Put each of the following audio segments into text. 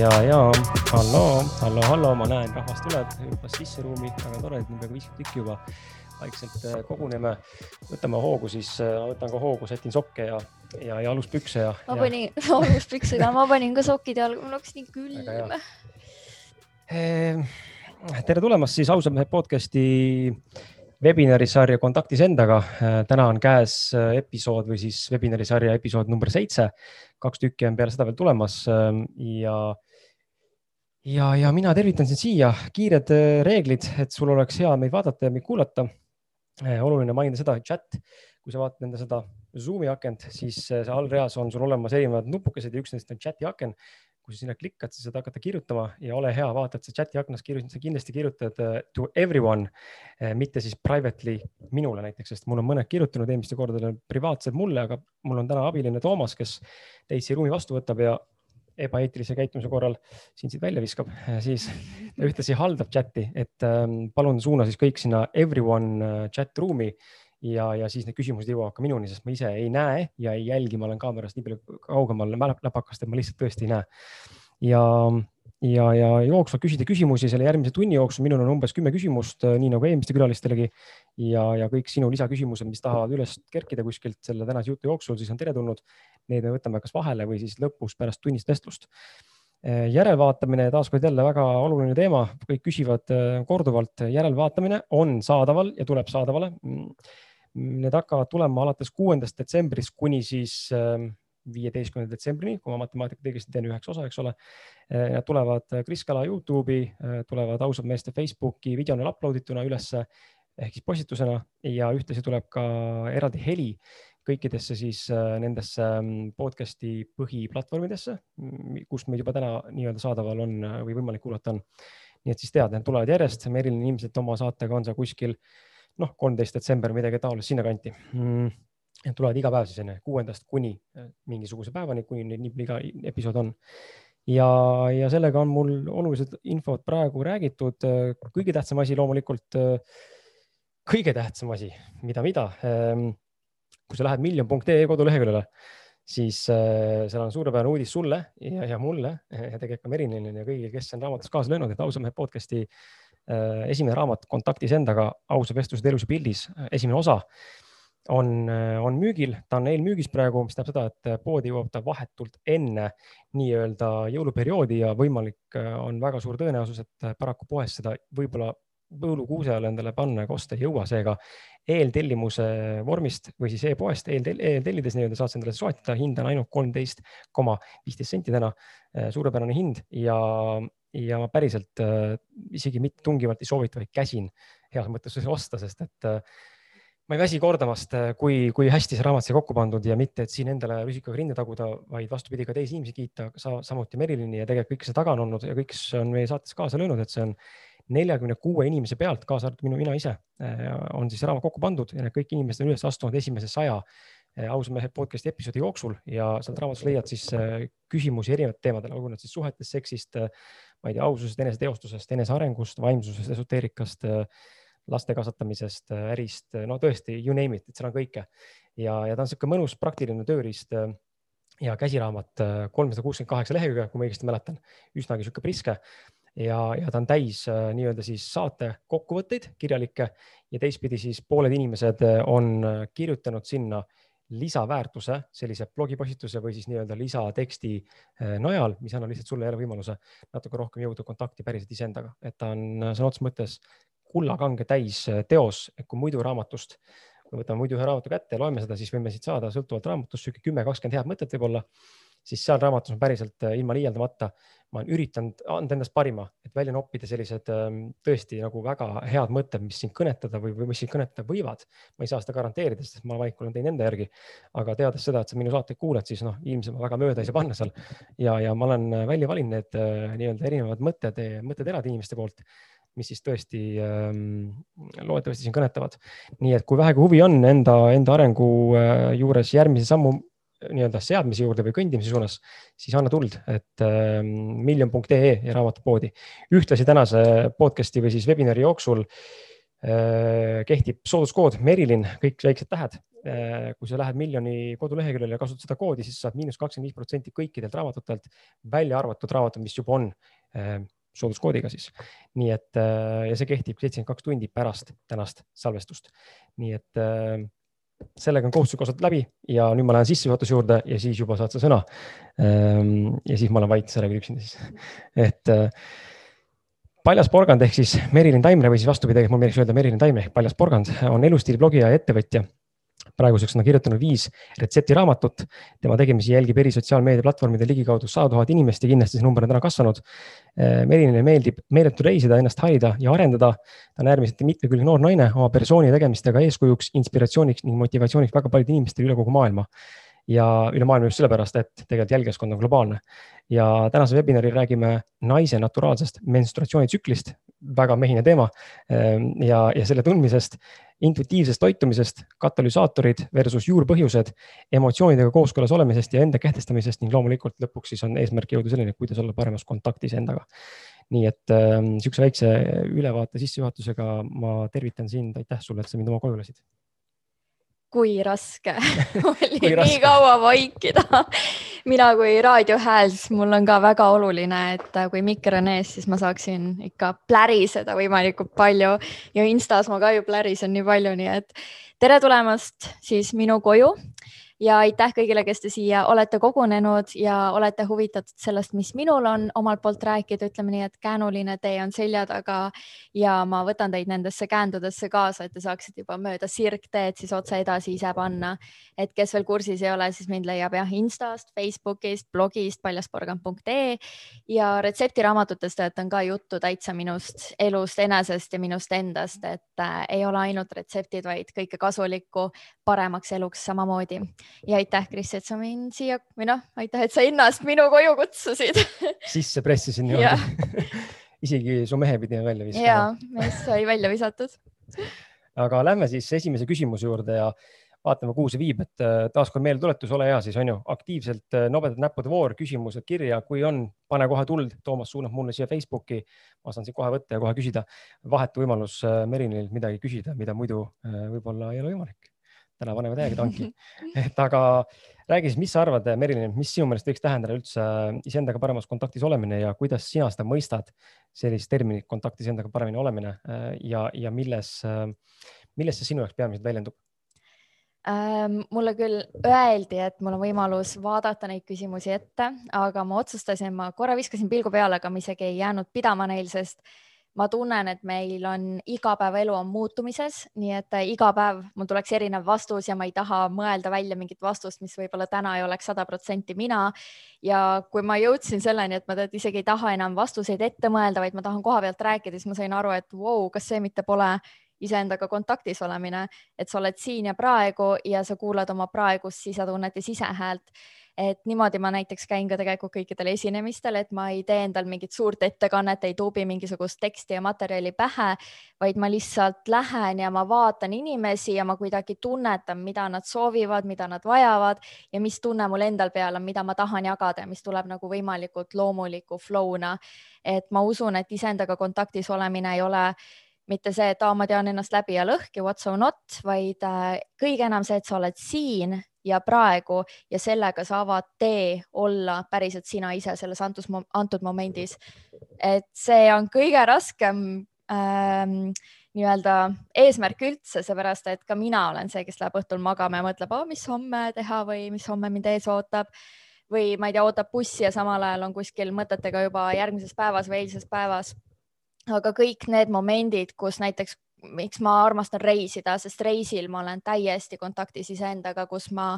ja, ja halloo, halloo, halloo, ma näen, rahvas tuleb, hüppas sisse ruumi, väga tore, et nüüd peaaegu viiskümmend tükki juba. vaikselt äh, koguneme, võtame hoogu, siis äh, võtan ka hoogu, sätin sokke ja, ja, ja aluspükse ja. ma panin aluspükse ka, ma panin ka sokid jalga, mul hakkas nii külm. Ehm, tere tulemast siis ausad mehed podcast'i webinari sarja Kontaktis endaga. Äh, täna on käes episood või siis webinari sarja episood number seitse. kaks tükki on peale seda veel tulemas ähm, ja ja, ja mina tervitan sind siia, kiired reeglid, et sul oleks hea meid vaadata ja meid kuulata Eh, oluline mainida seda, chat, kui sa vaatad enda seda Zoom'i akent, siis eh, see allreas on sul olemas erinevad nupukesed ja üks nendest on chat'i aken. kui sa sinna klikad, siis saad hakata kirjutama ja ole hea, vaata, et sa chat'i aknas kirjutad, sa kindlasti kirjutad to everyone, mitte siis privately minule näiteks, sest mul on mõned kirjutanud eelmistel kordadel privaatselt mulle, aga mul on täna abiline Toomas, kes teid siia ruumi vastu võtab ja ebaeetilise käitumise korral sind siit välja viskab, siis ta ühtlasi haldab chati, et ähm, palun suuna siis kõik sinna everyone äh, chat ruumi ja, ja siis need küsimused jõuavad ka minuni, sest ma ise ei näe ja ei jälgi, ma olen kaamerast nii palju kaugemal läpakast, et ma lihtsalt tõesti ei näe. ja, ja, ja jooksvalt küsida küsimusi selle järgmise tunni jooksul, minul on umbes kümme küsimust, äh, nii nagu eelmiste külalistele ja, ja kõik sinu lisaküsimused, mis tahavad üles kerkida kuskilt selle tänase jutu jooksul, siis on teretulnud. Need me võtame kas vahele või siis lõpus pärast tunnist vestlust. Äh, järelvaatamine, taaskord jälle väga oluline teema, kõik küsivad äh, korduvalt, järelvaatamine on saadaval ja tuleb saadavale. Mm, need hakkavad tulema alates kuuendast detsembrist kuni siis ähm, viieteistkümnenda detsembrini, kui ma matemaatikat õigesti teen, üheksa osa, eks ole. Äh, nad tulevad Kris Kala Youtube'i, tulevad ausad meeste Facebooki videona upload ituna ülesse ehk siis postitusena ja ühtlasi tuleb ka eraldi heli kõikidesse siis nendesse mm, podcast'i põhiplatvormidesse, kus meid juba täna nii-öelda saadaval on või võimalik kuulata on. nii et siis tead, need tulevad järjest, Merilin ilmselt oma saatega on seal kuskil noh, kolmteist detsember, midagi taolist sinnakanti mm,. Tulevad iga päev siis enne kuuendast kuni äh, mingisuguse päevani, kuni nii iga episood on. Ja, ja sellega on mul oluliselt infot praegu räägitud. kõige tähtsam asi loomulikult äh, kõige tähtsam asi, mida, mida, ehm, kui sa lähed miljon.ee koduleheküljele, siis äh, seal on suurepärane uudis sulle ja, ja mulle. Ja tegelikult ka Merinile ja kõigile, kes on raamatus kaasa löönud, et ausa mehe podcast'i äh, esimene raamat Kontaktis endaga, ausad vestlused elus ja pildis, esimene osa on, äh, on müügil, ta on eelmüügis praegu, mis tähendab seda, et poodi jõuab ta vahetult enne nii-öelda jõuluperioodi ja võimalik on väga suur tõenäosus, et paraku poes seda võib-olla põõlukuuse all endale panna ega osta ei jõua, seega eeltellimuse vormist või siis e-poest eeltellides nii-öelda saad sa endale soetada, hind on ainult kolmteist koma viisteist senti täna. Äh, suurepärane hind ja, ja ma päriselt äh, isegi mitte tungivalt ei soovita, vaid käsin heas mõttes osta, sest et äh, ma ei väsi kordamast, kui, kui hästi see raamat sai kokku pandud ja mitte, et siin endale rusikaga rinda taguda, vaid vastupidi ka teisi inimesi kiita, samuti Merilini ja tegelikult kõik, kes taga on olnud ja kõik, kes on meie saates kaasa löönud, et see on neljakümne kuue inimese pealt, kaasa arvatud minu, mina ise, äh, on siis raamat kokku pandud ja need kõik inimesed on üles astunud esimese saja äh, ausa mehe podcast'i episoodi jooksul ja sealt raamatust leiad siis äh, küsimusi erinevatel teemadel, olgu nad siis suhetest, seksist, ma ei tea, aususest, eneseteostusest, enesearengust, vaimsusest, esoteerikast, laste kasvatamisest, ärist, no tõesti, you name it, et seal on kõike. ja, ja ta on niisugune mõnus praktiline tööriist ja käsiraamat, kolmsada kuuskümmend kaheksa lehekülge, kui ma õigesti mäletan, üsnagi niisugune priske. Ja, ja ta on täis äh, nii-öelda siis saate kokkuvõtteid kirjalikke ja teistpidi siis pooled inimesed äh, on äh, kirjutanud sinna lisaväärtuse sellise blogipostituse või siis nii-öelda lisateksti najal, mis annab lihtsalt sulle jälle võimaluse natuke rohkem jõuda kontakti päriselt iseendaga, et ta on sõna otseses mõttes kullakange täis teos, et kui muidu raamatust, kui võtame muidu ühe raamatu kätte ja loeme seda, siis võime siit saada sõltuvalt raamatust sihuke kümme, kakskümmend head mõtet võib-olla siis seal raamatus on päriselt äh, ilma liialdamata, ma olen üritanud anda endast parima, et välja noppida sellised ähm, tõesti nagu väga head mõtted, mis sind kõnetada või, või mis sind kõnetada võivad. ma ei saa seda garanteerida, sest ma valikul olen teinud enda järgi, aga teades seda, et sa minu saateid kuulad, siis noh, ilmselt ma väga mööda ei saa panna seal. Ja, ja ma olen äh, välja valinud need äh, nii-öelda erinevad mõtted, mõtteterad inimeste poolt mis siis tõesti ähm, loodetavasti siin kõnetavad. nii et kui vähegi huvi on enda, enda arengu äh, juures järgmise sammu nii-öelda seadmise juurde või kõndimise suunas, siis anna tuld, et äh, miljon.ee ja raamatupoodi. ühtlasi tänase podcast'i või siis webinari jooksul kehtib sooduskood Merilin, kõik väiksed tähed. kui sa lähed miljoni koduleheküljele ja kasutad seda koodi, siis saad miinus kakskümmend viis protsenti kõikidelt raamatutelt, välja arvatud raamatud, mis juba on sooduskoodiga siis. nii et ja see kehtib seitsekümmend kaks tundi pärast tänast salvestust. nii et sellega on kohustuslik osata läbi ja nüüd ma lähen sissejuhatuse juurde ja siis juba saad sa sõna. Ehm, ja siis ma olen vait, sa räägid üksinda siis, et äh, paljas porgand ehk siis Merilin Taimre või siis vastupidi, mul meeldiks öelda Merilin Taimre ehk paljas porgand on elustiiliblogija ja ettevõtja praeguseks on ta kirjutanud viis retseptiraamatut. tema tegemisi jälgib eri sotsiaalmeedia platvormidel ligikaudu sada tuhat inimest ja kindlasti see number on täna kasvanud. Eh, Melinile meeldib meeletu reisida, ennast harida ja arendada. ta on äärmiselt mitmekülgne noor naine, oma persooni tegemistega eeskujuks, inspiratsiooniks ning motivatsiooniks väga paljudele inimestele üle kogu maailma ja üle maailma just sellepärast, et tegelikult jälgijaskond on globaalne. ja tänasel webinaril räägime naise naturaalsest menstruatsioonitsüklist, väga mehine teema eh, ja, ja selle tundmisest intuitiivsest toitumisest, katalüsaatorid versus juurpõhjused, emotsioonidega kooskõlas olemisest ja enda kehtestamisest ning loomulikult lõpuks siis on eesmärk jõuda selleni, kuidas olla paremas kontaktis endaga. nii et äh, sihukese väikse ülevaate sissejuhatusega ma tervitan sind, aitäh sulle, et sa mind oma koju lasid kui raske oli kui raske. nii kaua vaikida. Mina kui raadiohääl, siis mul on ka väga oluline, et äh, kui mikker on ees, siis ma saaksin ikka pläriseda võimalikult palju. Ja Instas ma ka ju plärisen nii palju, nii et tere tulemast siis minu koju ja aitäh kõigile, kes te siia olete kogunenud ja olete huvitatud sellest, mis minul on omalt poolt rääkida, ütleme nii, et käänuline tee on selja taga ja ma võtan teid nendesse käändudesse kaasa, et te saaksite juba mööda sirgteed siis otse edasi ise panna. et kes veel kursis ei ole, siis mind leiab jah Instast, Facebookist, blogist paljasporgand.ee ja retseptiraamatutes töötan ka juttu täitsa minust elust enesest ja minust endast, et äh, ei ole ainult retseptid, vaid kõike kasulikku paremaks eluks samamoodi. Ja aitäh, Kris, et sa mind siia või noh, aitäh, et sa ennast minu koju kutsusid. Sisse pressisin niimoodi. Isegi su mehe pidime välja viskama. ja, mees sai välja visatud. Aga lähme siis esimese küsimuse juurde ja vaatame, kuhu see viib, et äh, taaskord meeldetuletus, ole hea siis on ju, aktiivselt äh, nobedate näppude voor, küsimused kirja, kui on, pane kohe tuld, Toomas suunab mulle siia Facebooki. ma saan siit kohe võtta ja kohe küsida. vahetu võimalus äh, Merinilt midagi küsida, mida muidu võib-olla ei ole võimalik täna paneme täiega tanki. et aga räägi siis, mis sa arvad, Merilin, mis sinu meelest võiks tähendada üldse iseendaga paremas kontaktis olemine ja kuidas sina seda mõistad, sellist terminit kontaktis endaga paremini olemine ja, ja milles, milles see sinu jaoks peamiselt väljendub? Ähm, mulle küll öeldi, et mul on võimalus vaadata neid küsimusi ette, aga ma otsustasin, ma korra viskasin pilgu peale, aga ma isegi ei jäänud pidama neil, sest ma tunnen, et meil on igapäevaelu on muutumises, nii et äh, iga päev mul tuleks erinev vastus ja ma ei taha mõelda välja mingit vastust, mis võib-olla täna ei oleks sada protsenti mina. ja kui ma jõudsin selleni, et ma tead isegi ei taha enam vastuseid ette mõelda, vaid ma tahan koha pealt rääkida, siis ma sain aru, et vau wow,, kas see mitte pole iseendaga kontaktis olemine, et sa oled siin ja praegu ja sa kuulad oma praegust sisetunnet ja sisehäält et niimoodi ma näiteks käin ka tegelikult kõikidel esinemistel, et ma ei tee endal mingit suurt ettekannet, ei tuubi mingisugust teksti ja materjali pähe, vaid ma lihtsalt lähen ja ma vaatan inimesi ja ma kuidagi tunnetan, mida nad soovivad, mida nad vajavad ja mis tunne mul endal peal on, mida ma tahan jagada ja mis tuleb nagu võimalikult loomuliku flow'na. et ma usun, et iseendaga kontaktis olemine ei ole mitte see, et aa, ma tean ennast läbi ja lõhki, what so not, vaid äh, kõige enam see, et sa oled siin ja praegu ja sellega saavad tee olla päriselt sina ise selles antud, antud momendis. et see on kõige raskem ähm, nii-öelda eesmärk üldse, seepärast et ka mina olen see, kes läheb õhtul magama ja mõtleb, mis homme teha või mis homme mind ees ootab või ma ei tea, ootab bussi ja samal ajal on kuskil mõtetega juba järgmises päevas või eilses päevas. aga kõik need momendid, kus näiteks miks ma armastan reisida, sest reisil ma olen täiesti kontaktis iseendaga, kus ma,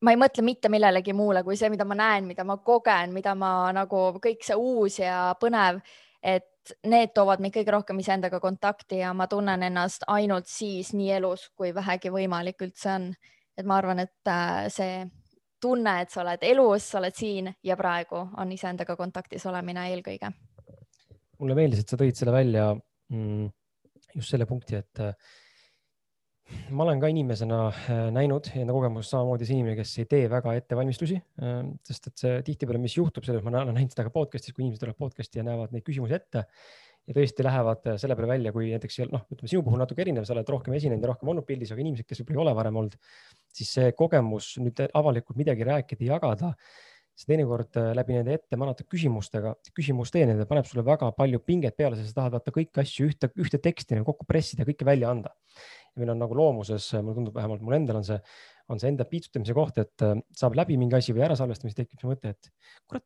ma ei mõtle mitte millelegi muule kui see, mida ma näen, mida ma kogen, mida ma nagu kõik see uus ja põnev, et need toovad mind kõige rohkem iseendaga kontakti ja ma tunnen ennast ainult siis nii elus, kui vähegi võimalik üldse on. et ma arvan, et äh, see tunne, et sa oled elus, sa oled siin ja praegu on iseendaga kontaktis olemine eelkõige. mulle meeldis, et sa tõid selle välja mm just selle punkti, et äh, ma olen ka inimesena äh, näinud enda kogemus samamoodi see inimene, kes ei tee väga ettevalmistusi, äh, sest et see tihtipeale, mis juhtub selles, ma olen näinud seda ka podcast'is, kui inimesed tulevad podcast'i ja näevad neid küsimusi ette ja tõesti lähevad selle peale välja, kui näiteks noh, ütleme sinu puhul natuke erinev, sa oled rohkem esinenud ja rohkem olnud pildis, aga inimesed, kes võib-olla ei ole varem olnud, siis see kogemus nüüd avalikult midagi rääkida, jagada siis teinekord äh, läbi nende ette manata küsimustega, küsimuste teenindamine paneb sulle väga palju pinget peale, sest sa tahad vaata kõiki asju ühte, ühte teksti nagu kokku pressida, kõike välja anda. ja meil on nagu loomuses, mulle tundub, vähemalt mul endal on see, on see enda piitsutamise koht, et äh, saab läbi mingi asi või ära salvestamise tekib see mõte, et kurat,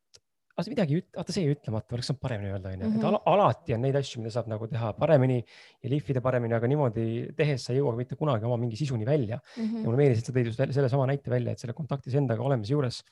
aga see midagi, vaata see jäi ütlemata, oleks saanud paremini öelda, onju, et mhm. alati on neid asju, mida saab nagu teha paremini ja lihvida paremini, aga niimoodi tehes sa ei jõua mitte kunagi oma mingi sisuni välja mm. -hmm. ja mulle meeldis, et sa tõid just sellesama näite välja, et selle kontaktis endaga olemise juures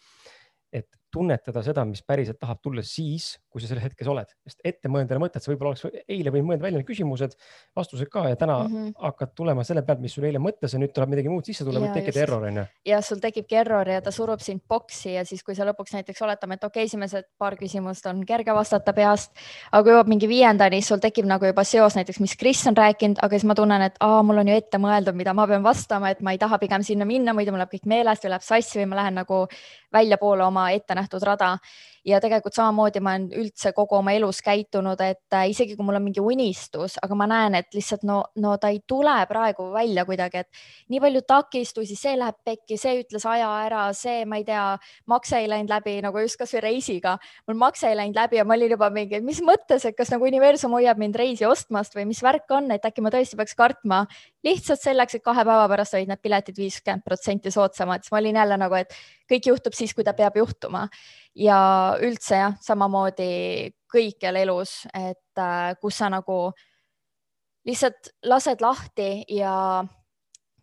et tunnetada seda, mis päriselt tahab tulla siis, kui sa selles hetkes oled, sest ette mõelda ei ole mõtet, sa võib-olla oleks eile võinud mõelda välja need küsimused, vastused ka ja täna mm -hmm. hakkad tulema selle pealt, mis sul eile mõttes ja nüüd tuleb midagi muud sisse tulla, võib tekkida error onju. ja sul tekibki error ja ta surub sind boksi ja siis, kui sa lõpuks näiteks oletame, et okei okay,, esimesed paar küsimust on kerge vastata peast, aga kui jõuab mingi viiendani, sul tekib nagu juba seos näiteks, mis Kris on rääkinud, aga siis ma tunnen, et aa, mul on ju ette mõeldud, mida ma pean vastama, et ma ei taha pigem sinna minna, muidu mul läheb kõik meelest või läheb sassi või ma lähen nagu väljapoole oma ettenähtud rada ja tegelikult samamoodi ma olen üldse kogu oma elus käitunud, et äh, isegi kui mul on mingi unistus, aga ma näen, et lihtsalt no, no ta ei tule praegu välja kuidagi, et nii palju takistusi, see läheb pekki, see ütles aja ära, see, ma ei tea, makse ei läinud läbi nagu just kasvõi reisiga. mul makse ei läinud läbi ja ma olin juba mingi, mis mõttes, et kas nagu universum hoiab mind reisi ostmast või mis värk on, et äkki ma tõesti peaks kartma lihtsalt selleks, et kahe päeva pärast olid need piletid viiskümmend protsenti soodsamad, siis ma olin jälle nagu, et kõik juhtub siis, kui ta peab juhtuma. Ja üldse jah, samamoodi kõikjal elus, et äh, kus sa nagu lihtsalt lased lahti ja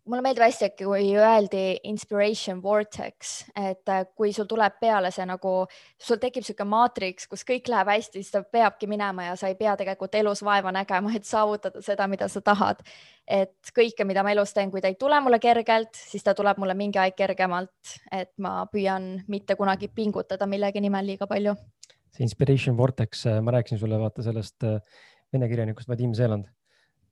mulle meeldib hästi, kui öeldi inspiration vortex, et äh, kui sul tuleb peale see nagu, sul tekib niisugune maatriks, kus kõik läheb hästi, siis ta peabki minema ja sa ei pea tegelikult elus vaeva nägema, et saavutada seda, mida sa tahad. et kõike, mida ma elus teen, kui ta ei tule mulle kergelt, siis ta tuleb mulle mingi aeg kergemalt, et ma püüan mitte kunagi pingutada millegi nimel liiga palju. see inspiration vortex, äh, ma rääkisin sulle vaata sellest äh, vene kirjanikust Vadim Zeland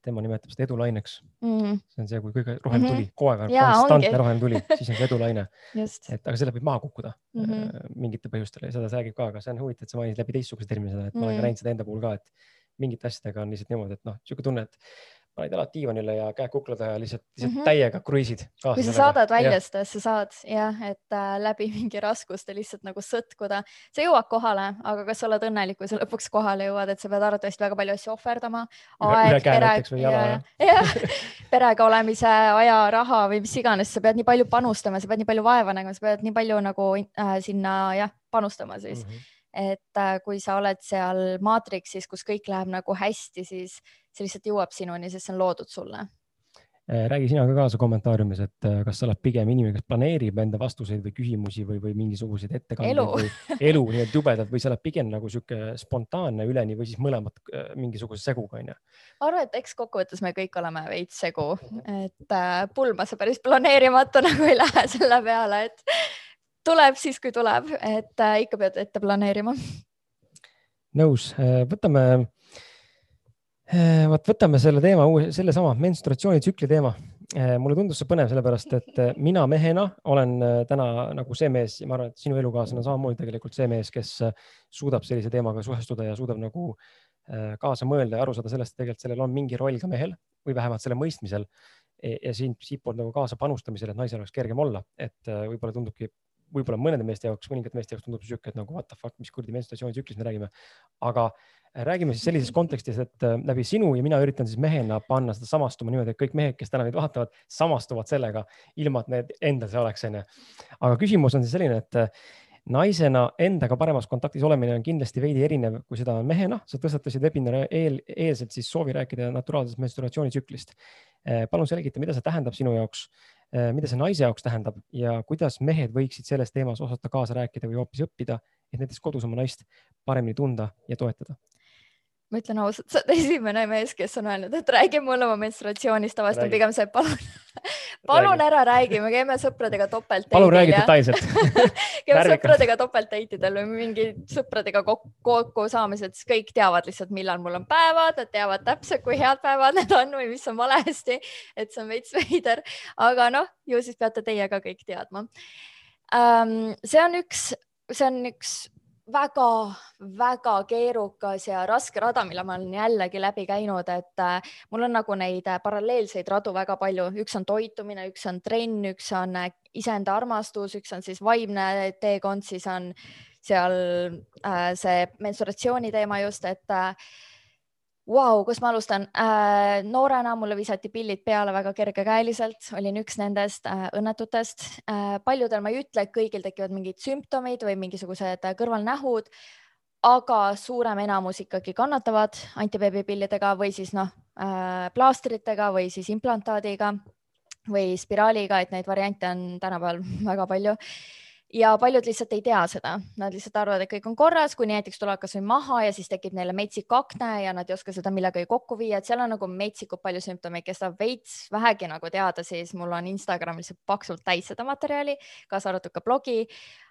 tema nimetab seda edulaineks mm. -hmm. see on see, kui kõige roheline mm -hmm. tuli, kogu aeg on konstantne roheline tuli, siis on see edulaine. et aga selle võib maha kukkuda mm -hmm. mingitel põhjustel ja seda ta räägib ka, aga see on huvitav, et sa mainisid läbi teistsuguse termini seda, et mm -hmm. ma olen ka mhm. näinud seda enda puhul ka, et mingite asjadega on lihtsalt niimoodi, et noh, niisugune tunne, et paned jalad diivanile ja käed kukla taha ja lihtsalt, lihtsalt mm -hmm. täiega kruiisid. kui sa saadad välja seda, sa saad jah, et äh, läbi mingi raskuste lihtsalt nagu sõtkuda, sa jõuad kohale, aga kas sa oled õnnelik, kui sa lõpuks kohale jõuad, et sa pead arvatavasti väga palju asju ohverdama. aeg, pere, perega olemise aja, raha või mis iganes, sa pead nii palju panustama, sa pead nii palju vaeva nägema, sa pead nii palju nagu äh, sinna jah, panustama siis mm. -hmm et äh, kui sa oled seal maatriksis, kus kõik läheb nagu hästi, siis see lihtsalt jõuab sinuni, sest see on loodud sulle äh, räägi sina ka kaasa kommentaariumis, et äh, kas sa oled pigem inimene, kes planeerib enda vastuseid või küsimusi või, või mingisuguseid ettekandeid elu. või elu nii-öelda jubedalt või sa oled pigem nagu sihuke spontaanne üleni või siis mõlemad äh, mingisuguse seguga onju? ma arvan, et eks kokkuvõttes me kõik oleme veits segu, et pulma see päris planeerimata nagu ei lähe selle peale, et tuleb siis, kui tuleb, et äh, ikka pead ette planeerima. nõus, võtame Eh, vot võtame selle teema, sellesama menstruatsioonitsükli teema. Mulle tundus see põnev, sellepärast et mina mehena olen täna nagu see mees ja ma arvan, et sinu elukaaslane on samamoodi tegelikult see mees, kes suudab sellise teemaga suhestuda ja suudab nagu kaasa mõelda ja aru saada sellest, et tegelikult sellel on mingi roll ka mehel või vähemalt selle mõistmisel. E, ja siin siitpoolt nagu kaasa panustamisel, et naisel oleks kergem olla, et võib-olla tundubki võib-olla mõnede meeste jaoks, mõningate meeste jaoks tundub sihuke, et nagu what the fuck, mis kuradi menstruatsioonitsüklist me räägime. aga äh, räägime siis sellises kontekstis, et äh, läbi sinu ja mina üritan siis mehena panna seda samastuma niimoodi, et kõik mehed, kes täna meid vaatavad, samastuvad sellega, ilma et need endal see oleks, onju. aga küsimus on siis selline, et äh, naisena endaga paremas kontaktis olemine on kindlasti veidi erinev, kui seda on mehena. sa tõstatasid webinari eel, eelselt siis soovi rääkida naturaalsest menstruatsioonitsüklist. palun selgita, mida see tähendab sinu jaoks mida see naise jaoks tähendab ja kuidas mehed võiksid selles teemas osata kaasa rääkida või hoopis õppida, et näiteks kodus oma naist paremini tunda ja toetada ma ütlen ausalt, sa oled esimene mees, kes on öelnud, et räägi mulle oma menstruatsioonist, tavaliselt on pigem see, palun palun ära räägi, me käime sõpradega topelt. palun räägi detailselt käime sõpradega topeltdateidel või mingi sõpradega kokkusaamised, siis kõik teavad lihtsalt, millal mul on päevad, nad teavad täpselt, kui head päevad need on või mis on valesti. et see on veits veider, aga noh, ju siis peate teie ka kõik teadma um,. see on üks, see on üks väga-väga keerukas ja raske rada, mille ma olen jällegi läbi käinud, et äh, mul on nagu neid äh, paralleelseid radu väga palju, üks on toitumine, üks on trenn, üks on äh, iseenda armastus, üks on siis vaimne teekond, siis on seal see mensuratsiooni teema just, et Vau, kus ma alustan äh,? noorena mulle visati pillid peale väga kergekäeliselt, olin üks nendest äh, õnnetutest äh,. paljudel ma ei ütle, et kõigil tekivad mingid sümptomid või mingisugused äh, kõrvalnähud, aga suurem enamus ikkagi kannatavad antibeebipillidega või siis noh äh, plaastritega või siis implantaadiga või spiraaliga, et neid variante on tänapäeval väga palju ja paljud lihtsalt ei tea seda, nad lihtsalt arvavad, et kõik on korras, kuni näiteks tulevad kasvõi maha ja siis tekib neile metsik akne ja nad ei oska seda millegagi kokku viia, et seal on nagu metsikult palju sümptomeid, kes tahab veits vähegi nagu teada, siis. Mul on Instagram lihtsalt paksult täis seda materjali, kaasa arvatud ka blogi,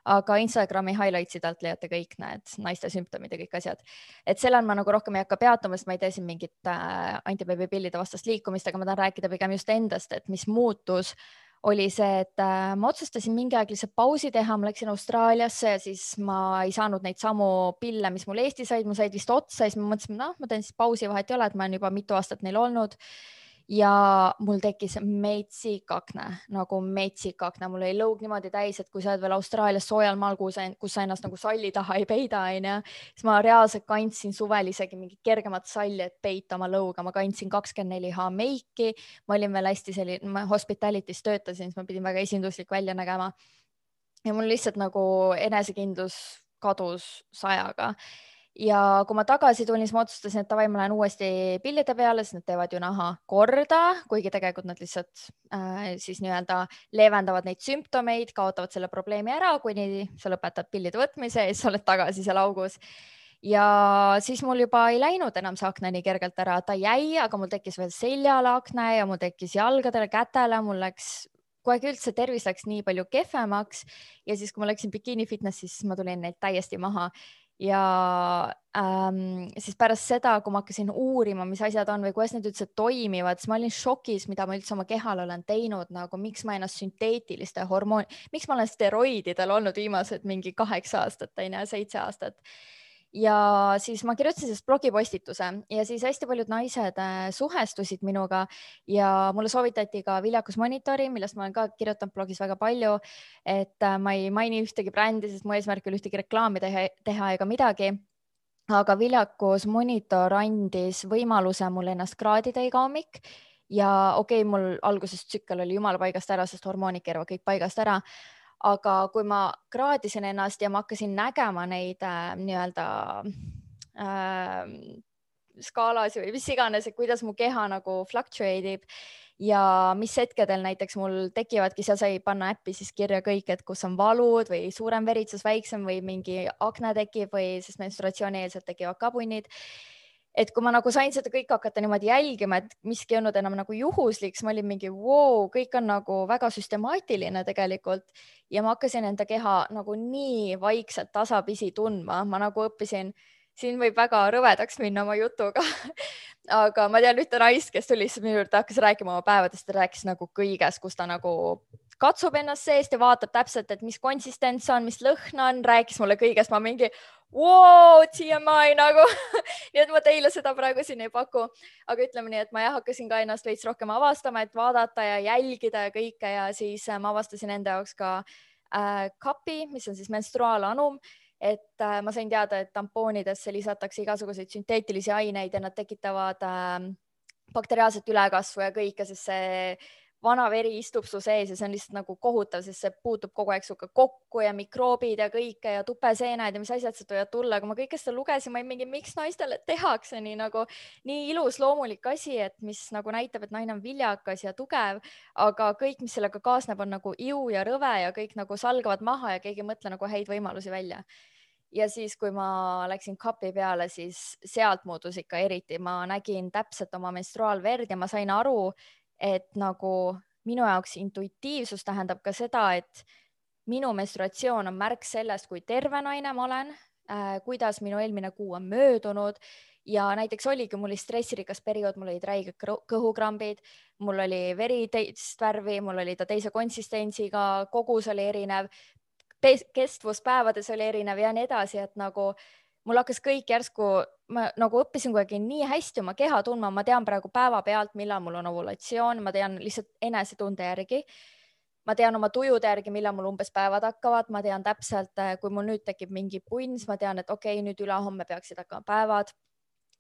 aga Instagrami highlights'id alt leiate kõik need naiste sümptomid ja kõik asjad. et sellel ma nagu rohkem ei hakka peatuma, sest ma ei tee siin mingit äh, antibeebipillide vastast liikumist, aga ma tahan rääkida pigem just endast, et mis muutus oli see, et äh, ma otsustasin mingi aeg lihtsalt pausi teha, ma läksin Austraaliasse ja siis ma ei saanud neid samu pille, mis mul Eestis said, mul said vist otsa ja siis ma mõtlesin, noh, ma teen siis pausi, vahet ei ole, et ma olen juba mitu aastat neil olnud ja mul tekkis metsik akne, nagu metsik akne, mul oli lõug niimoodi täis, et kui sa oled veel Austraalias soojal maal, kus sa, kus sa ennast nagu salli taha ei peida, onju, siis ma reaalselt kandsin suvel isegi mingit kergemat salli, et peita oma lõuga, ma kandsin kakskümmend neli H meiki, ma olin veel hästi selline, ma hospitality's töötasin, siis ma pidin väga esinduslik välja nägema. ja mul lihtsalt nagu enesekindlus kadus sajaga ja kui ma tagasi tulin, siis ma otsustasin, et davai, ma lähen uuesti pillide peale, sest nad teevad ju naha korda, kuigi tegelikult nad lihtsalt äh, siis nii-öelda leevendavad neid sümptomeid, kaotavad selle probleemi ära, kuni sa lõpetad pillide võtmise ja siis oled tagasi seal augus. ja siis mul juba ei läinud enam see akna nii kergelt ära, ta jäi, aga mul tekkis veel seljale akne ja mul tekkis jalgadele, kätele, mul läks kogu aeg üldse tervis läks nii palju kehvemaks. Ja siis, kui ma läksin bikiini fitnessi, siis ma tulin neilt täiesti maha ja ähm, siis pärast seda, kui ma hakkasin uurima, mis asjad on või kuidas need üldse toimivad, siis ma olin šokis, mida ma üldse oma kehal olen teinud, nagu miks ma ennast sünteetiliste hormoon, miks ma olen steroididel olnud viimased mingi kaheksa aastat, on ju, seitse aastat ja siis ma kirjutasin sellest blogipostituse ja siis hästi paljud naised äh, suhestusid minuga ja mulle soovitati ka viljakusmonitori, millest ma olen ka kirjutanud blogis väga palju. et äh, ma ei maini ühtegi brändi, sest mu eesmärk ei ole ühtegi reklaami teha, teha ega midagi aga viljakusmonitor andis võimaluse mul ennast kraadida iga hommik ja okei okay,, mul alguses tsükkel oli jumala paigast ära, sest hormoonid keeravad kõik paigast ära, aga kui ma kraadisin ennast ja ma hakkasin nägema neid äh, nii-öelda äh, skaalas või mis iganes, et kuidas mu keha nagu fluctuate ib ja mis hetkedel näiteks mul tekivadki, seal sai panna äppi siis kirja kõik, et kus on valud või suurem veritsus, väiksem või mingi akne tekib või siis menstruatsioonieelselt tekivad kabunnid et kui ma nagu sain seda kõike hakata niimoodi jälgima, et miski ei olnud enam nagu juhuslik, siis ma olin mingi wow,, kõik on nagu väga süstemaatiline tegelikult. Ja ma hakkasin enda keha nagu nii vaikselt tasapisi tundma, ma nagu õppisin, siin võib väga rõvedaks minna oma jutuga aga ma tean ühte naist, kes tuli lihtsalt minu juurde, hakkas rääkima oma päevadest, ta rääkis nagu kõigest, kus ta nagu katsub ennast seest ja vaatab täpselt, et mis konsistents on, mis lõhn on, rääkis mulle kõigest, ma mingi wow, TMI nagu. Nii et ma teile seda praegu siin ei paku, aga ütleme nii, et ma jah, hakkasin ka ennast veits rohkem avastama, et vaadata ja jälgida ja kõike ja siis äh, ma avastasin enda jaoks ka äh, kapi, mis on siis menstruaalanum et äh, ma sain teada, et tampoonidesse lisatakse igasuguseid sünteetilisi aineid ja nad tekitavad äh, bakteriaalset ülekasvu ja kõike, sest see vana veri istub su sees ja see on lihtsalt nagu kohutav, sest see puutub kogu aeg sinuga kokku ja mikroobid ja kõike ja tupeseened ja mis asjad sealt võivad tulla, aga ma kõike seda lugesin, ma olin mingi, miks naistele tehakse nii nagu nii ilus loomulik asi, et mis nagu näitab, et naine on viljakas ja tugev, aga kõik, mis sellega kaasneb, on nagu iu ja rõve ja kõik nagu salgavad maha ja keegi ei mõtle nagu häid võimalusi välja. Ja siis, kui ma läksin kapi peale, siis sealt muutus ikka eriti, ma nägin täpselt oma menstruaalverd ja ma sain aru, et nagu minu jaoks intuitiivsus tähendab ka seda, et minu menstruatsioon on märk sellest, kui terve naine ma olen äh,, kuidas minu eelmine kuu on möödunud ja näiteks oligi mul oli stressirikas periood, mul olid räiged kõhukrambid, mul oli veri teist värvi, mul oli ta teise konsistentsiga, kogus oli erinev. kestvuspäevades oli erinev ja nii edasi, et nagu mul hakkas kõik järsku, ma nagu õppisin kuidagi nii hästi oma keha tundma, ma tean praegu päevapealt, millal mul on ovulatsioon, ma tean lihtsalt enesetunde järgi. ma tean oma tujude järgi, millal mul umbes päevad hakkavad, ma tean täpselt, kui mul nüüd tekib mingi punns, ma tean, et okei okay,, nüüd ülehomme peaksid hakkama päevad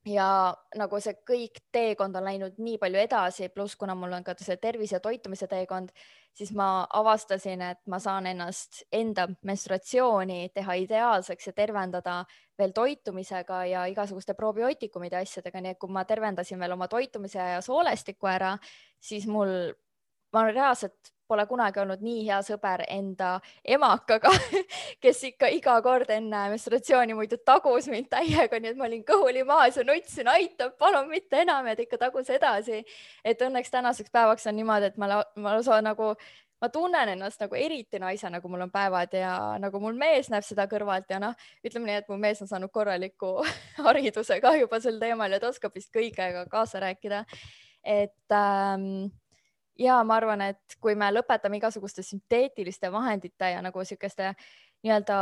ja nagu see kõik teekond on läinud nii palju edasi, pluss kuna mul on ka see tervise ja toitumise teekond, siis ma avastasin, et ma saan ennast enda menstruatsiooni teha ideaalseks ja tervendada veel toitumisega ja igasuguste probiootikumide asjadega, nii et kui ma tervendasin veel oma toitumise ja soolestiku ära, siis mul, ma reaalselt pole kunagi olnud nii hea sõber enda emakaga, kes ikka iga kord enne menstratsiooni muidu tagus mind täiega, nii et ma olin kõhuli maas ja nutsin, aitab, palun mitte enam ja ta ikka tagus edasi. et õnneks tänaseks päevaks on niimoodi, et ma, ma lausa nagu, ma tunnen ennast nagu eriti naisena, kui mul on päevad ja nagu mul mees näeb seda kõrvalt ja noh, ütleme nii, et mu mees on saanud korraliku hariduse ka juba sel teemal ja ta oskab vist kõigega kaasa rääkida. et ähm, ja ma arvan, et kui me lõpetame igasuguste sünteetiliste vahendite ja nagu niisuguste nii-öelda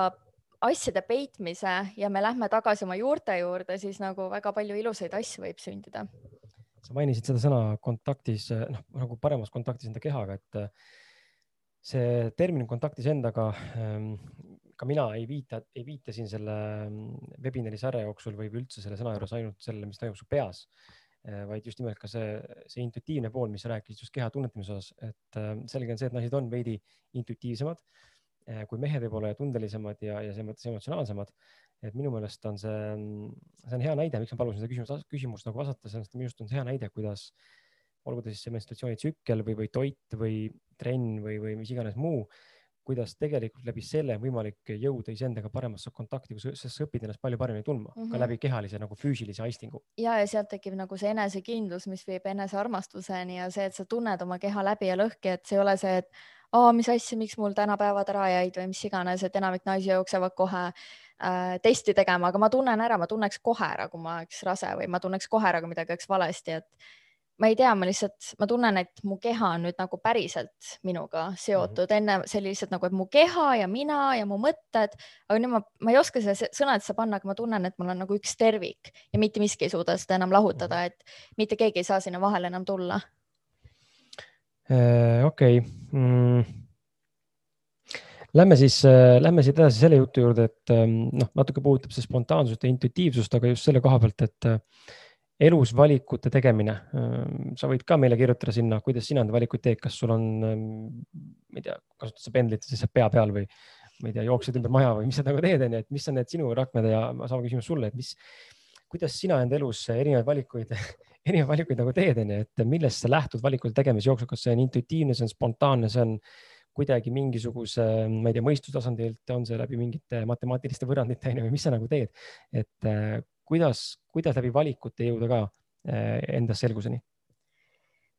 asjade peitmise ja me lähme tagasi oma juurte juurde, siis nagu väga palju ilusaid asju võib sündida. sa mainisid seda sõna kontaktis, noh nagu paremas kontaktis enda kehaga, et see termin kontaktis endaga, ehm, ka mina ei viita, ei viita siin selle webinari sarja jooksul või üldse selle sõna juures ainult sellele, mis toimub su peas vaid just nimelt ka see, see intuitiivne pool, mis sa rääkisid just keha tunnetamise osas, et äh, selge on see, et naised on veidi intuitiivsemad äh, kui mehed võib-olla ja tundelisemad ja, ja selles mõttes emotsionaalsemad. et minu meelest on see, see on hea näide, miks ma palusin seda küsimust, küsimust nagu vastata, sellest minu arust on see hea näide, kuidas olgu ta siis see menstruatsioonitsükkel või, või toit või trenn või, või mis iganes muu kuidas tegelikult läbi selle on võimalik jõuda iseendaga paremasse kontakti, sest sa õpid ennast palju paremini tundma mm -hmm. ka mhm. läbi kehalise nagu füüsilise aistingu. ja, ja sealt tekib nagu see enesekindlus, mis viib enesearmastuseni ja see, et sa tunned oma keha läbi ja lõhki, et see ei ole see, et aa, mis asja, miks mul täna päevad ära jäid või mis iganes, et enamik naisi jooksevad kohe äh, testi tegema, aga ma tunnen ära, ma tunneks kohe ära, kui ma oleks rase või ma tunneks kohe ära, kui midagi oleks valesti, et ma ei tea, ma lihtsalt, ma tunnen, et mu keha on nüüd nagu päriselt minuga seotud mm, -hmm. enne see oli lihtsalt nagu, et mu keha ja mina ja mu mõtted, aga nüüd ma, ma ei oska seda sõnadesse panna, aga ma tunnen, et mul on nagu üks tervik ja mitte miski ei suuda seda enam lahutada, mhm. et mitte keegi ei saa sinna vahele enam tulla. Äh, okei. Mm. Lähme siis, äh, lähme siit edasi selle jutu juurde, et ähm, noh, natuke puudutab see spontaansust ja intuitiivsust, aga just selle koha pealt, et äh, elus valikute tegemine, sa võid ka meile kirjutada sinna, kuidas sina neid valikuid teed, kas sul on, ma ei tea, kasutad sa pendlit siis pea peal või ma ei tea, jooksed ümber maja või mis sa nagu teed, onju, et mis on need sinu rakmed ja sama küsimus sulle, et mis, kuidas sina enda elus erinevaid valikuid erinevaid valikuid nagu teed, onju, et millest sa lähtud valikute tegemise jooksul, kas see on intuitiivne, see on spontaanne, see on kuidagi mingisuguse, ma ei tea, mõistustasandilt, on see läbi mingite matemaatiliste võrrandite onju või mis sa nagu teed, et kuidas, kuidas läbi valikute jõuda ka eh, endas selguseni?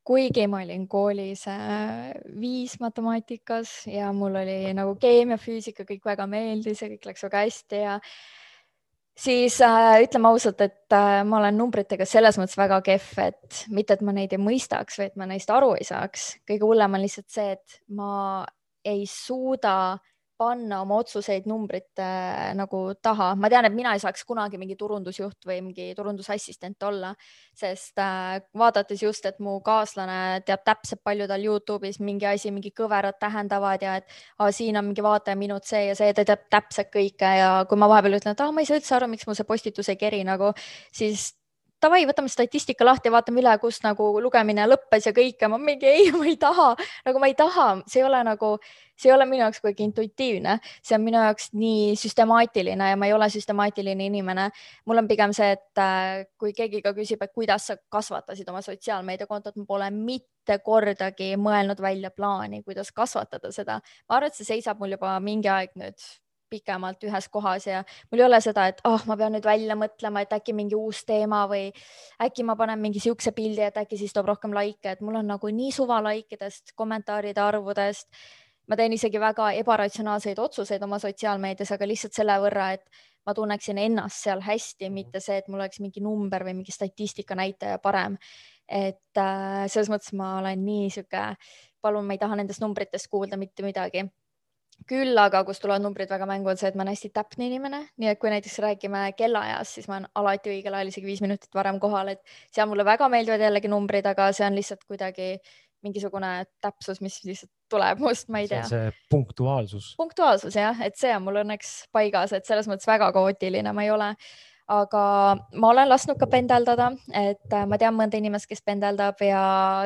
kuigi ma olin koolis äh, viis matemaatikas ja mul oli nagu keemia, füüsika, kõik väga meeldis ja kõik läks väga hästi ja siis äh, ütleme ausalt, et äh, ma olen numbritega selles mõttes väga kehv, et mitte, et ma neid ei mõistaks või et ma neist aru ei saaks. kõige hullem on lihtsalt see, et ma ei suuda äh, panna oma otsuseid numbrite äh, nagu taha. ma tean, et mina ei saaks kunagi mingi turundusjuht või mingi turundusassistent olla, sest äh, vaadates just, et mu kaaslane teab täpselt palju tal Youtube'is mingi asi, mingi kõverad tähendavad ja et ah, siin on mingi vaatajaminut see ja see, ta teab täpselt kõike ja kui ma vahepeal ütlen, et ah, ma ei saa üldse aru, miks mul see postitus ei keri nagu, siis davai, võtame statistika lahti ja vaatame üle, kus nagu lugemine lõppes ja kõike, ma mingi ei, ma ei taha, nagu ma ei taha, see ei ole nagu, see ei ole minu jaoks kuidagi intuitiivne, see on minu jaoks nii süstemaatiline ja ma ei ole süstemaatiline inimene. mul on pigem see, et äh, kui keegi ka küsib, et kuidas sa kasvatasid oma sotsiaalmeediakontot, ma pole mitte kordagi mõelnud välja plaani, kuidas kasvatada seda. ma arvan, et see seisab mul juba mingi aeg nüüd pikemalt ühes kohas ja mul ei ole seda, et oh, ma pean nüüd välja mõtlema, et äkki mingi uus teema või äkki ma panen mingi siukse pildi, et äkki siis toob rohkem likee, et mul on nagu nii suva like idest, kommentaaride arvudest. ma teen isegi väga ebaratsionaalseid otsuseid oma sotsiaalmeedias, aga lihtsalt selle võrra, et ma tunneksin ennast seal hästi, mitte see, et mul oleks mingi number või mingi statistika näitaja parem. et äh, selles mõttes ma olen nii sihuke, palun, ma ei taha nendest numbritest kuulda mitte midagi küll aga, kus tulevad numbrid väga mängu, on see, et ma olen hästi täpne inimene, nii et kui näiteks räägime kellaajast, siis ma olen alati õigel ajal, isegi viis minutit varem kohal, et seal mulle väga meeldivad jällegi numbrid, aga see on lihtsalt kuidagi mingisugune täpsus, mis lihtsalt tuleb must, ma ei tea. see punktuaalsus. punktuaalsus jah, et see on mul õnneks paigas, et selles mõttes väga kaootiline ma ei ole aga ma olen lasknud ka pendeldada, et äh, ma tean mõnda inimest, kes pendeldab ja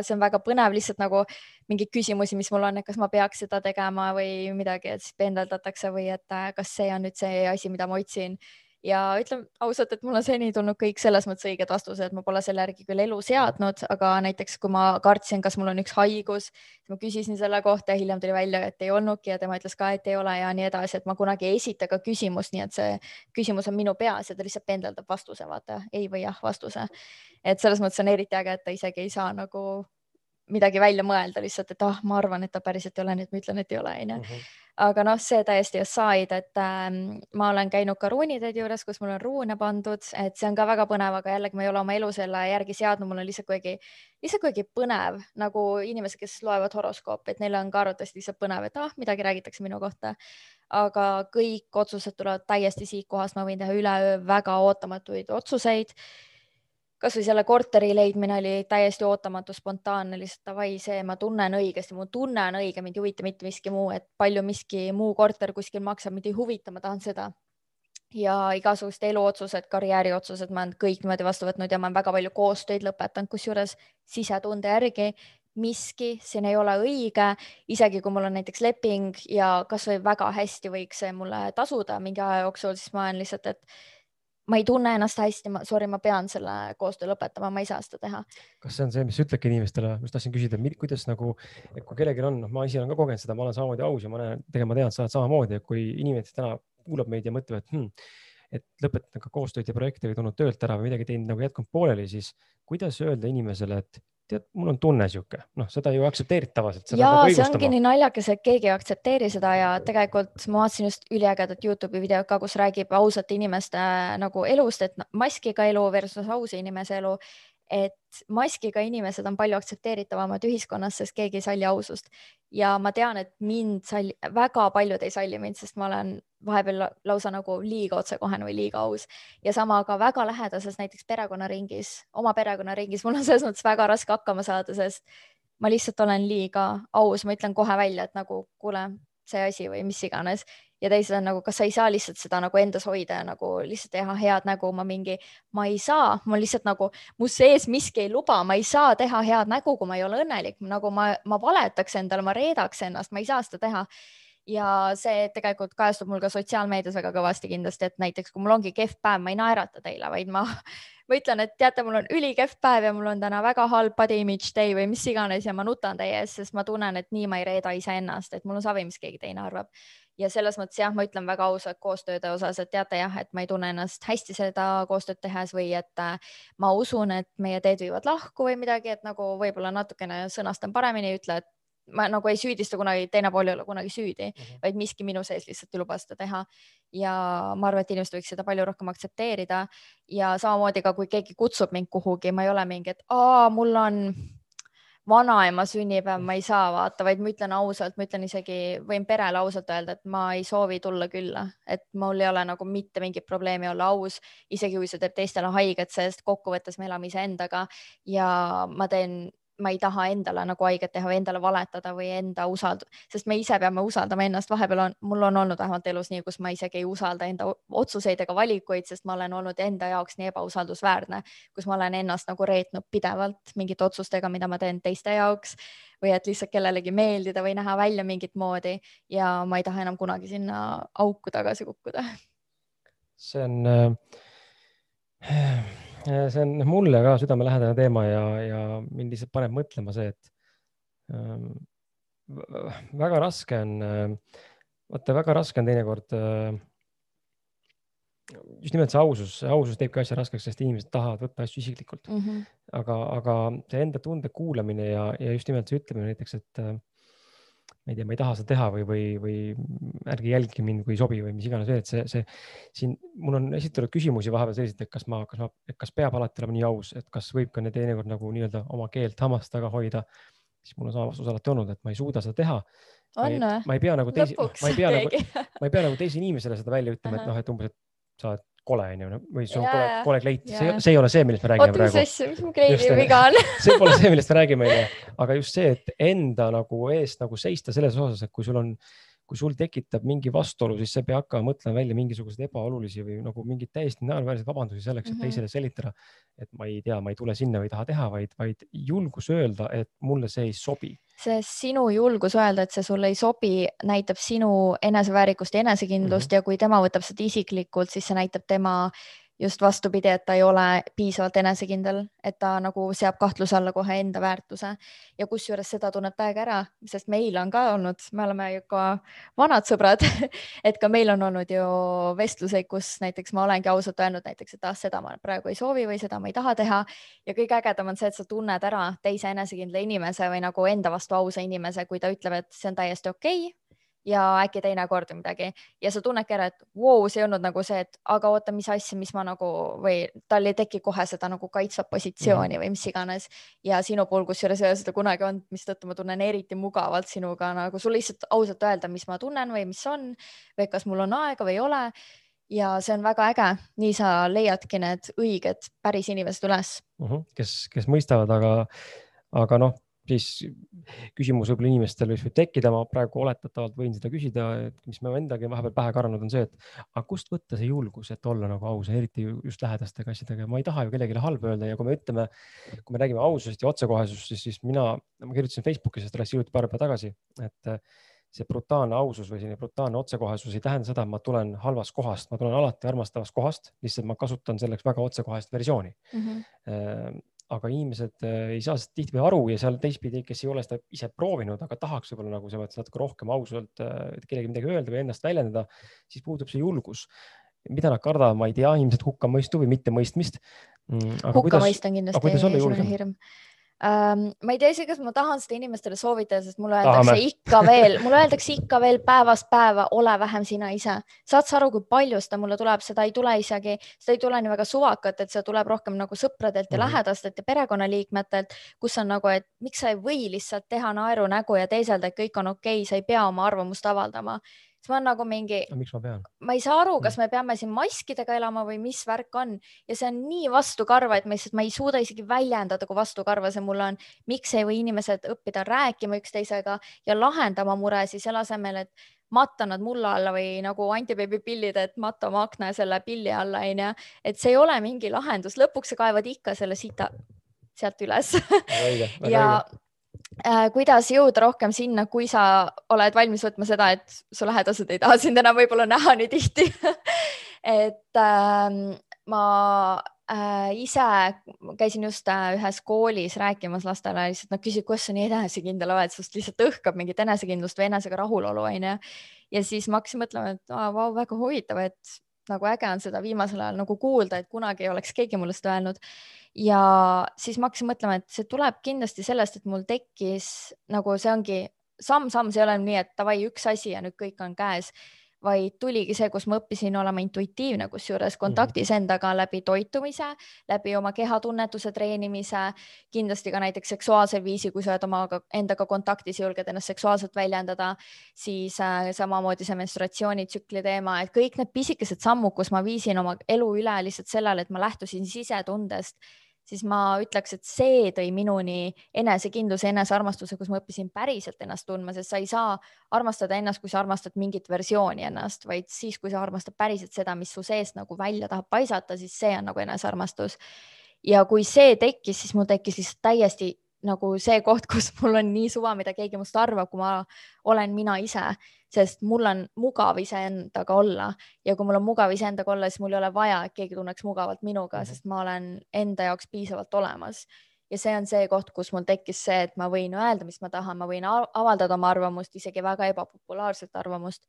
see on väga põnev, lihtsalt nagu mingeid küsimusi, mis mul on, et kas ma peaks seda tegema või midagi, et siis pendeldatakse või et äh, kas see on nüüd see asi, mida ma otsin ja ütlen ausalt, et mul on seni tulnud kõik selles mõttes õiged vastused, ma pole selle järgi küll elu seadnud, aga näiteks kui ma kartsin, kas mul on üks haigus, ma küsisin selle kohta ja hiljem tuli välja, et ei olnudki ja tema ütles ka, et ei ole ja nii edasi, et ma kunagi ei esita ka küsimust, nii et see küsimus on minu peas ja ta lihtsalt pendeldab vastuse, vaata. Ei või jah vastuse. et selles mõttes on eriti äge, et ta isegi ei saa nagu midagi välja mõelda lihtsalt, et ah oh,, ma arvan, et ta päriselt ei ole, nii et ma ütlen, et ei ole, onju. Mhm. Aga noh, see täiesti aside, et äh, ma olen käinud ka ruuniteedi juures, kus mul on ruune pandud, et see on ka väga põnev, aga jällegi ma ei ole oma elu selle järgi seadnud, mul on lihtsalt kuidagi, lihtsalt kuidagi põnev nagu inimesed, kes loevad horoskoopi, et neil on ka arvatavasti lihtsalt põnev, et ah, midagi räägitakse minu kohta. aga kõik otsused tulevad täiesti siit kohast, ma võin teha üleöö väga ootamatuid otsuseid kasvõi selle korteri leidmine oli täiesti ootamatu, spontaanne, lihtsalt davai, see ma tunnen õigesti, mu tunne on õige, mind ei huvita mitte miski muu, et palju miski muu korter kuskil maksab, mind ei huvita, ma tahan seda. ja igasugused eluotsused, karjääriotsused, ma olen kõik niimoodi vastu võtnud ja ma olen väga palju koostöid lõpetanud, kusjuures sisetunde järgi miski siin ei ole õige, isegi kui mul on näiteks leping ja kasvõi väga hästi võiks see mulle tasuda mingi aja jooksul, siis ma olen lihtsalt, et ma ei tunne ennast hästi, ma, sorry, ma pean selle koostöö lõpetama, ma ei saa seda teha. kas see on see, mis sa ütledki inimestele, ma just tahtsin küsida, kuidas nagu, et kui kellelgi on, noh, ma ise olen ka kogenud seda, ma olen samamoodi aus ja ma näen, tegelikult ma tean, et sa oled samamoodi, et kui inimesed täna kuulab meid ja mõtlevad hmm,, et lõpetan ka koostööd ja projekte või tulnud töölt ära või midagi teinud nagu jätkanud pooleli, siis kuidas öelda inimesele, et tead, mul on tunne sihuke, noh, seda ju aktsepteerid tavaliselt. ja see ongi nii naljakas, et keegi ei aktsepteeri seda ja tegelikult ma vaatasin just üliägedat Youtube'i videot ka, kus räägib ausate inimeste äh, nagu elust, et maskiga elu versus ausa inimese elu et maskiga inimesed on palju aktsepteeritavamad ühiskonnas, sest keegi ei salli ausust. Ja ma tean, et mind salli, väga paljud ei salli mind, sest ma olen vahepeal lausa nagu liiga otsekohene või liiga aus. Ja sama ka väga lähedases näiteks perekonnaringis, oma perekonnaringis, mul on selles mõttes väga raske hakkama saada, sest ma lihtsalt olen liiga aus, ma ütlen kohe välja, et nagu kuule, see asi või mis iganes ja teised on nagu, kas sa ei saa lihtsalt seda nagu endas hoida ja nagu lihtsalt teha head nägu, ma mingi, ma ei saa, ma lihtsalt nagu, mu sees miski ei luba, ma ei saa teha head nägu, kui ma ei ole õnnelik, nagu ma, ma valetaks endale, ma reedaks ennast, ma ei saa seda teha. Ja see tegelikult kajastub mul ka sotsiaalmeedias väga kõvasti kindlasti, et näiteks kui mul ongi kehv päev, ma ei naerata teile, vaid ma, ma ütlen, et teate, mul on ülikehv päev ja mul on täna väga halb body image day või mis iganes ja ma nutan teie ees, sest ma tunnen, et nii ma ei reeda iseennast, et mul on savi, mis keegi teine arvab ja selles mõttes jah, ma ütlen väga ausalt koostööde osas, et teate jah, et ma ei tunne ennast hästi seda koostööd tehes või et äh, ma usun, et meie teed viivad lahku või midagi, et nagu võib-olla natukene sõnastan paremini, ei ütle, et ma nagu ei süüdista kunagi, teine pool ei ole kunagi süüdi mm, -hmm. vaid miski minu sees lihtsalt ei luba seda teha. ja ma arvan, et inimesed võiks seda palju rohkem aktsepteerida ja samamoodi ka, kui keegi kutsub mind kuhugi, ma ei ole mingi, et aa, mul on vanaema sünnipäev ma ei saa vaata, vaid ma ütlen ausalt, ma ütlen isegi, võin perele ausalt öelda, et ma ei soovi tulla külla, et mul ei ole nagu mitte mingit probleemi olla aus, isegi kui see teeb teistele haiget, sest kokkuvõttes me elame iseendaga ja ma teen ma ei taha endale nagu haiget teha või endale valetada või enda usald-, sest me ise peame usaldama ennast, vahepeal on, mul on olnud vähemalt elus nii, kus ma isegi ei usalda enda otsuseid ega valikuid, sest ma olen olnud enda jaoks nii ebausaldusväärne, kus ma olen ennast nagu reetnud pidevalt mingite otsustega, mida ma teen teiste jaoks või et lihtsalt kellelegi meeldida või näha välja mingit moodi ja ma ei taha enam kunagi sinna auku tagasi kukkuda. see on äh see on mulle ka südamelähedane teema ja, ja mind lihtsalt paneb mõtlema see, et ähm, väga raske on äh,, vaata, väga raske on teinekord äh, just nimelt see ausus, ausus teebki asja raskeks, sest inimesed tahavad võtta asju isiklikult mm. -hmm. aga, aga see enda tunde kuulamine ja, ja just nimelt see ütlemine näiteks, et äh, ma ei tea, ma ei taha seda teha või, või, või ärge jälgige mind, kui ei sobi või mis iganes veel, et see, see siin mul on esitatud küsimusi vahepeal selliseid, et kas ma, kas ma, kas peab alati olema nii aus, et kas võib ka teinekord nagu nii-öelda oma keelt hammast taga hoida. siis mul on sama vastus alati olnud, et ma ei suuda seda teha. või? ma ei pea nagu teisi, ma ei pea nagu, ma ei pea nagu teisele inimesele seda välja ütlema, et Ahah. noh, et umbes, et sa oled kole onju või sul on Jaa, kole kole kleit, see Jaa., see ei ole see, millest me räägime oota, mis praegu. asja, mis mu kleidi viga on? see pole see, millest me räägime, onju, aga just see, et enda nagu eest nagu seista selles osas, et kui sul on, kui sul tekitab mingi vastuolu, siis sa ei pea hakkama mõtlema välja mingisuguseid ebaolulisi või nagu mingeid täiesti naeruväärseid vabandusi selleks, et Mhm. teisele selitada, et ma ei tea, ma ei tule sinna või ei taha teha, vaid, vaid julgus öelda, et mulle see ei sobi. sest sinu julgus öelda, et see sulle ei sobi, näitab sinu eneseväärikust ja enesekindlust mm -hmm. ja kui tema võtab seda isiklikult, siis see näitab tema just vastupidi, et ta ei ole piisavalt enesekindel, et ta nagu seab kahtluse alla kohe enda väärtuse. Ja kusjuures seda tunneb täiega ära, sest meil on ka olnud, me oleme ju ka vanad sõbrad, et ka meil on olnud ju vestluseid, kus näiteks ma olengi ausalt öelnud näiteks, et ah, seda ma praegu ei soovi või seda ma ei taha teha. Ja kõige ägedam on see, et sa tunned ära teise enesekindla inimese või nagu enda vastu ausa inimese, kui ta ütleb, et see on täiesti okei okay, ja äkki teinekord või midagi. Ja sa tunnedki ära, et vau wow,, see ei olnud nagu see, et aga oota, mis asja, mis ma nagu või tal ei teki kohe seda nagu kaitsvat positsiooni mm -hmm. või mis iganes. Ja sinu puhul, kusjuures ei ole seda kunagi olnud, mistõttu ma tunnen eriti mugavalt sinuga nagu sul lihtsalt ausalt öelda, mis ma tunnen või mis on või kas mul on aega või ei ole. Ja see on väga äge, nii sa leiadki need õiged päris inimesed üles. Kes, kes mõistavad, aga, aga noh, siis küsimus võib-olla inimestel võib tekkida, ma praegu oletatavalt võin seda küsida, et mis me endagi vahepeal pähe karanud on see, et aga kust võtta see julgus, et olla nagu aus, eriti ju just lähedastega asjadega, ma ei taha ju kellelegi halba öelda ja kui me ütleme, kui me räägime aususest ja otsekohesusest, siis, siis mina, ma kirjutasin Facebooki sellest alles hiljuti paar päeva tagasi, et see brutaalne ausus või selline brutaalne otsekohesus ei tähenda seda, et ma tulen halvast kohast, ma tulen alati armastavast kohast, lihtsalt ma kasutan selleks väga otsekohest versiooni mm. -hmm. Aga inimesed äh, ei saa sellest tihtipeale aru ja seal teistpidi, kes ei ole seda ise proovinud, aga tahaks võib-olla nagu selles mõttes natuke rohkem ausalt äh, kellelegi midagi öelda või ennast väljendada, siis puudub see julgus. mida nad kardavad, ma ei tea, ilmselt hukkamõistu või mittemõistmist. hukkamõist on kindlasti esimene hirm um,. ma ei tea isegi, kas ma tahan seda inimestele soovitada, sest mulle öeldakse Tahame. ikka veel, mulle öeldakse ikka veel päevast päeva, ole vähem sina ise. saad sa aru, kui palju seda mulle tuleb, seda ei tule isegi, seda ei tule nii väga suvakalt, et see tuleb rohkem nagu sõpradelt ja Mhm. lähedastelt ja perekonnaliikmetelt, kus on nagu, et miks sa ei või lihtsalt teha naerunägu ja teeselda, et kõik on okei okay,, sa ei pea oma arvamust avaldama. Siis ma olen nagu mingi, miks ma pean? ma ei saa aru, Mm. kas me peame siin maskidega elama või mis värk on ja see on nii vastukarva, et ma lihtsalt, ma ei suuda isegi väljendada, kui vastukarva see mulle on. miks ei või inimesed õppida rääkima üksteisega ja lahendama muresid selle asemel, et matta nad mulla alla või nagu antibeebi pillid, et matta oma akna selle pilli alla onju, et see ei ole mingi lahendus, lõpuks sa kaevad ikka selle sita sealt üles ja õige. Äh, kuidas jõuda rohkem sinna, kui sa oled valmis võtma seda, et su lähedased ei taha sind enam võib-olla näha nii tihti? Et äh, ma äh, ise käisin just äh, ühes koolis rääkimas lastele, lihtsalt nad küsisid, kuidas sa nii enesekindel oled, sest lihtsalt õhkab mingit enesekindlust või enesega rahulolu onju. ja siis ma hakkasin mõtlema, et aa, vau, väga huvitav, et nagu äge on seda viimasel ajal nagu kuulda, et kunagi ei oleks keegi mulle seda öelnud ja siis ma hakkasin mõtlema, et see tuleb kindlasti sellest, et mul tekkis nagu see ongi samm-samm, see ei ole nii, et davai üks asi ja nüüd kõik on käes, vaid tuligi see, kus ma õppisin olema intuitiivne, kusjuures kontaktis endaga läbi toitumise, läbi oma kehatunnetuse treenimise, kindlasti ka näiteks seksuaalsel viisil, kui sa oled omaga endaga kontaktis julged ennast seksuaalselt väljendada, siis äh, samamoodi see menstruatsioonitsükli teema, et kõik need pisikesed sammud, kus ma viisin oma elu üle lihtsalt sellele, et ma lähtusin sisetundest siis ma ütleks, et see tõi minuni enesekindluse, enesearmastuse, kus ma õppisin päriselt ennast tundma, sest sa ei saa armastada ennast, kui sa armastad mingit versiooni ennast, vaid siis, kui sa armastad päriselt seda, mis su seest nagu välja tahab paisata, siis see on nagu enesearmastus. ja kui see tekkis, siis mul tekkis lihtsalt täiesti nagu see koht, kus mul on nii suva, mida keegi must arvab, kui ma olen mina ise, sest mul on mugav iseendaga olla ja kui mul on mugav iseendaga olla, siis mul ei ole vaja, et keegi tunneks mugavalt minuga -hmm. sest ma olen enda jaoks piisavalt olemas ja see on see koht, kus mul tekkis see, et ma võin öelda, mis ma tahan, ma võin avaldada oma arvamust, isegi väga ebapopulaarset arvamust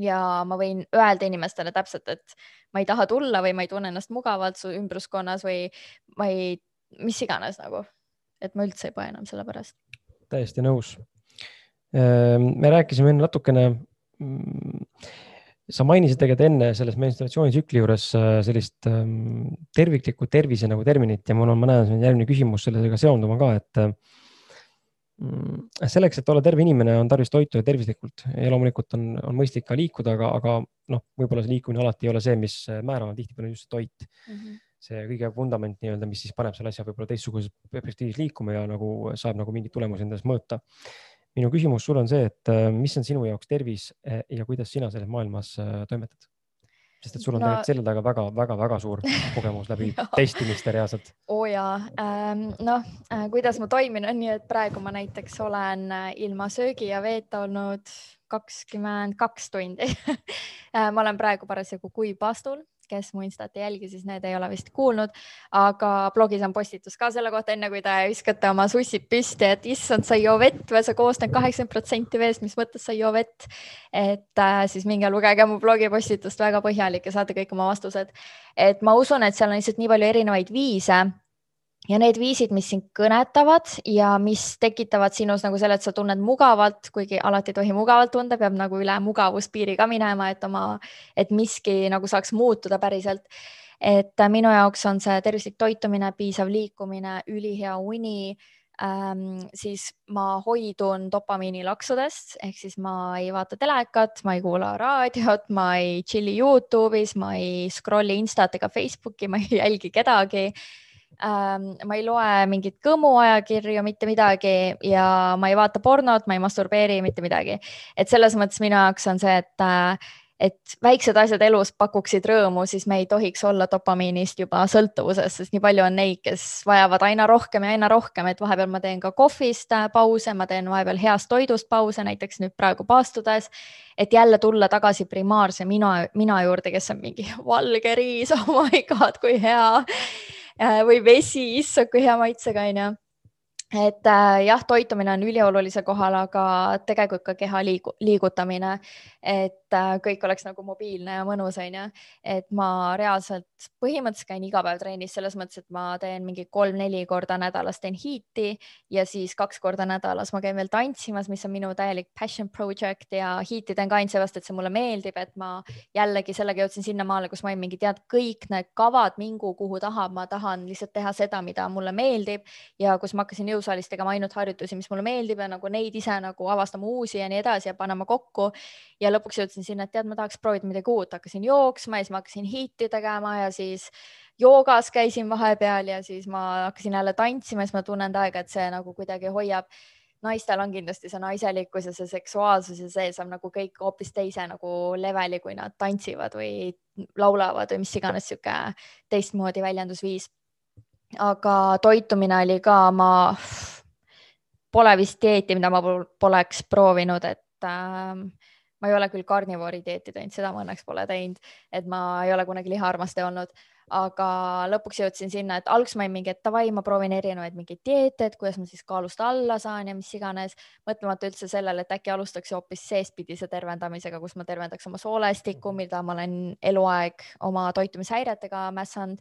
ja ma võin öelda inimestele täpselt, et ma ei taha tulla või ma ei tunne ennast mugavalt su ümbruskonnas või ma ei, mis iganes nagu, et ma üldse ei põe enam selle pärast. täiesti nõus. Me rääkisime enne natukene. sa mainisid tegelikult enne selles menstruatsioonitsükli juures äh, sellist ähm, terviklikku tervise nagu terminit ja mul on, ma näen, see on järgmine küsimus sellega seonduma ka, et Mm, selleks, et olla terve inimene, on tarvis toituda tervislikult ja loomulikult on, on mõistlik ka liikuda, aga, aga noh, võib-olla see liikumine alati ei ole see, mis määrab, tihtipeale on just toit mm. -hmm. see kõige vundament nii-öelda, mis siis paneb selle asja võib-olla teistsuguses perspektiivis liikuma ja nagu saab nagu mingeid tulemusi endas mõõta. Minu küsimus sulle on see, et äh, mis on sinu jaoks tervis äh, ja kuidas sina selles maailmas äh, toimetad? sest et sul on no, tegelikult selja taga väga-väga-väga suur kogemus läbi testimiste reaalselt. oo jaa ähm,, noh kuidas ma toimin, on nii, et praegu ma näiteks olen ilma söögi ja veeta olnud kakskümmend kaks tundi ma olen praegu parasjagu kuivpaastul kes mu Instat ei jälgi, siis need ei ole vist kuulnud, aga blogis on postitus ka selle kohta, enne kui te viskate oma sussid püsti, et issand, sa ei joo vett või sa koosned kaheksakümmend protsenti veest, mis mõttes sa ei joo vett. et äh, siis minge lugege mu blogipostitust väga põhjalik ja saate kõik oma vastused. et ma usun, et seal on lihtsalt nii palju erinevaid viise ja need viisid, mis sind kõnetavad ja mis tekitavad sinus nagu selle, et sa tunned mugavalt, kuigi alati ei tohi mugavalt tunda, peab nagu üle mugavuspiiri ka minema, et oma, et miski nagu saaks muutuda päriselt. et minu jaoks on see tervislik toitumine, piisav liikumine, ülihea uni ähm,, siis ma hoidun dopamiinilaksudest ehk siis ma ei vaata telekat, ma ei kuula raadiot, ma ei chill'i Youtube'is, ma ei scroll'i Instat ega Facebooki, ma ei jälgi kedagi. Ma ei loe mingeid Kõmu ajakirju, mitte midagi ja ma ei vaata pornot, ma ei masturbeeri, mitte midagi. et selles mõttes minu jaoks on see, et äh, et väiksed asjad elus pakuksid rõõmu, siis me ei tohiks olla dopamiinist juba sõltuvuses, sest nii palju on neid, kes vajavad aina rohkem ja aina rohkem, et vahepeal ma teen ka kohvist äh, pause, ma teen vahepeal heast toidust pause, näiteks nüüd praegu paastudes, et jälle tulla tagasi primaarse mina, mina juurde, kes on mingi valge riis, oh my god, kui hea või vesi, issand, kui hea maitsega onju et äh, jah, toitumine on üliolulisel kohal, aga tegelikult ka keha liigu, liigutamine, et äh, kõik oleks nagu mobiilne ja mõnus, onju. et ma reaalselt põhimõtteliselt käin iga päev trennis selles mõttes, et ma teen mingi kolm-neli korda nädalas teen hiiti ja siis kaks korda nädalas ma käin veel tantsimas, mis on minu täielik passion project ja hiiti teen ka ainult seepärast, et see mulle meeldib, et ma jällegi sellega jõudsin sinnamaale, kus ma olin mingi tead, kõik need kavad mingu, kuhu tahab, ma tahan lihtsalt teha seda, mida mulle meeldib ja kus ma hakkasin jõusaalis tegema ainult harjutusi, mis mulle meeldib ja nagu neid ise nagu avastama uusi ja nii edasi ja panema kokku. ja lõpuks jõudsin sinna, et tead, ma tahaks proovida midagi uut, hakkasin jooksma ja siis ma hakkasin hiiti tegema ja siis joogas käisin vahepeal ja siis ma hakkasin jälle tantsima, siis ma tunnen aega, et see nagu kuidagi hoiab. Naistel on kindlasti see naiselikkus ja see seksuaalsus ja see saab nagu kõik hoopis teise nagu leveli, kui nad tantsivad või laulavad või mis iganes sihuke teistmoodi väljendusviis. Aga toitumine oli ka, ma pole vist dieeti, mida ma poleks proovinud, et äh, ma ei ole küll karnivoori dieeti teinud, seda ma õnneks pole teinud, et ma ei ole kunagi lihaarmastaja olnud, aga lõpuks jõudsin sinna, et alguses ma olin mingi, et davai, ma proovin erinevaid mingeid dieete, et kuidas ma siis kaalust alla saan ja mis iganes, mõtlemata üldse sellele, et äkki alustaks hoopis seestpidise tervendamisega, kus ma tervendaks oma soolestikku, mida ma olen eluaeg oma toitumishäiretega mässanud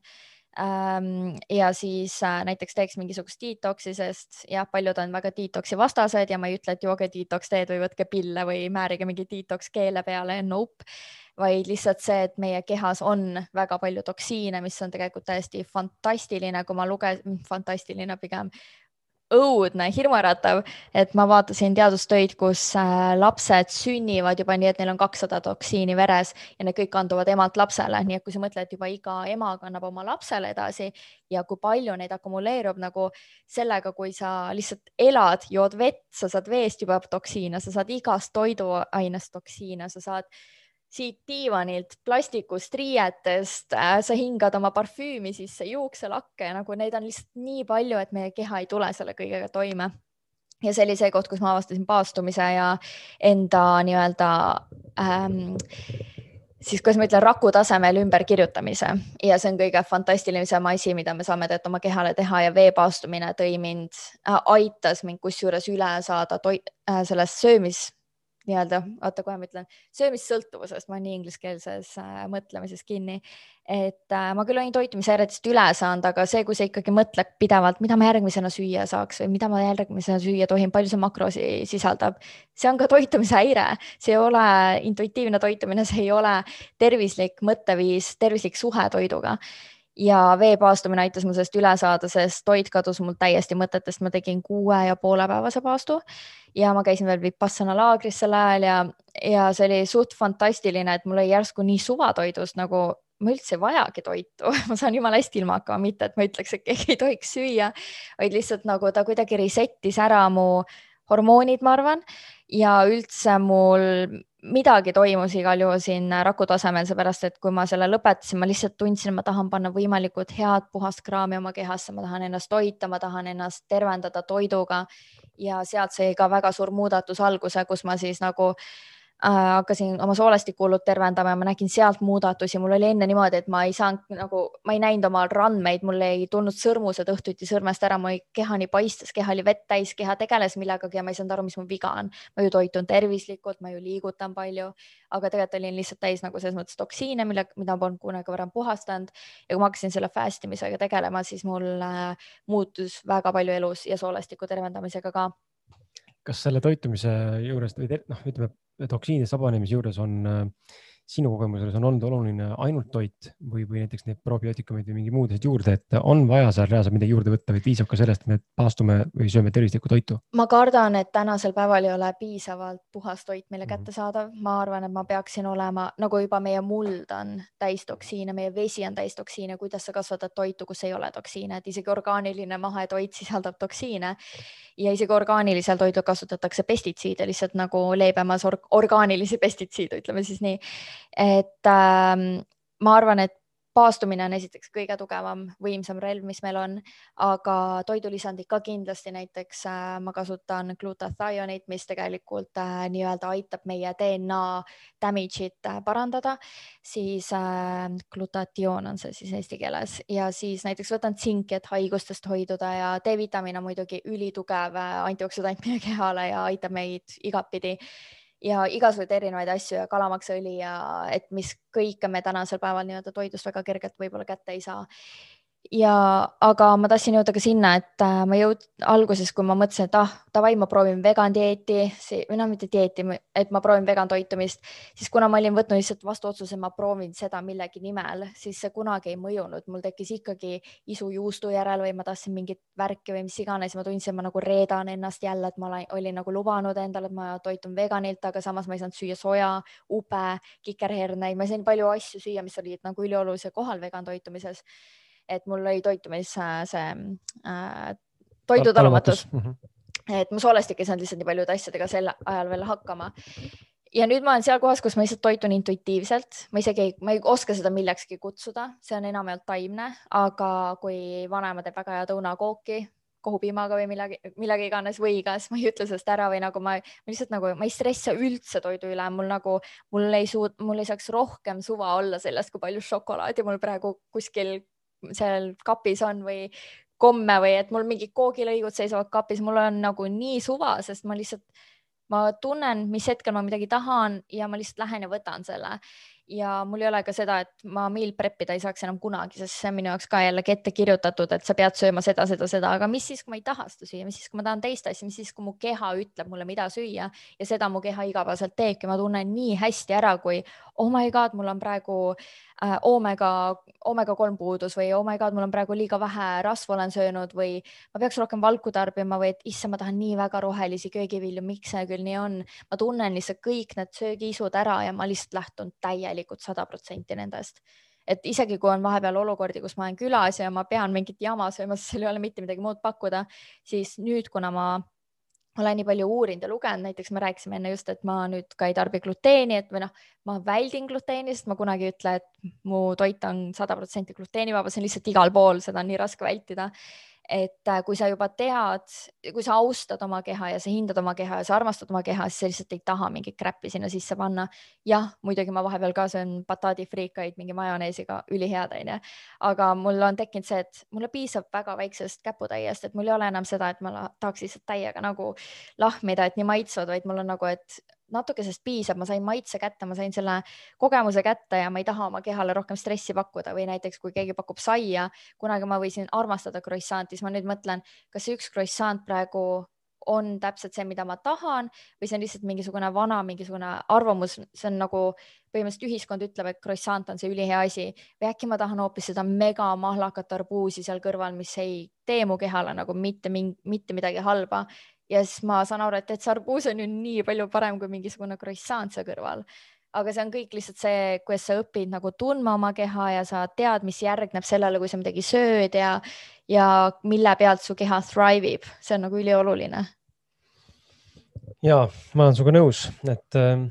ja siis äh, näiteks teeks mingisugust detox'i, sest jah, paljud on väga detox'i vastased ja ma ei ütle, et jooge detox teed või võtke pille või määrige mingi detox keele peale, nope, vaid lihtsalt see, et meie kehas on väga palju toksiine, mis on tegelikult täiesti fantastiline, kui ma lugesin, fantastiline pigem õudne, hirmuäratav, et ma vaatasin teadustöid, kus äh, lapsed sünnivad juba nii, et neil on kakssada toksiini veres ja need kõik kanduvad emalt lapsele, nii et kui sa mõtled, juba iga ema kannab oma lapsele edasi ja kui palju neid akumuleerub nagu sellega, kui sa lihtsalt elad, jood vett, sa saad veest juba toksiine, sa saad igast toiduainest toksiine, sa saad siit diivanilt, plastikust, riietest äh,, sa hingad oma parfüümi sisse, juukselakke, nagu neid on lihtsalt nii palju, et meie keha ei tule selle kõigega toime. ja see oli see koht, kus ma avastasin paastumise ja enda nii-öelda ähm, siis kuidas ma ütlen, raku tasemel ümberkirjutamise ja see on kõige fantastilisem asi, mida me saame tegelikult oma kehale teha ja veepaastumine tõi mind äh,, aitas mind kusjuures üle saada toit, äh, sellest söömis nii-öelda, oota, kohe ma ütlen, söömissõltuvusest, ma olen nii ingliskeelses äh, mõtlemises kinni. et äh, ma küll olin toitumishäiretest üle saanud, aga see, kui sa ikkagi mõtled pidevalt, mida ma järgmisena süüa saaks või mida ma järgmisena süüa tohin, palju see makrosi sisaldab, see on ka toitumishäire, see ei ole intuitiivne toitumine, see ei ole tervislik mõtteviis, tervislik suhe toiduga ja vee paastumine aitas mul sellest üle saada, sest toit kadus mul täiesti mõtetest, ma tegin kuue ja poole päevase paastu ja ma käisin veel Vipassana laagris sel ajal ja, ja see oli suht fantastiline, et mul oli järsku nii suvatoidust nagu ma üldse ei vajagi toitu. Ma saan jumala hästi ilma hakkama, mitte et ma ütleks, et keegi ei tohiks süüa, vaid lihtsalt nagu ta kuidagi reset'is ära mu hormoonid, ma arvan, ja üldse mul midagi toimus igal juhul siin raku tasemel, seepärast et kui ma selle lõpetasin, ma lihtsalt tundsin, ma tahan panna võimalikult head puhast kraami oma kehasse, ma tahan ennast toita, ma tahan ennast tervendada toiduga. Ja sealt sai ka väga suur muudatus alguse, kus ma siis nagu äh, äh, hakkasin oma soolestikkuulut tervendama ja ma nägin sealt muudatusi, mul oli enne niimoodi, et ma ei saanud nagu, ma ei näinud oma randmeid, mul ei tulnud sõrmused õhtuti sõrmest ära, mu keha nii paistes, keha oli vett täis, keha tegeles millegagi ja ma ei saanud aru, mis mul viga on. ma ju toitun tervislikult, ma ju liigutan palju, aga tegelikult olin lihtsalt täis nagu selles mõttes toksiine, mille, mida ma polnud kunagi varem puhastanud. Ja kui ma hakkasin selle fast imisega tegelema, siis mul äh, muutus väga palju elus ja soolestiku tervendamisega ka. Kas selle toitumise juures või noh, ütleme toksiinidest vabanemise juures on äh, sinu kogemuses on olnud oluline ainult toit või, või näiteks need probiootikumid või mingi muud asjad juurde, et on vaja seal reaalselt midagi juurde võtta või piisab ka sellest, et me paastume või sööme tervislikku toitu? ma kardan, et tänasel päeval ei ole piisavalt puhas toit meile mhm. kättesaadav, ma arvan, et ma peaksin olema nagu juba meie muld on täis toksiine, meie vesi on täis toksiine, kuidas sa kasvatad toitu, kus ei ole toksiine, et isegi orgaaniline mahetoit sisaldab toksiine ja isegi orgaanilisel toidul kasutatakse pestitsiide lihtsalt nagu leebemas or orgaanilisi pestitsiide, ütleme siis nii. Et ähm, ma arvan, et paastumine on esiteks kõige tugevam, võimsam relv, mis meil on, aga toidulisandid ka kindlasti, näiteks äh, ma kasutan glutathionit, mis tegelikult äh, nii-öelda aitab meie DNA damage'it äh, parandada, siis äh, glutatioon on see siis eesti keeles. Ja siis näiteks võtan tsinki, et haigustest hoiduda ja D-vitamiin on muidugi ülitugev äh, antioksüdant meie kehale ja aitab meid igatpidi ja igasuguseid erinevaid asju ja kalamaksõli ja et mis kõike me tänasel päeval nii-öelda toidust väga kergelt võib-olla kätte ei saa ja, aga ma tahtsin jõuda ka sinna, et äh, ma jõud-, alguses, kui ma mõtlesin, et ah, davai, ma proovin vegan dieeti või noh, mitte dieeti, et ma proovin vegan toitumist, siis kuna ma olin võtnud lihtsalt vastu otsuse, ma proovin seda millegi nimel, siis see kunagi ei mõjunud, mul tekkis ikkagi isu juustu järel või ma tahtsin mingit värki või mis iganes, ma tundsin, ma nagu reedan ennast jälle, et ma olin, olin nagu lubanud endale, et ma toitun veganilt, aga samas ma ei saanud süüa soja, ube, kikerherneid, ma sain palju asju süüa, mis olid nagu üliolulisel kohal vegan toitumises et mul oli toitumis see äh, toidutalumatus. mm. -hmm. et mu soolestik ei saanud lihtsalt nii paljude asjadega sel ajal veel hakkama. Ja nüüd ma olen seal kohas, kus ma lihtsalt toitun intuitiivselt, ma isegi ei, ma ei oska seda millekski kutsuda, see on enamjaolt taimne, aga kui vanaema teeb väga head õunakooki, kohupiimaga või millegi, millega iganes või kas ma ei ütle sellest ära või nagu ma, ma lihtsalt nagu, ma ei stressa üldse toidu üle, mul nagu, mul ei suut-, mul ei saaks rohkem suva olla sellest, kui palju šokolaadi mul praegu kuskil seal kapis on või komme või et mul mingid koogilõigud seisavad kapis, mul on nagu nii suva, sest ma lihtsalt, ma tunnen, mis hetkel ma midagi tahan ja ma lihtsalt lähen ja võtan selle. Ja mul ei ole ka seda, et ma meal prep ida ei saaks enam kunagi, sest see on minu jaoks ka jällegi ette kirjutatud, et sa pead sööma seda, seda, seda, aga mis siis, kui ma ei taha seda süüa, mis siis, kui ma tahan teist asja, mis siis, kui mu keha ütleb mulle, mida süüa? Ja seda mu keha igapäevaselt teebki, ma tunnen nii hästi ära, kui oh my god, mul on praegu äh, oomega, oomega kolm puudus või oh my god, mul on praegu liiga vähe rasva olen söönud või ma peaks rohkem valku tarbima või et issand, ma tahan nii väga rohelisi köögivilju, miks see küll nii on. ma tunnen lihtsalt kõik need söögiisud ära ja ma lihtsalt lähtun täielikult sada protsenti nendest. et isegi kui on vahepeal olukordi, kus ma olen külas ja ma pean mingit jama sööma, sest seal ei ole mitte midagi muud pakkuda, siis nüüd, kuna ma olen nii palju uurinud ja lugenud, näiteks me rääkisime enne just, et ma nüüd ka ei tarbi gluteeni, et või noh, ma väldin gluteeni, sest ma kunagi ei ütle, et mu toit on sada protsenti gluteenivaba, see on lihtsalt igal pool, seda on nii raske vältida et äh, kui sa juba tead, kui sa austad oma keha ja sa hindad oma keha ja sa armastad oma keha, siis sa lihtsalt ei taha mingit kräppi sinna sisse panna. jah, muidugi ma vahepeal ka söön bataadifriikaid mingi majoneesiga, ülihead onju, aga mul on tekkinud see, et mulle piisab väga väiksest käputäiest, et mul ei ole enam seda, et ma tahaks lihtsalt täiega nagu lahmida, et nii maitsvad, vaid mul on nagu, et natukesest piisab, ma sain maitse kätte, ma sain selle kogemuse kätte ja ma ei taha oma kehale rohkem stressi pakkuda või näiteks kui keegi pakub saia, kunagi ma võisin armastada croissant'i, siis ma nüüd mõtlen, kas see üks croissant praegu on täpselt see, mida ma tahan või see on lihtsalt mingisugune vana mingisugune arvamus, see on nagu põhimõtteliselt ühiskond ütleb, et croissant on see ülihea asi või äkki ma tahan hoopis seda mega mahlakat arbuusi seal kõrval, mis ei tee mu kehale nagu mitte, mitte midagi halba ja siis ma saan aru, et, et see arbuus on ju nii palju parem kui mingisugune croissant seal kõrval aga see on kõik lihtsalt see, kuidas sa õpid nagu tundma oma keha ja sa tead, mis järgneb sellele, kui sa midagi sööd ja, ja mille pealt su keha thrive ib, see on nagu ülioluline. ja ma olen sinuga nõus, et äh,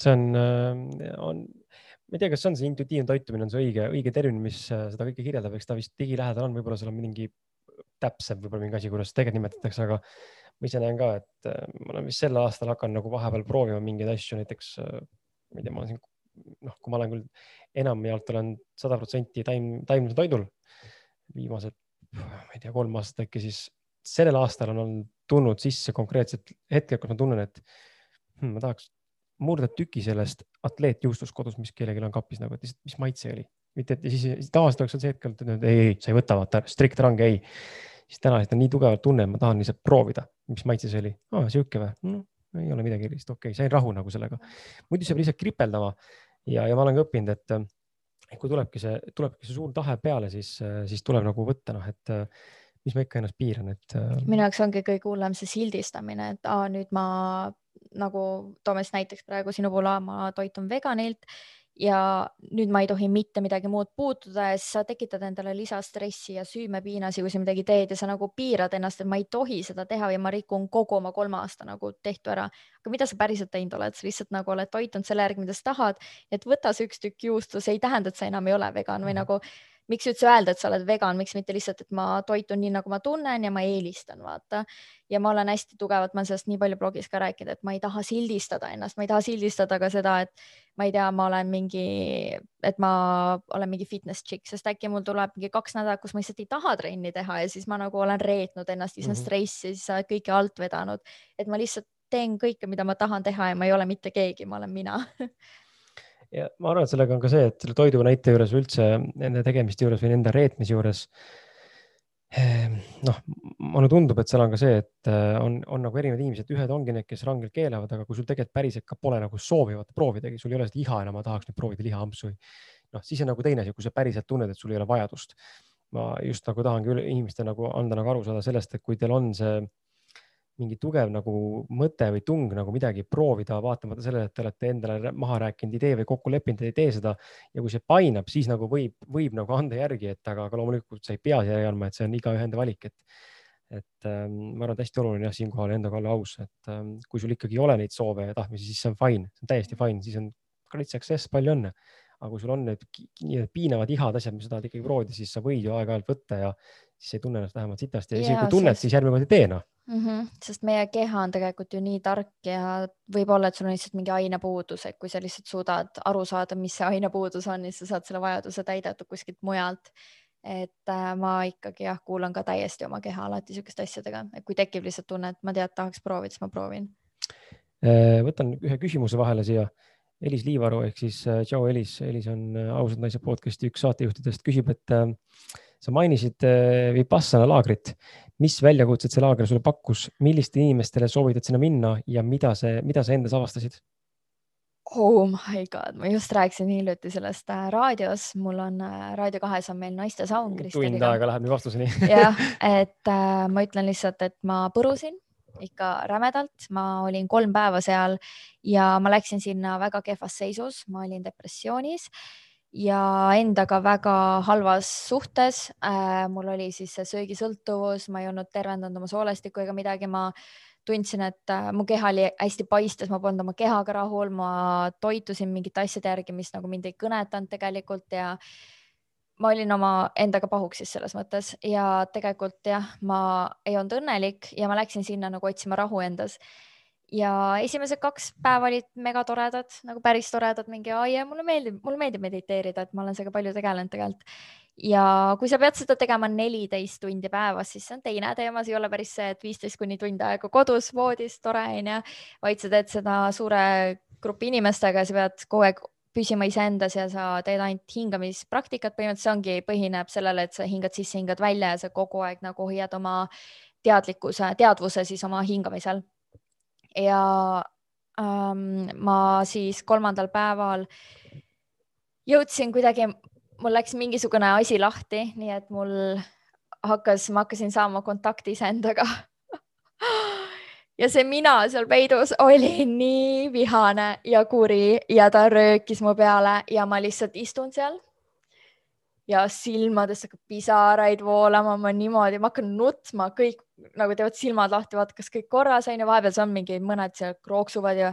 see on, äh, on, ma ei tea, kas see on see intuitiivne toitumine, on see õige, õige termin, mis äh, seda kõike kirjeldab, eks ta vist digilähedal on, võib-olla seal on mingi täpsem võib-olla mingi asi, kuidas tegelikult nimetatakse, aga ma ise näen ka, et ma olen vist sel aastal hakanud nagu vahepeal proovima mingeid asju, näiteks ma ei tea, ma olen siin, noh, kui ma olen küll enamjaolt olen sada protsenti taim, taimsel toidul viimased, ma ei tea, kolm aastat äkki, siis sellel aastal on tulnud sisse konkreetselt hetkel, kus ma tunnen, et hmm, ma tahaks murda tüki sellest atleetjuustust kodus, mis kellelgi on kapis nagu, et lihtsalt, mis maitse oli. mitte, et ja siis tavaliselt oleks see hetkel, et ei, ei, sa ei võta, vaata, strikt range, ei. siis täna on nii tugevalt tunne, et ma tahan lihtsalt proovida, mis maitse see oli oh,. sihuke või no,? ei ole midagi erilist, okei okay,, sain rahu nagu sellega. muidu see peab lihtsalt kripeldama ja, ja ma olen ka õppinud, et kui tulebki see, tulebki see suur tahe peale, siis, siis tuleb nagu võtta, noh, et mis ma ikka ennast piiran, et. minu jaoks ongi kõige hullem see sildistamine, et aa, nüüd ma nagu toome siis näiteks praegu sinu puhul, ma toitun veganilt ja nüüd ma ei tohi mitte midagi muud puutuda ja siis sa tekitad endale lisastressi ja süümepiinasi, kui sa midagi teed ja sa nagu piirad ennast, et ma ei tohi seda teha või ma rikun kogu oma kolme aasta nagu tehtu ära. aga mida sa päriselt teinud oled, sa lihtsalt nagu oled toitunud selle järgi, mida sa tahad, et võta see üks tükk juustu, see ei tähenda, et sa enam ei ole vegan või mhm. nagu miks üldse öelda, et sa oled vegan, miks mitte lihtsalt, et ma toitun nii, nagu ma tunnen ja ma eelistan, vaata. ja ma olen hästi tugevalt, ma olen sellest nii palju blogis ka rääkinud, et ma ei taha sildistada ennast, ma ei taha sildistada ka seda, et ma ei tea, ma olen mingi, et ma olen mingi fitness chick, sest äkki mul tuleb mingi kaks nädalat, kus ma lihtsalt ei taha trenni teha ja siis ma nagu olen reetnud ennast, ise mm -hmm. stressi, siis sa oled kõike alt vedanud, et ma lihtsalt teen kõike, mida ma tahan teha ja ma ei ole mitte keegi, ma olen mina ja ma arvan, et sellega on ka see, et selle toidu näite juures üldse nende tegemiste juures või nende reetmise juures. Ehm, noh, mulle tundub, et seal on ka see, et äh, on, on nagu erinevad inimesed, ühed ongi need, kes rangelt keelavad, aga kui sul tegelikult päriselt ka pole nagu soovi vaata proovidagi, sul ei ole seda iha enam, ma tahaks nüüd proovida lihahampsu. noh, siis on nagu teine asi, kui sa päriselt tunned, et sul ei ole vajadust. ma just nagu tahangi inimestele nagu anda nagu aru saada sellest, et kui teil on see mingi tugev nagu mõte või tung nagu midagi proovida, vaatamata sellele, et te olete endale maha rääkinud idee või kokku leppinud, et ei tee seda. ja kui see painab, siis nagu võib, võib nagu anda järgi, et aga, aga loomulikult sa ei pea järgi andma, et see on igaühe enda valik, et. et ähm, ma arvan, et hästi oluline jah, siinkohal endaga olla aus, et ähm, kui sul ikkagi ei ole neid soove ja tahtmisi, siis see on fine, see on täiesti fine, siis on great success, palju õnne aga kui sul on need piinavad ihad asjad, mis sa tahad ikkagi proovida, siis sa võid ju aeg-ajalt võtta ja siis ei tunne ennast vähemalt sitasti ja isegi kui tunned siis järgmine kord ei tee noh mm. -hmm. sest meie keha on tegelikult ju nii tark ja võib-olla, et sul on lihtsalt mingi ainepuudus, et kui sa lihtsalt suudad aru saada, mis see ainepuudus on, siis sa saad selle vajaduse täidetud kuskilt mujalt. et äh, ma ikkagi jah, kuulan ka täiesti oma keha alati sihukeste asjadega, et kui tekib lihtsalt tunne, et ma tean, tahaks proovida, siis ma proovin. Äh, võtan ühe küsimuse vahele siia Elis Liivaru ehk siis äh, tšau Elis, Elis on äh, ausad naised podcast'i üks saatejuhtidest, küsib, et äh, sa mainisid Vipassana laagrit. mis väljakutsed see laager sulle pakkus, millistele inimestele soovitad sinna minna ja mida see, mida sa endas avastasid? Oh my god, ma just rääkisin hiljuti sellest raadios, mul on Raadio kahes on meil naiste saun. tund aega läheb nüüd vastuseni jah, et äh, ma ütlen lihtsalt, et ma põrusin ikka rämedalt, ma olin kolm päeva seal ja ma läksin sinna väga kehvas seisus, ma olin depressioonis ja endaga väga halvas suhtes äh,. mul oli siis see söögisõltuvus, ma ei olnud tervendanud oma soolestikku ega midagi, ma tundsin, et äh, mu keha oli hästi paistes, ma polnud oma kehaga rahul, ma toitusin mingite asjade järgi, mis nagu mind ei kõnetanud tegelikult ja ma olin oma endaga pahuksis selles mõttes ja tegelikult jah, ma ei olnud õnnelik ja ma läksin sinna nagu otsima rahu endas. Ja esimesed kaks päeva olid megatoredad, nagu päris toredad, mingi ai ja mulle meeldib, mulle meeldib mediteerida, et ma olen sellega palju tegelenud tegelikult. ja kui sa pead seda tegema neliteist tundi päevas, siis see on teine teema, see ei ole päris see, et viisteist kuni tund aega kodus voodis, tore onju, vaid sa teed seda suure grupi inimestega, sa pead kogu aeg püsima iseendas ja sa teed ainult hingamispraktikat, põhimõtteliselt see ongi, põhineb sellele, et sa hingad sisse, hingad välja ja sa kogu aeg nagu hoiad oma teadlikkuse, teadvuse siis oma hingamisel. Ja ähm, ma siis kolmandal päeval jõudsin kuidagi, mul läks mingisugune asi lahti, nii et mul hakkas, ma hakkasin saama kontakti iseendaga. Ja see mina seal peidus oli nii vihane ja kuri ja ta röökis mu peale ja ma lihtsalt istun seal. Ja silmadest hakkab pisaraid voolama, ma niimoodi, ma hakkan nutma, kõik nagu teevad silmad lahti, vaata, kas kõik korras on ja vahepeal seal mingi mõned seal krooksuvad ja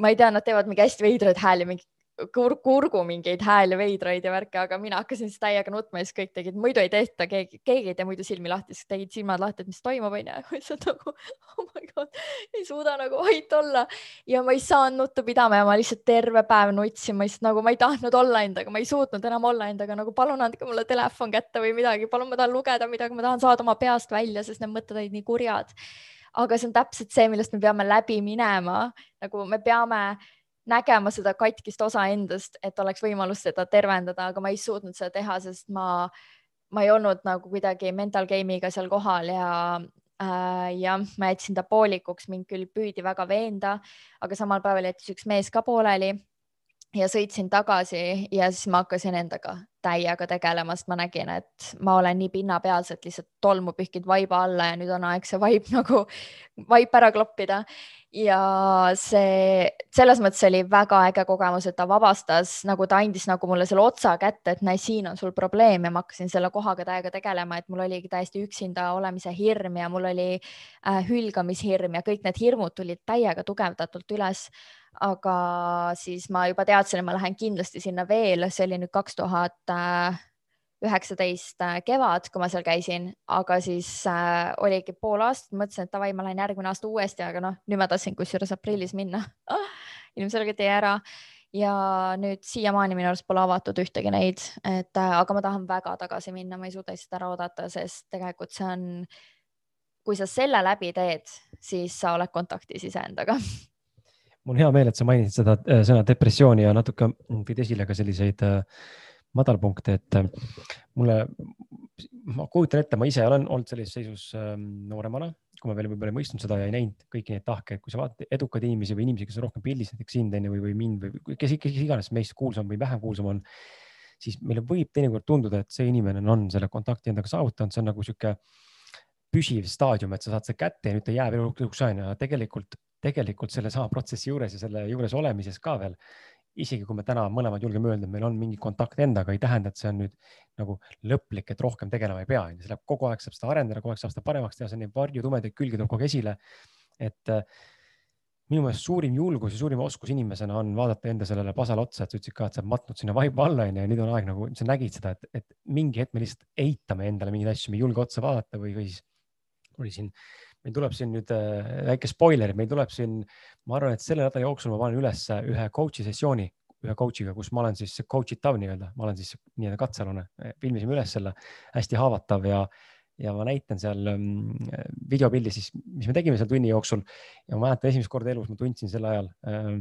ma ei tea, nad teevad mingi hästi veidraid hääli, mingi kur kurgu mingeid hääli, veidraid ja värke, aga mina hakkasin siis täiega nutma ja siis kõik tegid, muidu ei tehta, keegi, keegi ei tee muidu silmi lahti, siis tegid silmad lahti, et mis toimub, onju. lihtsalt nagu oh my god, ei suuda nagu vait olla. Ja ma ei saanud nuttu pidama ja ma lihtsalt terve päev nutsin, ma lihtsalt nagu ma ei tahtnud olla endaga, ma ei suutnud enam olla endaga, nagu palun andke mulle telefon kätte või midagi, palun, ma tahan lugeda midagi, ma tahan saada oma peast välja, sest need mõtted olid nii kurjad. aga see on täpselt see, millest me peame läbi minema, nagu me peame nägema seda katkist osa endast, et oleks võimalus seda tervendada, aga ma ei suutnud seda teha, sest ma, ma ei olnud nagu kuidagi mental game'iga seal kohal ja äh, jah, ma jätsin ta poolikuks, mind küll püüdi väga veenda, aga samal päeval jättis üks mees ka pooleli ja sõitsin tagasi ja siis ma hakkasin endaga täiega tegelema, sest ma nägin, et ma olen nii pinnapealselt lihtsalt tolmu pühkinud vaiba alla ja nüüd on aeg see vaip nagu, vaip ära kloppida. Ja see, selles mõttes oli väga äge kogemus, et ta vabastas, nagu ta andis nagu mulle selle otsa kätte, et näe, siin on sul probleem ja ma hakkasin selle kohaga täiega tegelema, et mul oligi täiesti üksinda olemise hirm ja mul oli äh, hülgamishirm ja kõik need hirmud tulid täiega tugevdatult üles. Aga siis ma juba teadsin, et ma lähen kindlasti sinna veel, see oli nüüd kaks tuhat üheksateist äh, kevad, kui ma seal käisin, aga siis äh, oligi pool aastat, mõtlesin, et davai, ma lähen järgmine aasta uuesti, aga noh, nüüd ma tahtsin kusjuures aprillis minna. Ilmselgelt jäi ära. Ja nüüd siiamaani minu arust pole avatud ühtegi neid, et äh, aga ma tahan väga tagasi minna, ma ei suuda lihtsalt ära oodata, sest tegelikult see on, kui sa selle läbi teed, siis sa oled kontaktis iseendaga. Mul on hea meel, et sa mainisid seda äh, sõna depressiooni ja natuke tõid esile ka selliseid äh, madalpunkte, et äh, mulle, ma kujutan ette, ma ise olen olnud sellises seisus ähm, nooremana, kui ma veel võib-olla ei mõistnud seda ja ei näinud kõiki neid tahke, kui sa vaatad edukaid inimesi või inimesi, kes on rohkem pildis, näiteks sind on ju, või, või mind või kes, kes iganes meist kuulsam või vähem kuulsam on, siis meile võib teinekord tunduda, et see inimene on selle kontakti endaga saavutanud, see on nagu sihuke püsiv staadium, et sa saad selle kätte ja nüüd ta jääb eluks ajana ja tegelikult tegelikult sellesama protsessi juures ja selle juures olemises ka veel, isegi kui me täna mõlemad julgeme öelda, et meil on mingi kontakt endaga, ei tähenda, et see on nüüd nagu lõplik, et rohkem tegelema ei pea, see läheb kogu aeg, saab seda arendada, kogu aeg saab seda paremaks teha, see on neid varju tumedaid külgi tuleb kogu aeg esile. et äh, minu meelest suurim julgus ja suurim oskus inimesena on vaadata enda sellele pasale otsa, et sa ütlesid ka, et sa oled matnud sinna vaiba alla onju ja nüüd on aeg nagu, sa nägid seda, et, et mingi hetk me lihtsalt eitame endale mingeid asju, me ei julge otsa vaadata või, või siis oli siin meil tuleb siin nüüd äh, väike spoiler, meil tuleb siin, ma arvan, et selle nädala jooksul ma panen üles ühe coach'i sessiooni ühe coach'iga, kus ma olen siis coach itav nii-öelda, ma olen siis nii-öelda katsealune, filmisime üles selle hästi haavatav ja, ja ma näitan seal um, videopildi siis, mis me tegime seal tunni jooksul ja ma mäletan esimest korda elus ma tundsin sel ajal um,.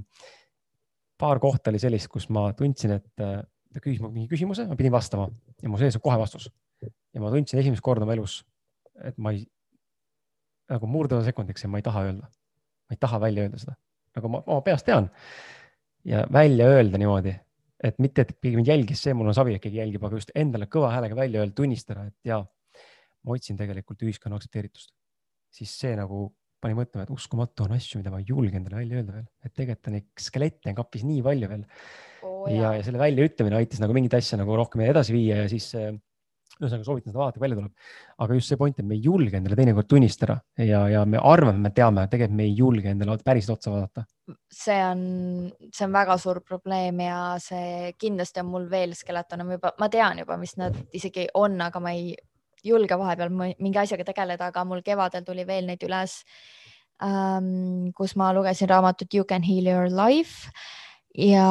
paar kohta oli sellist, kus ma tundsin, et uh, ta küsis mult mingi küsimuse, ma pidin vastama ja mu sees on kohe vastus. ja ma tundsin esimest korda oma elus, et ma ei, nagu murduda sekundiks ja ma ei taha öelda. ma ei taha välja öelda seda, nagu ma oma peas tean. ja välja öelda niimoodi, et mitte, et keegi mind jälgis, see mul on savi, et keegi jälgib, aga just endale kõva häälega välja öelda, tunnistada, et jaa, ma otsin tegelikult ühiskonna aktsepteeritust. siis see nagu pani mõtlema, et uskumatu on asju, mida ma ei julge endale välja öelda veel, et tegelikult on neid skelette on kapis nii palju veel oh,. ja, ja selle väljaütlemine aitas nagu mingit asja nagu rohkem edasi viia ja siis ühesõnaga soovitan seda vaadata, välja tuleb. aga just see point, et me ei julge endale teinekord tunnistada ja, ja me arvame, me teame, tegelikult me ei julge endale päriselt otsa vaadata. see on, see on väga suur probleem ja see kindlasti on mul veel skeletone, ma juba, ma tean juba, mis nad isegi on, aga ma ei julge vahepeal mingi asjaga tegeleda, aga mul kevadel tuli veel neid üles ähm,, kus ma lugesin raamatut You can heal your life ja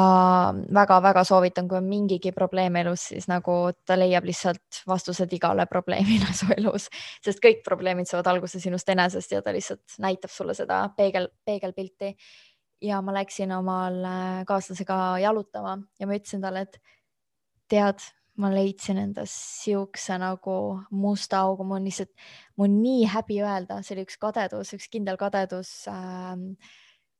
väga-väga soovitan, kui on mingigi probleem elus, siis nagu ta leiab lihtsalt vastused igale probleemile su elus, sest kõik probleemid saavad alguse sinust enesest ja ta lihtsalt näitab sulle seda peegel, peegelpilti. ja ma läksin omal kaaslasega jalutama ja ma ütlesin talle, et tead, ma leidsin endas siukse nagu musta augu, mul on lihtsalt, mul on nii häbi öelda, see oli üks kadedus, üks kindel kadedus äh,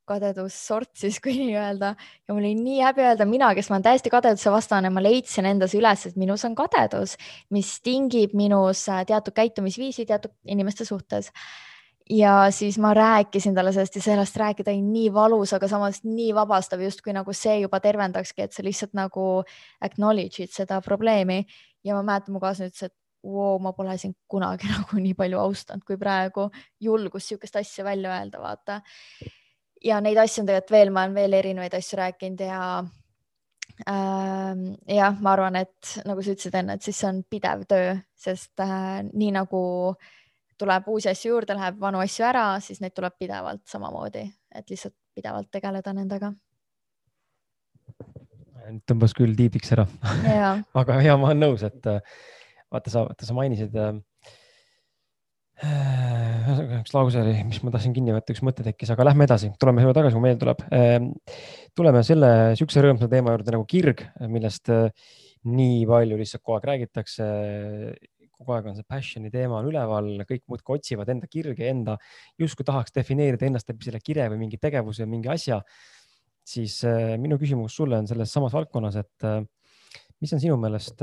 kadedussort siis, kui nii öelda. Ja mul oli nii häbi öelda, mina, kes ma olen täiesti kadeduse vastane, ma leidsin endas üles, et minus on kadedus, mis tingib minus äh, teatud käitumisviisi teatud inimeste suhtes. Ja siis ma rääkisin talle sellest ja sellest rääkida oli nii valus, aga samas nii vabastav, justkui nagu see juba tervendakski, et sa lihtsalt nagu acknowledge'id seda probleemi. Ja ma mäletan, mu kaaslane ütles, et vau, ma pole sind kunagi nagu nii palju austanud kui praegu, julgus sihukest asja välja öelda, vaata. Ja neid asju on tegelikult veel, ma olen veel erinevaid asju rääkinud ja äh, jah, ma arvan, et nagu sa ütlesid enne, et siis see on pidev töö, sest äh, nii nagu tuleb uusi asju juurde, läheb vanu asju ära, siis neid tuleb pidevalt samamoodi, et lihtsalt pidevalt tegeleda nendega. tõmbas küll tiibiks ära aga ja ma olen nõus, et äh, vaata sa, vaata sa mainisid äh, ühesõnaga üks lause oli, mis ma tahtsin kinni võtta, üks mõte tekkis, aga lähme edasi, tuleme selle tagasi, kui meelde tuleb. Ähm, tuleme selle siukse rõõmsa teema juurde nagu kirg, millest äh, nii palju lihtsalt kogu aeg räägitakse kogu aeg on see passion'i teema on üleval, kõik muudkui otsivad enda kirge, enda justkui tahaks defineerida ennast läbi selle kire või mingi tegevuse, mingi asja. siis äh, minu küsimus sulle on selles samas valdkonnas, et äh, mis on sinu meelest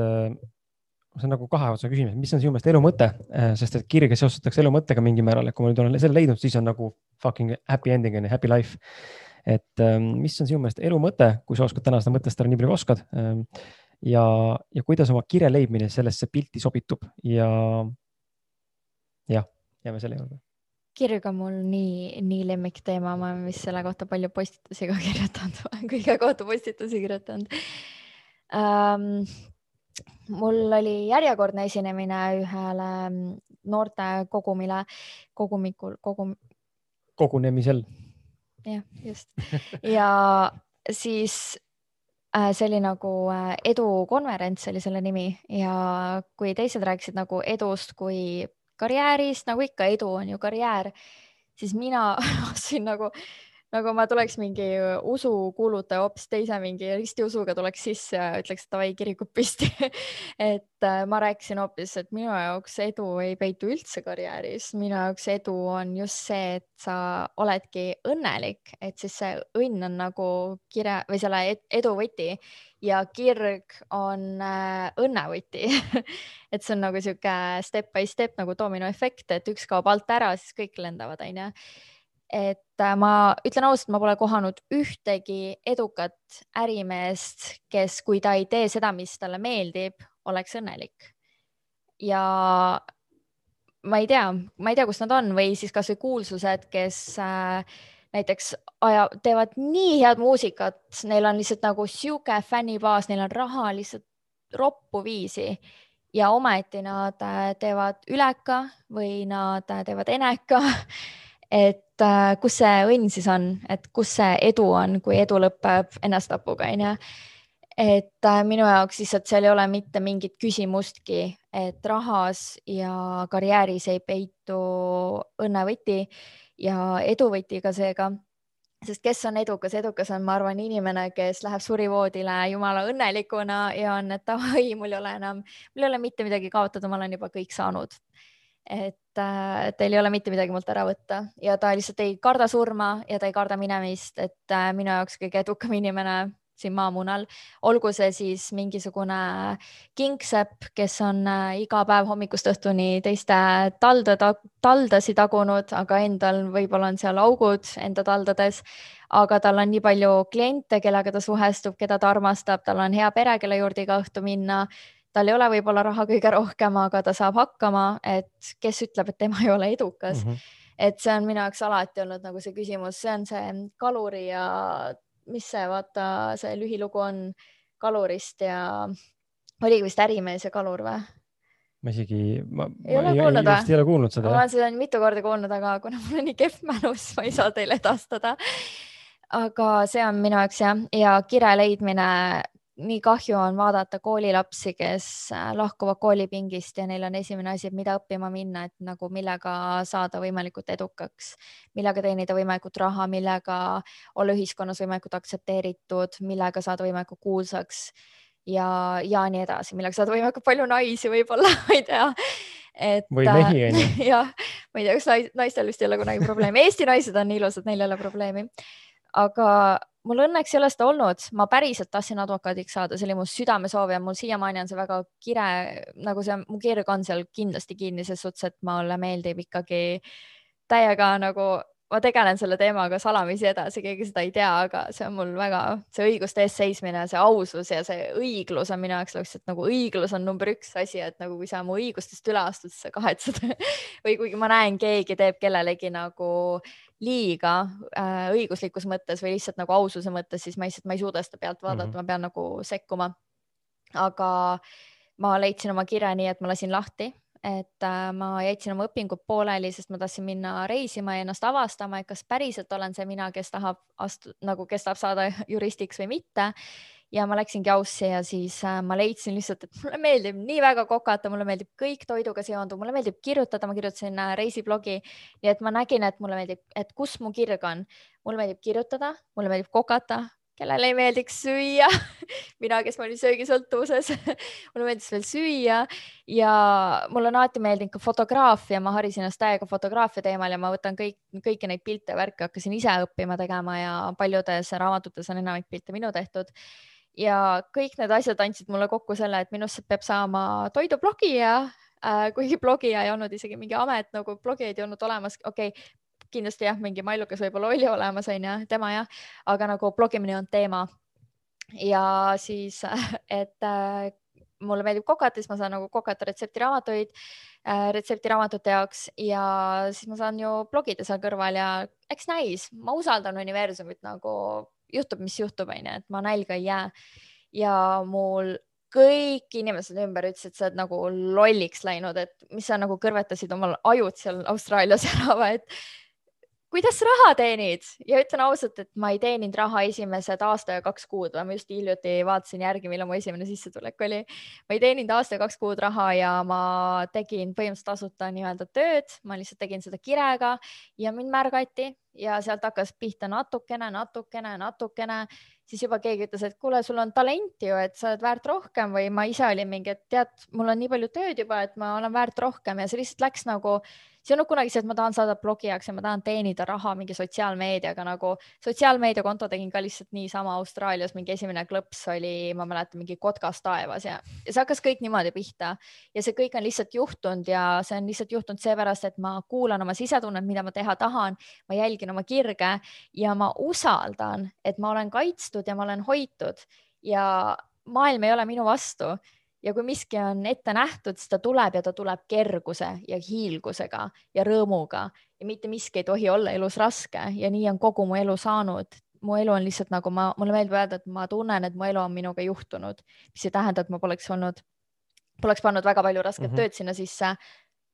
see on nagu kahe otsa küsimus, mis on sinu meelest elu mõte äh,, sest et kirge seostatakse elu mõttega mingil määral, et kui ma nüüd olen selle leidnud, siis on nagu fucking happy ending on ju, happy life. et äh, mis on sinu meelest elu mõte, kui sa oskad täna seda mõtestada nii palju kui oskad äh, ja, ja kuidas oma kire leidmine sellesse pilti sobitub ja jah, jääme selle juurde. kirg on mul nii, nii lemmikteema, ma olen vist selle kohta palju postitusi ka kirjutanud, olen kõige kohta postitusi kirjutanud um,. Mul oli järjekordne esinemine ühele noorte kogumile, kogumikul, kogum. kogunemisel. jah, just ja siis Äh, see oli nagu äh, edukonverents oli selle nimi ja kui teised rääkisid nagu edust kui karjäärist, nagu ikka edu on ju karjäär, siis mina ostsin nagu nagu ma tuleks mingi usukuulutaja hoopis teise mingi ristiusuga tuleks sisse ja ütleks davai kirikud püsti. Et äh, ma rääkisin hoopis, et minu jaoks edu ei peitu üldse karjääris, minu jaoks edu on just see, et sa oledki õnnelik, et siis see õnn on nagu kire või selle edu võti ja kirg on äh, õnnevõti. Et see on nagu sihuke step by step nagu dominoefekt, et üks kaob alt ära, siis kõik lendavad, onju et ma ütlen ausalt, ma pole kohanud ühtegi edukat ärimeest, kes, kui ta ei tee seda, mis talle meeldib, oleks õnnelik. ja ma ei tea, ma ei tea, kus nad on või siis kasvõi kuulsused, kes äh, näiteks aja, teevad nii head muusikat, neil on lihtsalt nagu sihuke fännibaas, neil on raha lihtsalt roppu viisi ja ometi nad äh, teevad üleka või nad äh, teevad eneka et äh, kus see õnn siis on, et kus see edu on, kui edu lõpeb ennasttapuga, onju. et äh, minu jaoks lihtsalt seal ei ole mitte mingit küsimustki, et rahas ja karjääris ei peitu õnnevõti ja eduvõti ka seega sest kes on edukas, edukas on, ma arvan, inimene, kes läheb surivoodile jumala õnnelikuna ja on, et davai, mul ei ole enam, mul ei ole mitte midagi kaotada, ma olen juba kõik saanud et äh, teil ei ole mitte midagi mult ära võtta. Ja ta lihtsalt ei karda surma ja ta ei karda minemist, et äh, minu jaoks kõige edukam inimene siin maamunal, olgu see siis mingisugune kingsepp, kes on äh, iga päev hommikust õhtuni teiste talde ta,, taldasi tagunud, aga endal võib-olla on seal augud enda taldades, aga tal on nii palju kliente, kellega ta suhestub, keda ta armastab, tal on hea pere, kelle juurde iga õhtu minna tal ei ole võib-olla raha kõige rohkem, aga ta saab hakkama, et kes ütleb, et tema ei ole edukas mm. -hmm. et see on minu jaoks alati olnud nagu see küsimus, see on see kaluri ja mis see, vaata, see lühilugu on kalurist ja oligi vist ärimees ja kalur või? ma isegi, ma ei ole kuulnud või? ei ole kuulnud seda. ma olen seda mitu korda kuulnud, aga kuna mul on nii kehv mälu, siis ma ei saa teile edastada. aga see on minu jaoks jah, ja kire leidmine nii kahju on vaadata koolilapsi, kes äh, lahkuvad koolipingist ja neil on esimene asi, et mida õppima minna, et nagu millega saada võimalikult edukaks, millega teenida võimalikult raha, millega olla ühiskonnas võimalikult aktsepteeritud, millega saada võimalikult kuulsaks. ja, ja nii edasi, millega saada võimalikult palju naisi võib-olla ma ei tea. et. või mehi on ju. jah, ma ei tea, kas naistel vist ei ole kunagi probleemi, Eesti naised on ilusad, neil ei ole probleemi. Aga mul õnneks ei ole seda olnud, ma päriselt tahtsin advokaadiks saada, see oli mu südamesoov ja mul siiamaani on see väga kire, nagu see, mu kirg on seal kindlasti kinni ses suhtes, et mulle meeldib ikkagi täiega nagu ma tegelen selle teemaga salamisi edasi, keegi seda ei tea, aga see on mul väga, see õiguste eest seismine, see ausus ja see õiglus on minu jaoks lihtsalt nagu õiglus on number üks asi, et nagu kui sa mu õigustest üle astud, siis sa kahetsed või kuigi ma näen, keegi teeb kellelegi nagu liiga äh, õiguslikus mõttes või lihtsalt nagu aususe mõttes, siis ma lihtsalt, ma ei suuda seda pealt vaadata mm, -hmm. ma pean nagu sekkuma. aga ma leidsin oma kirja nii, et ma lasin lahti et äh, ma jätsin oma õpingud pooleli, sest ma tahtsin minna reisima ja ennast avastama, et kas päriselt olen see mina, kes tahab astu-, nagu, kes tahab saada juristiks või mitte. ja ma läksingi Aussi ja siis äh, ma leidsin lihtsalt, et mulle meeldib nii väga kokata, mulle meeldib kõik toiduga seonduv, mulle meeldib kirjutada, ma kirjutasin äh, reisiblogi, nii et ma nägin, et mulle meeldib, et kus mu kirg on. mulle meeldib kirjutada, mulle meeldib kokata, kellele ei meeldiks süüa. Mina, kes ma olin söögisõltuvuses mulle meeldis veel süüa. Ja mulle on alati meeldinud ka fotograafia, ma harisin ennast täiega fotograafia teemal ja ma võtan kõik, kõiki neid pilte värke hakkasin ise õppima tegema ja paljudes raamatutes on enamik pilte minu tehtud. Ja kõik need asjad andsid mulle kokku selle, et minust peab saama toidublogija. Äh, kuigi blogija ei olnud isegi mingi amet, nagu blogijaid ei olnud olemas, okei okay,, kindlasti jah, mingi Mailukas võib-olla oli olemas, onju, tema jah, aga nagu blogimine on teema. ja siis, et äh, mulle meeldib kokata, siis ma saan nagu kokata retseptiraamatuid äh, retseptiraamatute jaoks ja siis ma saan ju blogida seal kõrval ja eks näis, ma usaldan universumit nagu juhtub, mis juhtub, onju, et ma nälga ei jää. ja mul kõik inimesed ümber ütlesid, sa oled nagu lolliks läinud, et mis sa nagu kõrvetasid omal ajud seal Austraalias ära et kuidas raha teenid? Ja ütlen ausalt, et ma ei teeninud raha esimesed aasta ja kaks kuud, ma just hiljuti vaatasin järgi, millal mu esimene sissetulek oli. ma ei teeninud aasta ja kaks kuud raha ja ma tegin põhimõtteliselt tasuta nii-öelda tööd, ma lihtsalt tegin seda kirega ja mind märgati ja sealt hakkas pihta natukene, natukene, natukene, siis juba keegi ütles, et kuule, sul on talenti ju, et sa oled väärt rohkem või ma ise olin mingi, et tead, mul on nii palju tööd juba, et ma olen väärt rohkem. Ja see lihtsalt läks nagu see on kunagi see, et ma tahan saada blogijaks ja ma tahan teenida raha mingi sotsiaalmeediaga nagu sotsiaalmeediakonto tegin ka lihtsalt niisama Austraalias, mingi esimene klõps oli, ma mäletan, mingi kotkas taevas ja, ja see hakkas kõik niimoodi pihta. Ja see kõik on lihtsalt juhtunud ja see on lihtsalt juhtunud seepärast, et ma kuulan oma sisetunnet, mida ma teha tahan, ma jälgin oma kirge ja ma usaldan, et ma olen kaitstud ja ma olen hoitud ja maailm ei ole minu vastu ja kui miski on ette nähtud, siis ta tuleb ja ta tuleb kerguse ja hiilgusega ja rõõmuga ja mitte miski ei tohi olla elus raske ja nii on kogu mu elu saanud. mu elu on lihtsalt nagu ma, mulle meeldib öelda, et ma tunnen, et mu elu on minuga juhtunud, mis ei tähenda, et ma poleks olnud, poleks pannud väga palju rasket mm -hmm. tööd sinna sisse.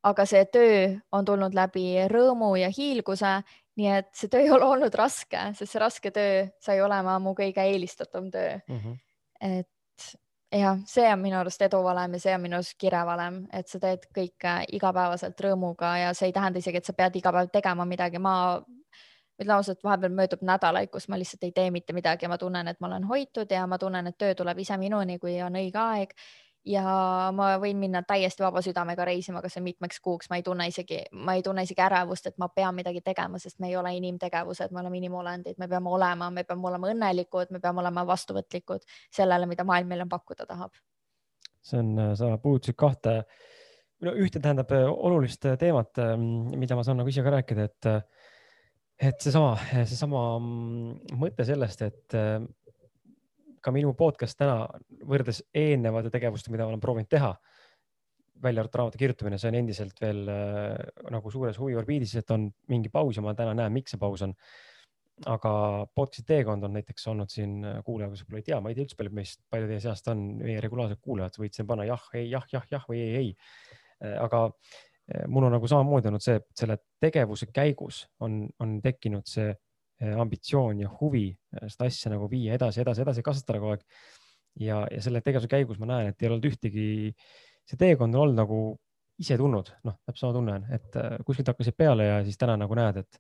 aga see töö on tulnud läbi rõõmu ja hiilguse, nii et see töö ei ole olnud raske, sest see raske töö sai olema mu kõige eelistatum töö mm. -hmm. et jah, see on minu arust eduvalem ja see on minu arust kirevalem, et sa teed kõike igapäevaselt rõõmuga ja see ei tähenda isegi, et sa pead iga päev tegema midagi, ma ütlen ausalt, vahepeal möödub nädalaid, kus ma lihtsalt ei tee mitte midagi. Ja ma tunnen, et ma olen hoitud ja ma tunnen, et töö tuleb ise minuni, kui on õige aeg ja ma võin minna täiesti vaba südamega reisima, kas või mitmeks kuuks, ma ei tunne isegi, ma ei tunne isegi ärevust, et ma pean midagi tegema, sest me ei ole inimtegevused, me oleme inimolendid, me peame olema, me peame olema õnnelikud, me peame olema vastuvõtlikud sellele, mida maailm meile pakkuda tahab. see on, sa puudutasid kahte, no ühte tähendab äh, olulist äh, teemat, äh, mida ma saan nagu ise ka rääkida, et et seesama, seesama mm, mõte sellest, et ka minu podcast täna võrreldes eelnevate tegevustega, mida olen proovinud teha, välja arvatud raamatu kirjutamine, see on endiselt veel äh, nagu suures huviorbiidis, et on mingi paus ja ma täna näen, miks see paus on. aga podcast'i teekond on näiteks olnud siin äh, kuulaja, kes võib-olla ei tea, ma ei tea üldse, palju meist, palju teie seast on meie regulaarsed kuulajad, võite siin panna jah, ei, jah, jah, jah või ei, ei. Äh, aga mul on nagu samamoodi olnud see, et selle tegevuse käigus on, on tekkinud see ambitsioon ja huvi eh, seda asja nagu viia edasi, edasi, edasi, kasvatada kogu aeg. ja, ja selle tegevuse käigus ma näen, et ei olnud ühtegi, see teekond on olnud nagu ise tulnud, noh, täpselt sama tunne on, et eh, kuskilt hakkasid peale ja siis täna nagu näed, et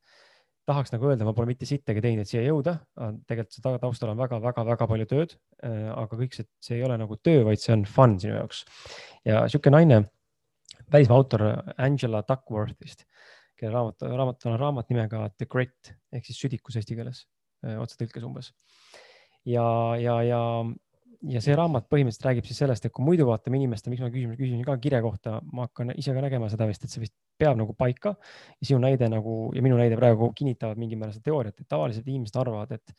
tahaks nagu öelda, ma pole mitte sittagi teinud, et siia jõuda, tegelikult seda taustal on väga-väga-väga palju tööd. aga kõik see, see ei ole nagu töö, vaid see on fun sinu jaoks. ja sihuke naine, välismaa autor Angela Duckworth vist, kelle raamat, raamat on raamat nimega The Grit ehk siis südikus eesti keeles, otsetõlkes umbes. ja, ja, ja ja see raamat põhimõtteliselt räägib siis sellest, et kui muidu vaatame inimeste, miks ma küsin, küsin ka kirja kohta, ma hakkan ise ka nägema seda vist, et see vist peab nagu paika. ja sinu näide nagu ja minu näide praegu kinnitavad mingil määral seda teooriat, et tavaliselt inimesed arvavad, et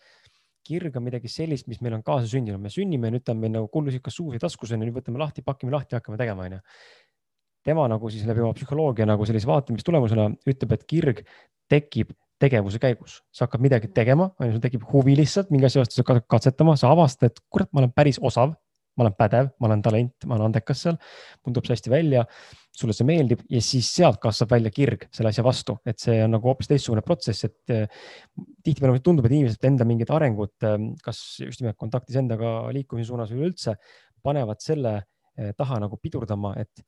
kirg on midagi sellist, mis meil on kaasa sündinud, me sünnime, nüüd on meil nagu kullusikas suus ja taskus on ju, nüüd võtame lahti, pakime lahti, hakkame tegema, onju. Tema nagu siis läbi oma psühholoogia nagu sellise vaatamistulemusena ütleb, et kirg tekib tegevuse käigus, sa hakkad midagi tegema, on ju, sul tekib huvi lihtsalt mingi asja vastu, katsetama, sa avastad, et kurat, ma olen päris osav, ma olen pädev, ma olen talent, ma olen andekas seal, mul tuleb see hästi välja, sulle see meeldib ja siis sealt kasvab välja kirg selle asja vastu, et see on nagu hoopis teistsugune protsess, et eh, tihtipeale tundub, et inimesed enda mingid arengud, eh, kas just nimelt kontaktis endaga liikumise suunas või üldse panevad selle eh, taha nagu pidurdama, et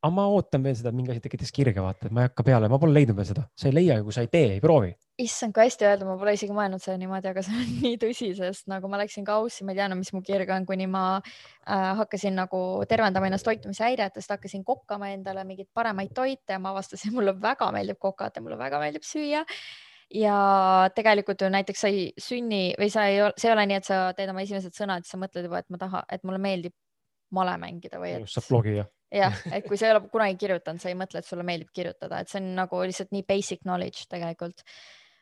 aga ma ootan veel seda, et mingi asi tekitas kirge, vaata, et ma ei hakka peale, ma pole leidnud veel seda, sa ei leia, kui sa ei tee, ei proovi. issand, kui hästi öelda, ma pole isegi mõelnud selle niimoodi, aga see on nii tõsi, sest nagu ma läksin kaussi, ma ei tea enam, mis mu kirg on, kuni ma äh, hakkasin nagu tervendama ennast toitumishäiretest, hakkasin kokkama endale mingeid paremaid toite ja ma avastasin, mulle väga meeldib kokata, mulle väga meeldib süüa ja tegelikult ju näiteks sa ei sünni või sa ei see ei ole nii, et sa teed oma esimesed sõnad, siis sa mõtled juba, et ma tahan, et mulle meeldib male mängida või et. saab blogija jah, et kui sa ei ole kunagi kirjutanud, sa ei mõtle, et sulle meeldib kirjutada, et see on nagu lihtsalt nii basic knowledge tegelikult.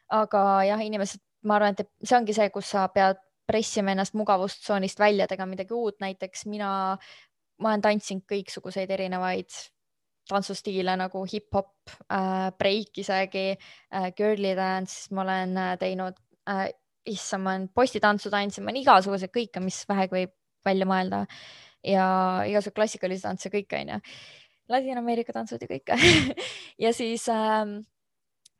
aga jah, inimesed, ma arvan, et see ongi see, kus sa pead pressima ennast mugavustsoonist välja, tegema midagi uut, näiteks mina, ma olen tantsinud kõiksuguseid erinevaid tantsustiile nagu hip-hop äh,, breik isegi äh,, girly dance, ma olen äh, teinud äh,, issand, ma olen postitantsu tantsinud, ma olen igasuguseid kõike, mis vähegi võib välja mõelda. äh, ja igasugused klassikalised tantse, kõik onju. Ladina-Ameerika tantsud ja kõike ja siis ähm,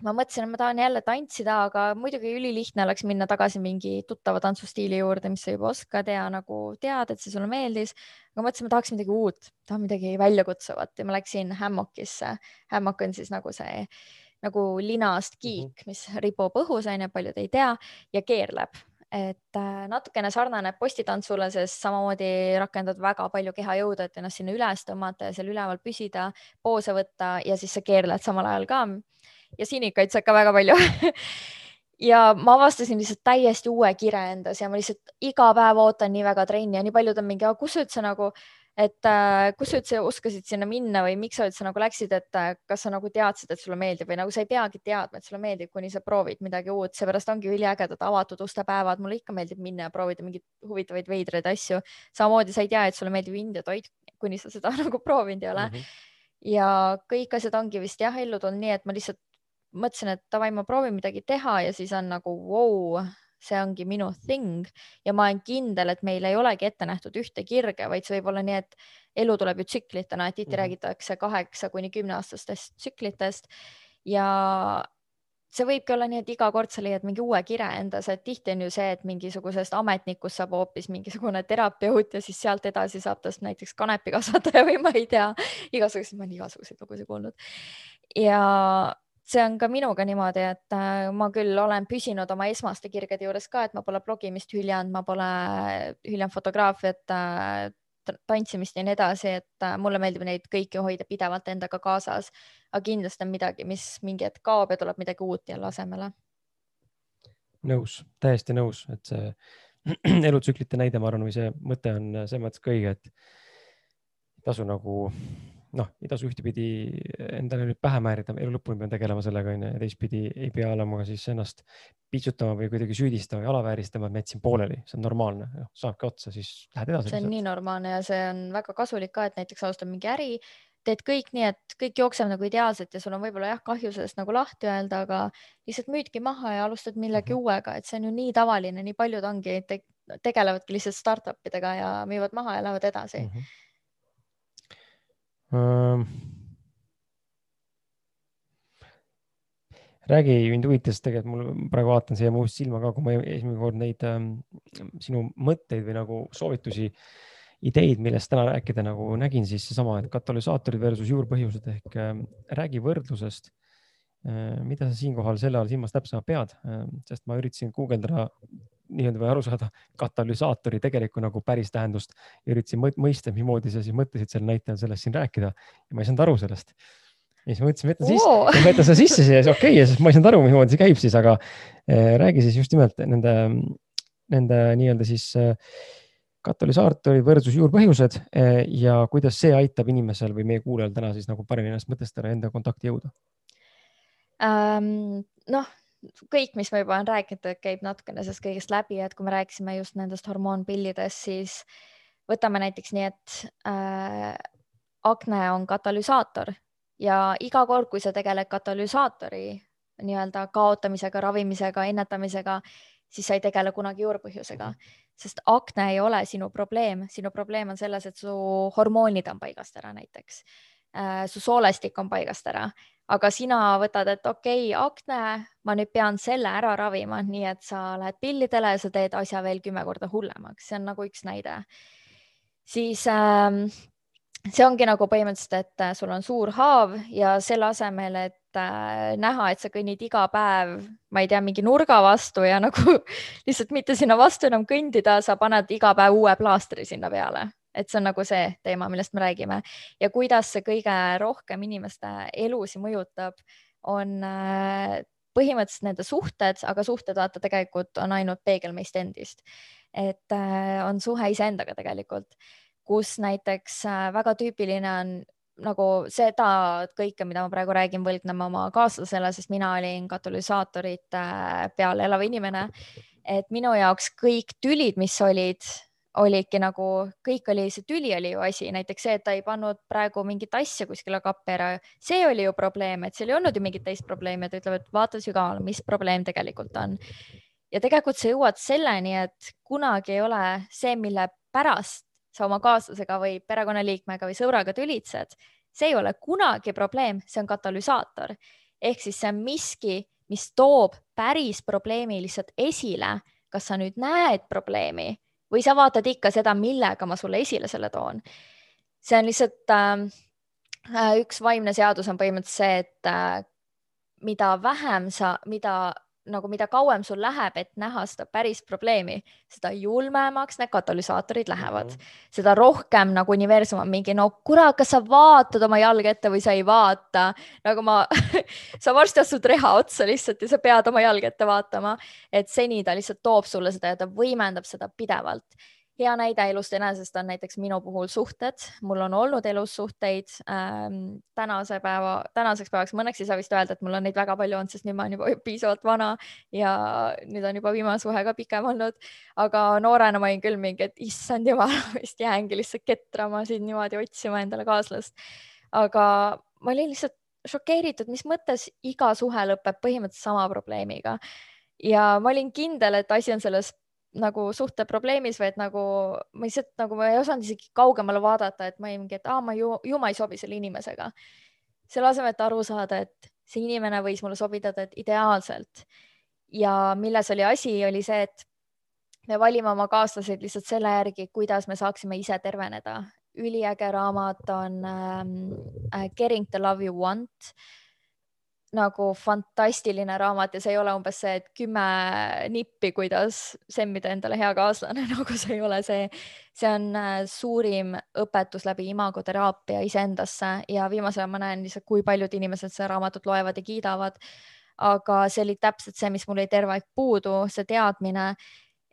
ma mõtlesin, et ma tahan jälle tantsida, aga muidugi ülilihtne oleks minna tagasi mingi tuttava tantsustiili juurde, mis sa juba oskad ja nagu tead, et see sulle meeldis. aga mõtlesin, ma tahaks midagi uut, tahan midagi väljakutsuvat ja ma läksin Hammockisse. Hammock on siis nagu see nagu linast kiik, mhm. mis ripub õhus, onju, paljud ei tea ja keerleb et äh, natukene sarnaneb postitantsule, sest samamoodi rakendad väga palju kehajõudu, et ennast sinna üles tõmmata ja seal üleval püsida, poose võtta ja siis sa keerled samal ajal ka. ja sinikaid saad ka väga palju ja ma avastasin lihtsalt täiesti uue kire endas ja ma lihtsalt iga päev ootan nii väga trenni ja nii paljud on mingi, kus üldse nagu et äh, kus sa üldse oskasid sinna minna või miks sa üldse nagu läksid, et äh, kas sa nagu teadsid, et sulle meeldib või nagu sa ei peagi teadma, et sulle meeldib, kuni sa proovid midagi uut, seepärast ongi üliägedad avatud uste päevad, mulle ikka meeldib minna ja proovida mingeid huvitavaid veidraid asju. samamoodi sa ei tea, et sulle meeldib India toit, kuni sa seda nagu proovinud ei ole mm. -hmm. ja kõik asjad ongi vist jah ellu tulnud nii, et ma lihtsalt mõtlesin, et davai, ma proovin midagi teha ja siis on nagu vau wow, see ongi minu thing ja ma olen kindel, et meil ei olegi ette nähtud ühte kirge, vaid see võib olla nii, et elu tuleb ju tsüklitena, et tihti mm -hmm. räägitakse kaheksa kuni kümneaastastest tsüklitest ja see võibki olla nii, et iga kord sa leiad mingi uue kire endas, et tihti on ju see, et mingisugusest ametnikust saab hoopis mingisugune terapeut ja siis sealt edasi saab tast näiteks kanepikasvataja või ma ei tea, igasuguseid, ma olen igasuguseid lugusid kuulnud. ja see on ka minuga niimoodi, et äh, ma küll olen püsinud oma esmaste kirgede juures ka, et ma pole blogimist hüljanud, ma pole hüljanud fotograafiat, äh, tantsimist ja nii edasi, et äh, mulle meeldib neid kõiki hoida pidevalt endaga kaasas. aga kindlasti on midagi, mis mingi hetk kaob ja tuleb midagi uut jälle asemele. nõus, täiesti nõus, et see elutsüklite näide, ma arvan, või see mõte on selles mõttes ka õige, et tasu nagu noh, ei tasu ühtepidi endale nüüd pähe määrida, elu lõpuni pean tegelema sellega onju ja teistpidi ei pea olema ka siis ennast piitsutama või kuidagi süüdistama või alavääristama, et ma jätsin pooleli, see on normaalne, noh saabki otsa, siis lähed edasi. see on nii normaalne ja see on väga kasulik ka, et näiteks alustad mingi äri, teed kõik nii, et kõik jookseb nagu ideaalselt ja sul on võib-olla jah kahju sellest nagu lahti öelda, aga lihtsalt müüdki maha ja alustad millegi mm -hmm. uuega, et see on ju nii tavaline, nii paljud ongi te, tegelevadki lihtsalt startup idega ja müüvad maha ja lähevad edasi mm. -hmm räägi, mind huvitas tegelikult, mul praegu vaatan siia mu silma ka, kui ma esimene kord neid ähm, sinu mõtteid või nagu soovitusi, ideid, millest täna rääkida nagu nägin, siis seesama, et katalüsaatorid versus juurpõhjused ehk äh, räägi võrdlusest. Mida sa siinkohal selle all silmas täpsemalt pead, sest ma üritasin guugeldada nii-öelda või aru saada katalüsaatori tegelikku nagu päris tähendust ja üritasin mõista, mismoodi sa siis mõtlesid sel näitel sellest siin rääkida ja ma ei saanud aru sellest. ja siis ma mõtlesin, võtan sisse oh., võtan seda sisse siia, siis okei okay,, sest ma ei saanud aru, mismoodi see käib siis, aga äh, räägi siis just nimelt nende, nende nii-öelda siis äh, katalüsaatori võrdsus juurpõhjused äh, ja kuidas see aitab inimesel või meie kuulajal täna siis nagu paremini ennast mõtestada, enda kontakti jõuda um,? noh kõik, mis ma juba olen rääkinud, käib natukene sellest kõigest läbi, et kui me rääkisime just nendest hormoonpillidest, siis võtame näiteks nii, et äh, akne on katalüsaator ja iga kord, kui sa tegeled katalüsaatori nii-öelda kaotamisega, ravimisega, ennetamisega, siis sa ei tegele kunagi juurpõhjusega, sest akne ei ole sinu probleem, sinu probleem on selles, et su hormoonid on paigast ära näiteks su soolestik on paigast ära. Aga sina võtad, et okei okay,, akne, ma nüüd pean selle ära ravima, nii et sa lähed pillidele ja sa teed asja veel kümme korda hullemaks, see on nagu üks näide. siis ähm, see ongi nagu põhimõtteliselt, et äh, sul on suur haav ja selle asemel, et äh, näha, et sa kõnnid iga päev, ma ei tea, mingi nurga vastu ja nagu lihtsalt mitte sinna vastu enam kõndida, sa paned iga päev uue plaastri sinna peale et see on nagu see teema, millest me räägime ja kuidas see kõige rohkem inimeste elusi mõjutab, on äh, põhimõtteliselt nende suhted, aga suhted vaata tegelikult on ainult peegel meist endist. et äh, on suhe iseendaga tegelikult, kus näiteks äh, väga tüüpiline on nagu seda kõike, mida ma praegu räägin, võlgnema oma kaaslasele, sest mina olin katalüsaatorite peal elav inimene. et minu jaoks kõik tülid, mis olid olidki nagu kõik oli, see tüli oli ju asi, näiteks see, et ta ei pannud praegu mingit asja kuskile kappi ära, see oli ju probleem, et seal ei olnud ju mingit teist probleemi, ta ütleb, et vaata sügaval, mis probleem tegelikult on. ja tegelikult sa jõuad selleni, et kunagi ei ole see, mille pärast sa oma kaaslasega või perekonnaliikmega või sõbraga tülitsed, see ei ole kunagi probleem, see on katalüsaator ehk siis see on miski, mis toob päris probleemi lihtsalt esile. kas sa nüüd näed probleemi või sa vaatad ikka seda, millega ma sulle esile selle toon. see on lihtsalt ähm, äh, üks vaimne seadus on põhimõtteliselt see, et äh, mida vähem sa, mida nagu mida kauem sul läheb, et näha seda päris probleemi, seda julmemaks need katalüsaatorid lähevad. Mm, -hmm. seda rohkem nagu universum on mingi, no kurat, kas sa vaatad oma jalga ette või sa ei vaata, nagu ma sa varsti astud reha otsa lihtsalt ja sa pead oma jalga ette vaatama, et seni ta lihtsalt toob sulle seda ja ta võimendab seda pidevalt hea näide elust enesest on näiteks minu puhul suhted, mul on olnud elus suhteid ähm, tänase päeva, tänaseks päevaks ma õnneks ei saa vist öelda, et mul on neid väga palju olnud, sest nüüd ma olen juba piisavalt vana ja nüüd on juba viimane suhe ka pikem olnud. aga noorena ma olin küll mingi, et issand jumal, vist jäängi lihtsalt ketrama siin niimoodi otsima endale kaaslast. aga ma olin lihtsalt šokeeritud, mis mõttes iga suhe lõpeb põhimõtteliselt sama probleemiga ja ma olin kindel, et asi on selles nagu suhteprobleemis või et nagu ma lihtsalt nagu ma ei osanud isegi kaugemale vaadata, et ma olin mingi, et aa, ma ju, ju ma ei sobi selle inimesega. selle asemel, et aru saada, et see inimene võis mulle sobida ideaalselt ja milles oli asi, oli see, et me valime oma kaaslaseid lihtsalt selle järgi, kuidas me saaksime ise terveneda. üliäge raamat on ähm, Getting the love you want nagu fantastiline raamat ja see ei ole umbes see, et kümme nippi, kuidas semmida endale hea kaaslane, nagu see ei ole see. see on äh, suurim õpetus läbi imagoteraapia iseendasse ja viimasel ajal ma näen lihtsalt, kui paljud inimesed seda raamatut loevad ja kiidavad. aga see oli täpselt see, mis mul oli terve aeg puudu, see teadmine,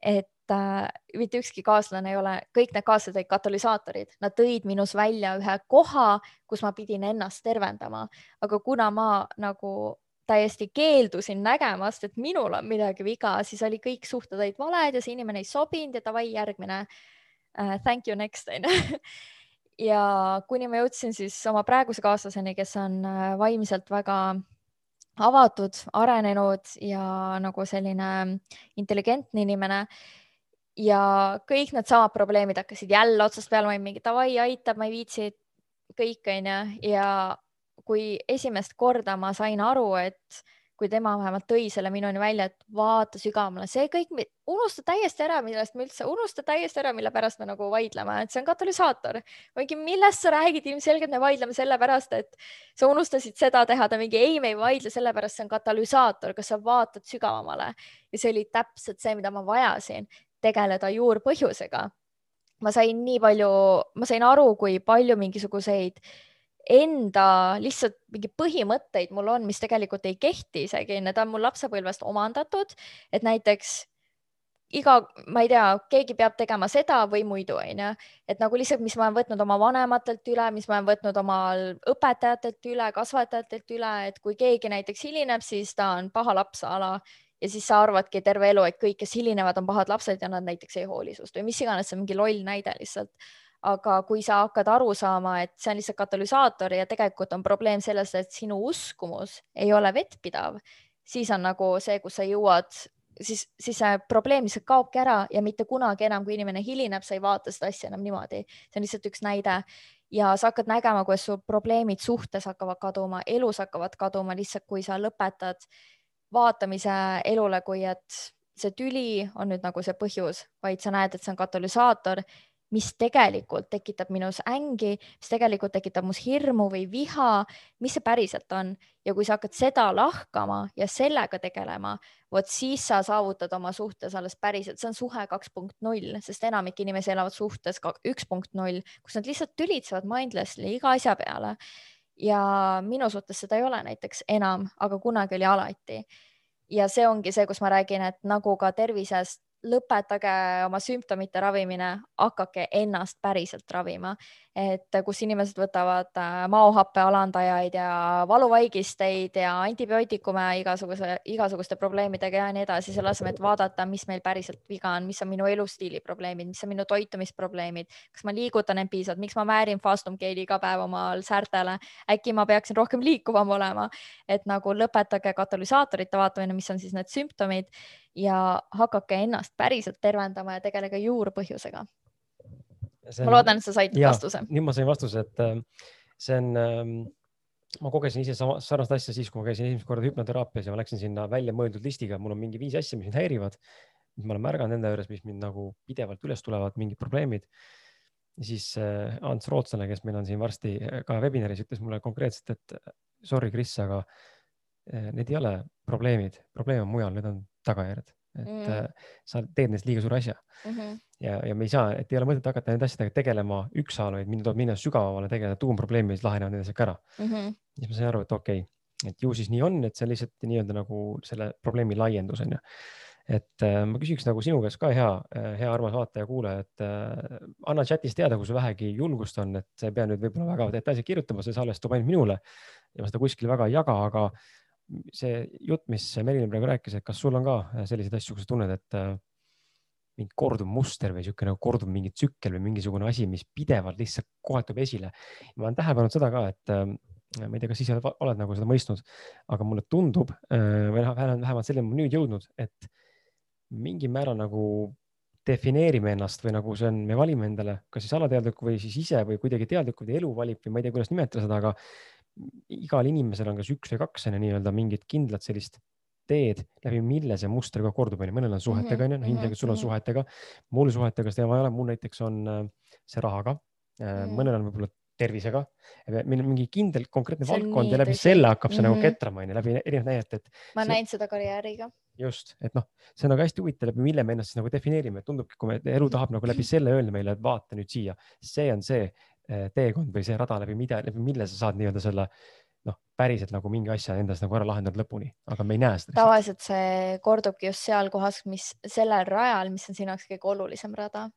et äh, mitte ükski kaaslane ei ole, kõik need kaaslased olid katalüsaatorid, nad tõid minus välja ühe koha, kus ma pidin ennast tervendama, aga kuna ma nagu täiesti keeldusin nägemast, et minul on midagi viga, siis oli kõik suhted olid valed ja see inimene ei sobinud ja davai, järgmine uh,. Thank you next onju ja kuni ma jõudsin siis oma praeguse kaaslaseni, kes on äh, vaimselt väga avatud, arenenud ja nagu selline intelligentne inimene ja kõik needsamad probleemid hakkasid jälle otsast peale, ma olin mingi davai, aitab, ma ei viitsi kõik onju. Ja kui esimest korda ma sain aru, et kui tema vähemalt tõi selle minuni välja, et vaata sügavamale, see kõik, unusta täiesti ära, millest me üldse, unusta täiesti ära, mille pärast me nagu vaidleme, et see on katalüsaator. mingi, millest sa räägid, ilmselgelt me vaidleme sellepärast, et sa unustasid seda teha, ta mingi ei, me ei vaidle sellepärast, see on katalüsaator, kas sa vaatad sügavamale? Ja see oli täpselt see, mida ma vajasin, tegeleda juurpõhjusega. ma sain nii palju, ma sain aru, kui palju mingisuguseid enda lihtsalt mingi põhimõtteid mul on, mis tegelikult ei kehti isegi, need on mul lapsepõlvest omandatud, et näiteks iga, ma ei tea, keegi peab tegema seda või muidu, onju, et nagu lihtsalt, mis ma olen võtnud oma vanematelt üle, mis ma olen võtnud oma õpetajatelt üle, kasvatajatelt üle, et kui keegi näiteks hilineb, siis ta on paha laps a la ja siis sa arvadki terve elu, et kõik, kes hilinevad, on pahad lapsed ja nad näiteks ei hooli sinust või mis iganes, see on mingi loll näide lihtsalt aga kui sa hakkad aru saama, et see on lihtsalt katalüsaator ja tegelikult on probleem selles, et sinu uskumus ei ole vettpidav, siis on nagu see, kus sa jõuad, siis, siis see probleem lihtsalt kaobki ära ja mitte kunagi enam, kui inimene hilineb, sa ei vaata seda asja enam niimoodi. see on lihtsalt üks näide ja sa hakkad nägema, kuidas su probleemid suhtes hakkavad kaduma, elus hakkavad kaduma lihtsalt, kui sa lõpetad vaatamise elule, kui et see tüli on nüüd nagu see põhjus, vaid sa näed, et see on katalüsaator mis tegelikult tekitab minus ängi, mis tegelikult tekitab mus hirmu või viha, mis see päriselt on ja kui sa hakkad seda lahkama ja sellega tegelema, vot siis sa saavutad oma suhtes alles päriselt, see on suhe kaks punkt null, sest enamik inimesi elavad suhtes üks punkt null, kus nad lihtsalt tülitsevad mindlessly iga asja peale. Ja minu suhtes seda ei ole näiteks enam, aga kunagi oli alati ja see ongi see, kus ma räägin, et nagu ka tervisest lõpetage oma sümptomite ravimine, hakake ennast päriselt ravima. Et kus inimesed võtavad äh, maohappe alandajaid ja valuvaigisteid ja antibiootikume igasuguse, igasuguste probleemidega ja nii edasi, selle asemel, et vaadata, mis meil päriselt viga on, mis on minu elustiili probleemid, mis on minu toitumisprobleemid, kas ma liigutan end piisavalt, miks ma määrin Fastum Gate'i iga päev omal säärtele, äkki ma peaksin rohkem liikuvam olema, et nagu lõpetage katalüsaatorite vaatamine, mis on siis need sümptomid ja hakake ennast päriselt tervendama ja tegelege juurpõhjusega. Ma loodan, et sa said ja, vastuse. nüüd ma sain vastuse, et äh, see on, ähm, ma kogesin ise sama sarnast asja siis, kui ma käisin esimest korda hüpnoteraapias ja ma läksin sinna väljamõeldud listiga, mul on mingi viis asja, mis mind häirivad, mis ma olen märganud enda juures, mis mind nagu pidevalt üles tulevad, mingid probleemid. siis äh, Ants Rootslane, kes meil on siin varsti äh, ka webinaris, ütles mulle konkreetselt, et sorry, Kris, aga need ei ole probleemid, probleem on mujal, need on tagajärjed, et mm. sa teed neist liiga suure asja mm. -hmm. ja, ja me ei saa, et ei ole mõtet hakata nende asjadega tegelema ükshaaval, vaid tuleb minna sügavamale, tegeleda tuumprobleemi, siis lahenevad need asjad ka ära mm. -hmm. siis ma sain aru, et okei okay,, et ju siis nii on, et see on lihtsalt nii-öelda nagu selle probleemi laiendus on ju et äh, ma küsiks nagu sinu käest ka hea, äh, hea armas vaataja, kuulaja, et äh, anna chatis teada, kui sul vähegi julgust on, et sa ei pea nüüd võib-olla väga detailselt kirjutama, see salvestus tuleb ainult minule ja ma seda kuskil väga ei jaga, aga see jutt, mis Merilin praegu rääkis, et kas sul on ka selliseid asju, kus sa tunned, et äh, mingi korduv muster või niisugune nagu korduv mingi tsükkel või mingisugune asi, mis pidevalt lihtsalt kohetub esile. ma olen tähele pannud seda ka, et äh, ma ei tea, kas ise oled, oled nagu seda mõistnud, aga mulle tundub äh, või noh, vähemalt selleni ma nüüd jõudnud, et mingil määral nagu defineerime ennast või nagu see on, me valime endale, kas siis alateadlikku või siis ise või kuidagi teadlikku või elu valib või ma ei tea, kuidas nimetada seda, aga igal inimesel on kas üks või kaks on ju nii-öelda mingit kindlat sellist teed, läbi mille see muster ka kordub, onju, mõnel on suhetega, onju, noh mhm, ilmselgelt sul on mhm. suhetega, mul suhetega seda ei ole, mul näiteks on äh, see rahaga, äh, mõnel on võib-olla tervisega, meil on mingi kindel konkreetne valdkond ja läbi tõsi. selle hakkab see mm -hmm. nagu mhm. ketrama, onju, läbi erinevate näidete, et. ma olen näinud seda karjääriga. just, et noh, see on nagu hästi huvitav, läbi mille me ennast siis nagu defineerime, tundubki, kui me, elu tahab nagu läbi selle öelda meile, et vaata nüüd siia, see on see, teekond või see rada läbi mida, läbi mille sa saad nii-öelda selle noh, päriselt nagu mingi asja endas nagu ära lahendada lõpuni, aga me ei näe seda. tavaliselt see kordubki just seal kohas, mis sellel rajal, mis on sinu jaoks kõige olulisem rada.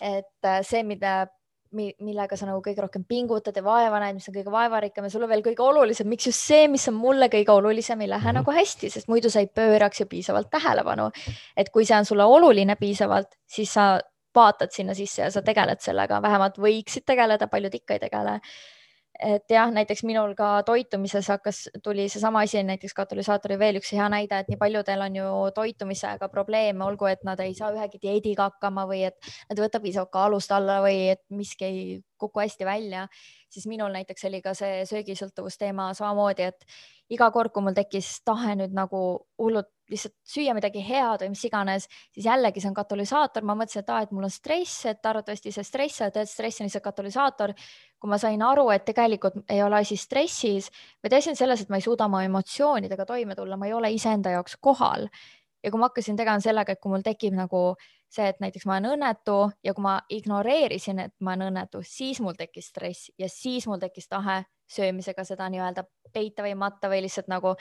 et äh, see, mida millega sa nagu kõige rohkem pingutad ja vaeva näed, mis on kõige vaevarikkam ja sul on veel kõige olulisem, miks just see, mis on mulle kõige olulisem, ei lähe mm -hmm. nagu hästi, sest muidu sa ei pööraks ju piisavalt tähelepanu. et kui see on sulle oluline piisavalt, siis sa vaatad sinna sisse ja sa tegeled sellega, vähemalt võiksid tegeleda, paljud ikka ei tegele. et jah, näiteks minul ka toitumises hakkas, tuli seesama asi, näiteks katalüsaatori veel üks hea näide, et nii paljudel on ju toitumisega probleeme, olgu, et nad ei saa ühegi dieediga hakkama või et nad ei võta piisavalt kaalust alla või et miski ei kuku hästi välja siis minul näiteks oli ka see söögisõltuvusteema samamoodi, et iga kord, kui mul tekkis tahe nüüd nagu hullult lihtsalt süüa midagi head või mis iganes, siis jällegi see on katalüsaator, ma mõtlesin, et aa, et mul on stress, et arvatavasti see stress, et stress on lihtsalt katalüsaator. kui ma sain aru, et tegelikult ei ole asi stressis, vaid asi on selles, et ma ei suuda oma emotsioonidega toime tulla, ma ei ole iseenda jaoks kohal. ja kui ma hakkasin tegema sellega, et kui mul tekib nagu see, et näiteks ma olen õnnetu ja kui ma ignoreerisin, et ma olen õnnetu, siis mul tekkis stress ja siis mul tekkis tahe söömisega seda nii-öelda peita või matta või lihtsalt nagu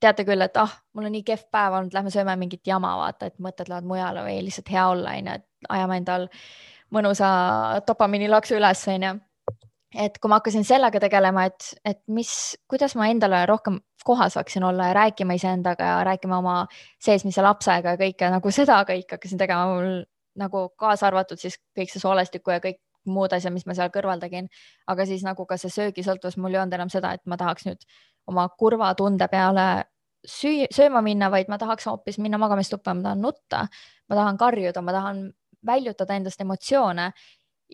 teate küll, et ah, mul on nii kehv päev olnud, lähme sööme mingit jama, vaata, et mõtted lähevad mujale või lihtsalt hea olla, onju, et ajame endal mõnusa dopamiinilaksu üles, onju. et kui ma hakkasin sellega tegelema, et, et mis, kuidas ma endale rohkem kohal saaksin olla ja rääkima iseendaga ja rääkima oma seesmise lapsega ja kõike nagu seda kõike hakkasin tegema mul nagu kaasa arvatud siis kõik see soolestiku ja kõik muud asjad, mis ma seal kõrval tegin, aga siis nagu ka see söögisõltuvus, mul ei olnud enam seda, et ma tahaks nüüd oma kurva tunde peale süü, sööma minna, vaid ma tahaks hoopis minna magamistuppa, ma tahan nutta, ma tahan karjuda, ma tahan väljutada endast emotsioone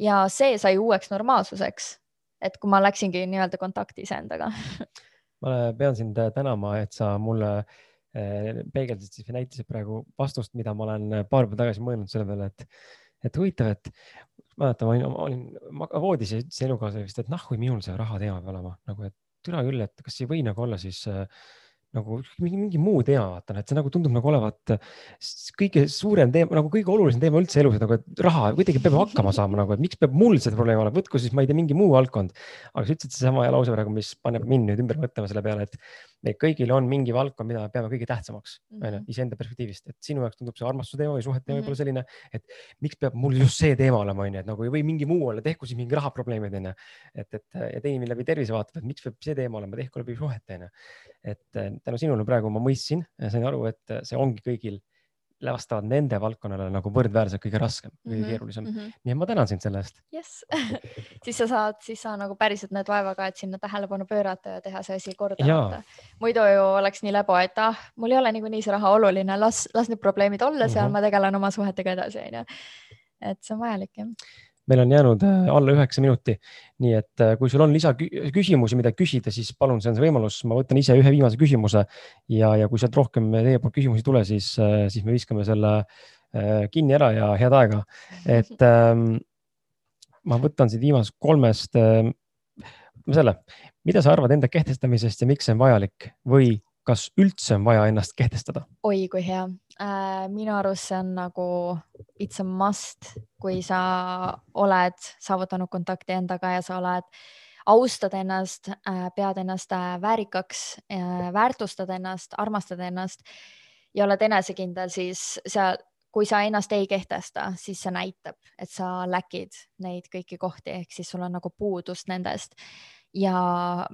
ja see sai uueks normaalsuseks. et kui ma läksingi nii-öelda kontakti iseendaga ma pean sind tänama, et sa mulle eh, peegeldasid siis või näitasid praegu vastust, mida ma olen paar päeva tagasi mõelnud selle peale, et, et huvitav, et mäletan, ma olin, olin voodis ja ütlesin elukaaslane vist, et kui minul see raha teema peab olema nagu, et türa küll, et kas ei või nagu olla siis äh, nagu mingi, mingi muu teema, vaata, et see nagu tundub nagu olevat kõige suurem teema, nagu kõige olulisem teema üldse elus, nagu et raha kuidagi peab hakkama saama nagu, et miks peab mul seda probleemi olema, võtku siis, ma ei tea, mingi muu valdkond. aga sa ütlesid seesama lause praegu, mis paneb mind nüüd ümber mõtlema selle peale, et meil kõigil on mingi valdkond, mida me peame kõige tähtsamaks, on ju, mhm. iseenda perspektiivist, et sinu jaoks tundub see armastuse teema või suhete teema võib-olla mhm. selline, et miks peab mul just see teema olema, on ju, et nagu või mingi muu olla, tehku siis mingi rahaprobleemid, on ju. et, et ja teine läbi tervise vaatab, et miks peab see teema olema, tehku läbi suhete, on ju. et tänu sinule praegu ma mõistsin, sain aru, et see ongi kõigil vastavad nende valdkonnale nagu võrdväärselt kõige raskem, kõige mm -hmm, keerulisem mm. -hmm. nii et ma tänan sind selle eest. jess siis sa saad, siis sa nagu päriselt näed vaeva ka, et sinna tähelepanu pöörata ja teha see asi korda. muidu ju oleks nii lebo, et ah, mul ei ole niikuinii see raha oluline, las, las need probleemid olla seal mm, -hmm. ma tegelen oma suhetega edasi, onju. et see on vajalik jah meil on jäänud äh, alla üheksa minuti. nii et äh, kui sul on lisaküsimusi, mida küsida, siis palun, see on see võimalus, ma võtan ise ühe viimase küsimuse ja, ja kui sealt rohkem teie poolt küsimusi ei tule, siis, äh, siis me viskame selle kinni ära ja head aega. et ähm, ma võtan siit viimasest kolmest äh,, selle, mida sa arvad enda kehtestamisest ja miks see on vajalik või kas üldse on vaja ennast kehtestada? oi kui hea äh,. minu arust see on nagu it's a must, kui sa oled saavutanud kontakti endaga ja sa oled, austad ennast äh,, pead ennast äh, väärikaks äh,, väärtustad ennast, armastad ennast ja oled enesekindel, siis sa kui sa ennast ei kehtesta, siis see näitab, et sa läkid neid kõiki kohti, ehk siis sul on nagu puudust nendest ja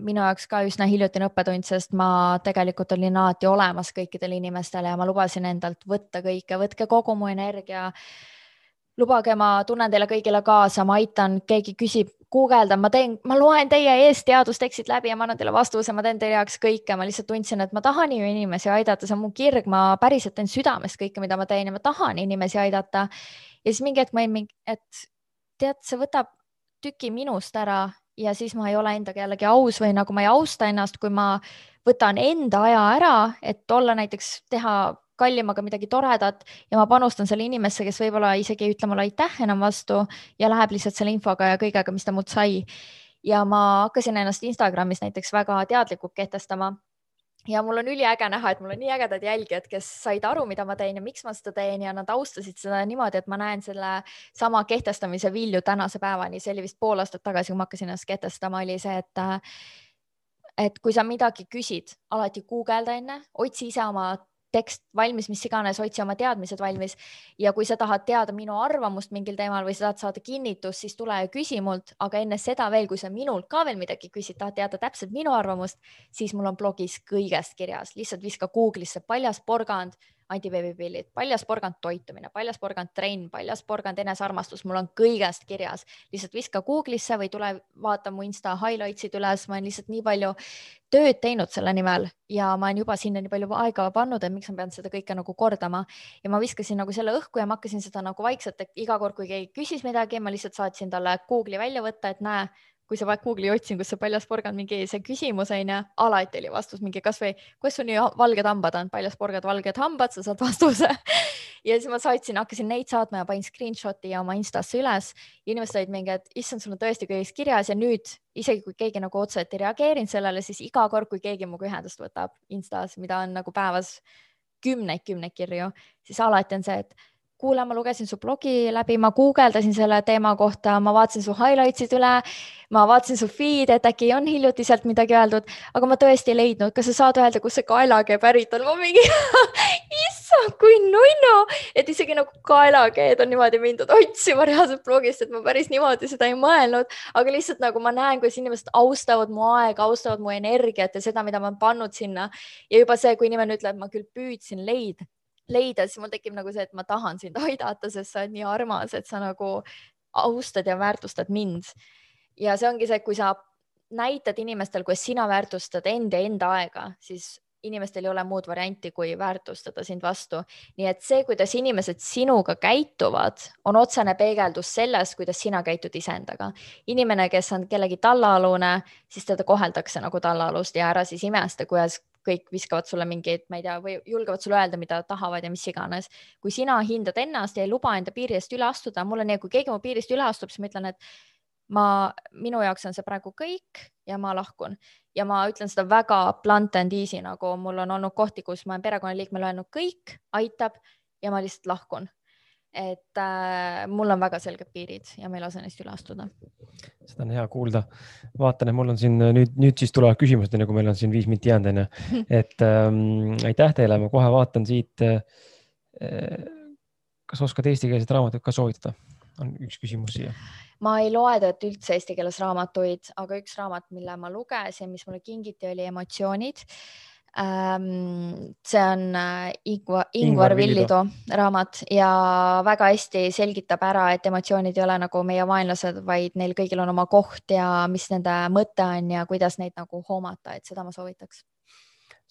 minu jaoks ka üsna hiljutine õppetund, sest ma tegelikult olin alati olemas kõikidele inimestele ja ma lubasin endalt võtta kõike, võtke kogu mu energia. lubage, ma tunnen teile kõigile kaasa, ma aitan, keegi küsib, guugeldan, ma teen, ma loen teie eest teadustekstid läbi ja ma annan teile vastuse, ma teen teie jaoks kõike, ma lihtsalt tundsin, et ma tahan ju inimesi aidata, see on mu kirg, ma päriselt teen südamest kõike, mida ma teen ja ma tahan inimesi aidata. ja siis mingi hetk ma olin mingi, et tead, see võtab tüki minust ära ja siis ma ei ole endaga jällegi aus või nagu ma ei austa ennast, kui ma võtan enda aja ära, et olla näiteks, teha kallimaga midagi toredat ja ma panustan selle inimesse, kes võib-olla isegi ei ütle mulle aitäh enam vastu ja läheb lihtsalt selle infoga ja kõigega, mis ta mult sai. ja ma hakkasin ennast Instagramis näiteks väga teadlikult kehtestama ja mul on üliäge näha, et mul on nii ägedad jälgijad, kes said aru, mida ma teen ja miks ma seda teen ja nad austasid seda niimoodi, et ma näen selle sama kehtestamise vilju tänase päevani. see oli vist pool aastat tagasi, kui ma hakkasin ennast kehtestama, oli see, et et kui sa midagi küsid, alati guugelda enne, otsi ise oma tekst valmis, mis iganes, otsi oma teadmised valmis. Ja kui sa tahad teada minu arvamust mingil teemal või sa tahad saada kinnitust, siis tule ja küsi mult, aga enne seda veel, kui sa minult ka veel midagi küsid, tahad teada täpselt minu arvamust, siis mul on blogis kõigest kirjas, lihtsalt viska Google'isse paljas porgand antiveebipillid, paljas porgand toitumine, paljas porgand trenn, paljas porgand enesearmastus, mul on kõigest kirjas, lihtsalt viska Google'isse või tule vaata mu insta highlights'id üles, ma olen lihtsalt nii palju tööd teinud selle nimel ja ma olen juba sinna nii palju aega pannud, et miks ma pean seda kõike nagu kordama. Ja ma viskasin nagu selle õhku ja ma hakkasin seda nagu vaikselt, et iga kord, kui keegi küsis midagi, ma lihtsalt saatsin talle Google'i välja võtta, et näe, kui sa paned Google'i otsingusse paljas porgand mingi see küsimus onju, alati oli vastus mingi kasvõi, kuidas sul nii valged hambad on, paljas porgad, valged hambad, sa saad vastuse. Ja siis ma saatsin, hakkasin neid saatma ja panin screenshot'i ja oma Instasse üles. Ja inimesed olid mingi, et issand, sul on tõesti kõik kirjas ja nüüd isegi kui keegi nagu otseselt ei reageerinud sellele, siis iga kord, kui keegi minuga ühendust võtab Instas, mida on nagu päevas kümneid-kümneid kirju, siis alati on see, et kuule, ma lugesin su blogi läbi, ma guugeldasin selle teema kohta, ma vaatasin su highlights'id üle, ma vaatasin su feed'i, et äkki on hiljutiselt midagi öeldud, aga ma tõesti ei leidnud, kas sa saad öelda, kust see kaelakee pärit on? ma mingi issand, kui nunnu, et isegi nagu kaelakeed on niimoodi mindud otsima reaalselt blogist, et ma päris niimoodi seda ei mõelnud, aga lihtsalt nagu ma näen, kuidas inimesed austavad mu aega, austavad mu energiat ja seda, mida ma olen pannud sinna. Ja juba see, kui inimene ütleb, ma küll püüdsin leida leida, siis mul tekib nagu see, et ma tahan sind aidata, sest sa oled nii armas, et sa nagu austad ja väärtustad mind. ja see ongi see, kui sa näitad inimestel, kuidas sina väärtustad enda enda aega, siis inimestel ei ole muud varianti, kui väärtustada sind vastu. nii et see, kuidas inimesed sinuga käituvad, on otsene peegeldus sellest, kuidas sina käitud iseendaga. inimene, kes on kellegi tallaalune, siis teda koheldakse nagu tallaalust ja ära siis imesta, kuidas kõik viskavad sulle mingeid, ma ei tea, või julgevad sulle öelda, mida tahavad ja mis iganes. kui sina hindad ennast ja ei luba enda piiridest üle astuda, mul on nii, kui keegi mu piirist üle astub, siis ma ütlen, et ma, minu jaoks on see praegu kõik ja ma lahkun ja ma ütlen seda väga blunt and easy, nagu mul on olnud kohti, kus ma olen perekonnaliikmele öelnud kõik aitab ja ma lihtsalt lahkun et äh, mul on väga selged piirid ja ma ei lase neist üle astuda. seda on hea kuulda. vaatan, et mul on siin nüüd, nüüd siis tulevad küsimused, enne kui meil on siin viis minti jäänud, onju. et ähm, aitäh teile, ma kohe vaatan siit äh,. kas oskad eestikeelset raamatut ka soovitada? on üks küsimus siia. ma ei loe tegelikult üldse eesti keeles raamatuid, aga üks raamat, mille ma lugesin, mis mulle kingiti, oli Emotsioonid Ähm, see on äh, Ingvar, Ingvar Villido raamat ja väga hästi selgitab ära, et emotsioonid ei ole nagu meie vaenlased, vaid neil kõigil on oma koht ja mis nende mõte on ja kuidas neid nagu hoomata, et seda ma soovitaks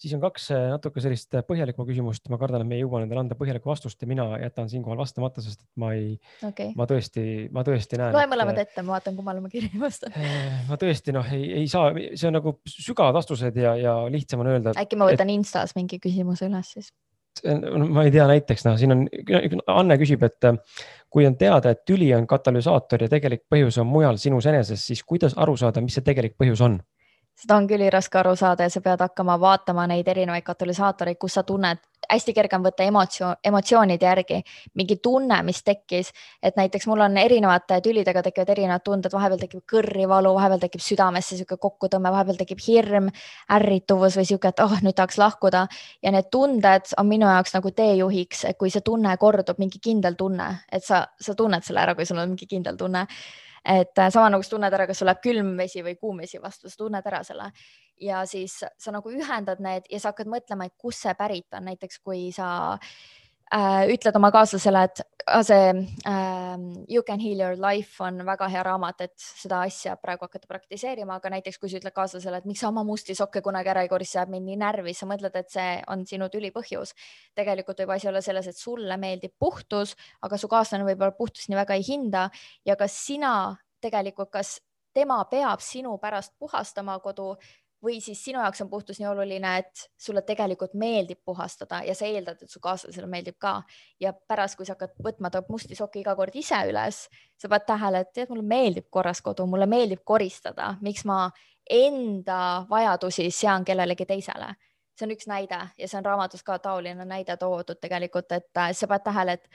siis on kaks äh, natuke sellist äh, põhjalikumat küsimust, ma kardan, et me ei jõua nendele anda põhjalikku vastust ja mina jätan siinkohal vastamata, sest et ma ei okay., ma tõesti, ma tõesti näen. loe mõlemad et, ette, ma vaatan, kummale ma kirja vastan. Äh, ma tõesti noh, ei, ei saa, see on nagu sügavad vastused ja, ja lihtsam on öelda. äkki ma võtan et, Instas mingi küsimuse üles siis? ma ei tea, näiteks noh, siin on, Anne küsib, et kui on teada, et tüli on katalüsaator ja tegelik põhjus on mujal sinus eneses, siis kuidas aru saada, mis see tegelik põhjus on? Seda on küll raske aru saada ja sa pead hakkama vaatama neid erinevaid katalüsaatoreid, kus sa tunned, hästi kerge on võtta emotsioon, emotsioonide järgi. Mingi tunne, mis tekkis, et näiteks mul on erinevate tülidega tekivad erinevad tunded, vahepeal tekib kõrrivalu, vahepeal tekib südamesse niisugune kokkutõmme, vahepeal tekib hirm, ärrituvus või niisugune, et oh, nüüd tahaks lahkuda. Ja need tunded on minu jaoks nagu teejuhiks, et kui see tunne kordub, mingi kindel tunne, et sa, sa tunned selle ära, kui sul on mingi kindel tunne et äh, sama nagu sa tunned ära, kas sul läheb külm vesi või kuum vesi vastu, sa tunned ära selle. Ja siis sa nagu ühendad need ja sa hakkad mõtlema, et kust see pärit on, näiteks kui sa äh, ütled oma kaaslasele, et see äh, You can heal your life on väga hea raamat, et seda asja praegu hakata praktiseerima, aga näiteks kui sa ütled kaaslasele, et miks sa oma musti sokke kunagi ära ei korista, jääb mind nii närvi, sa mõtled, et see on sinu tüli põhjus. tegelikult võib asi olla selles, et sulle meeldib puhtus, aga su kaaslane võib-olla puhtust nii väga ei hinda. Ja kas sina tegelikult, kas tema peab sinu pärast puhastama kodu või siis sinu jaoks on puhtus nii oluline, et sulle tegelikult meeldib puhastada ja sa eeldad, et su kaaslasele meeldib ka ja pärast, kui sa hakkad võtma ta musti sokke iga kord ise üles, sa paned tähele, et tead, mulle meeldib korras kodu, mulle meeldib koristada, miks ma enda vajadusi sean kellelegi teisele. see on üks näide ja see on raamatus ka taoline näide toodud tegelikult, et sa paned tähele, et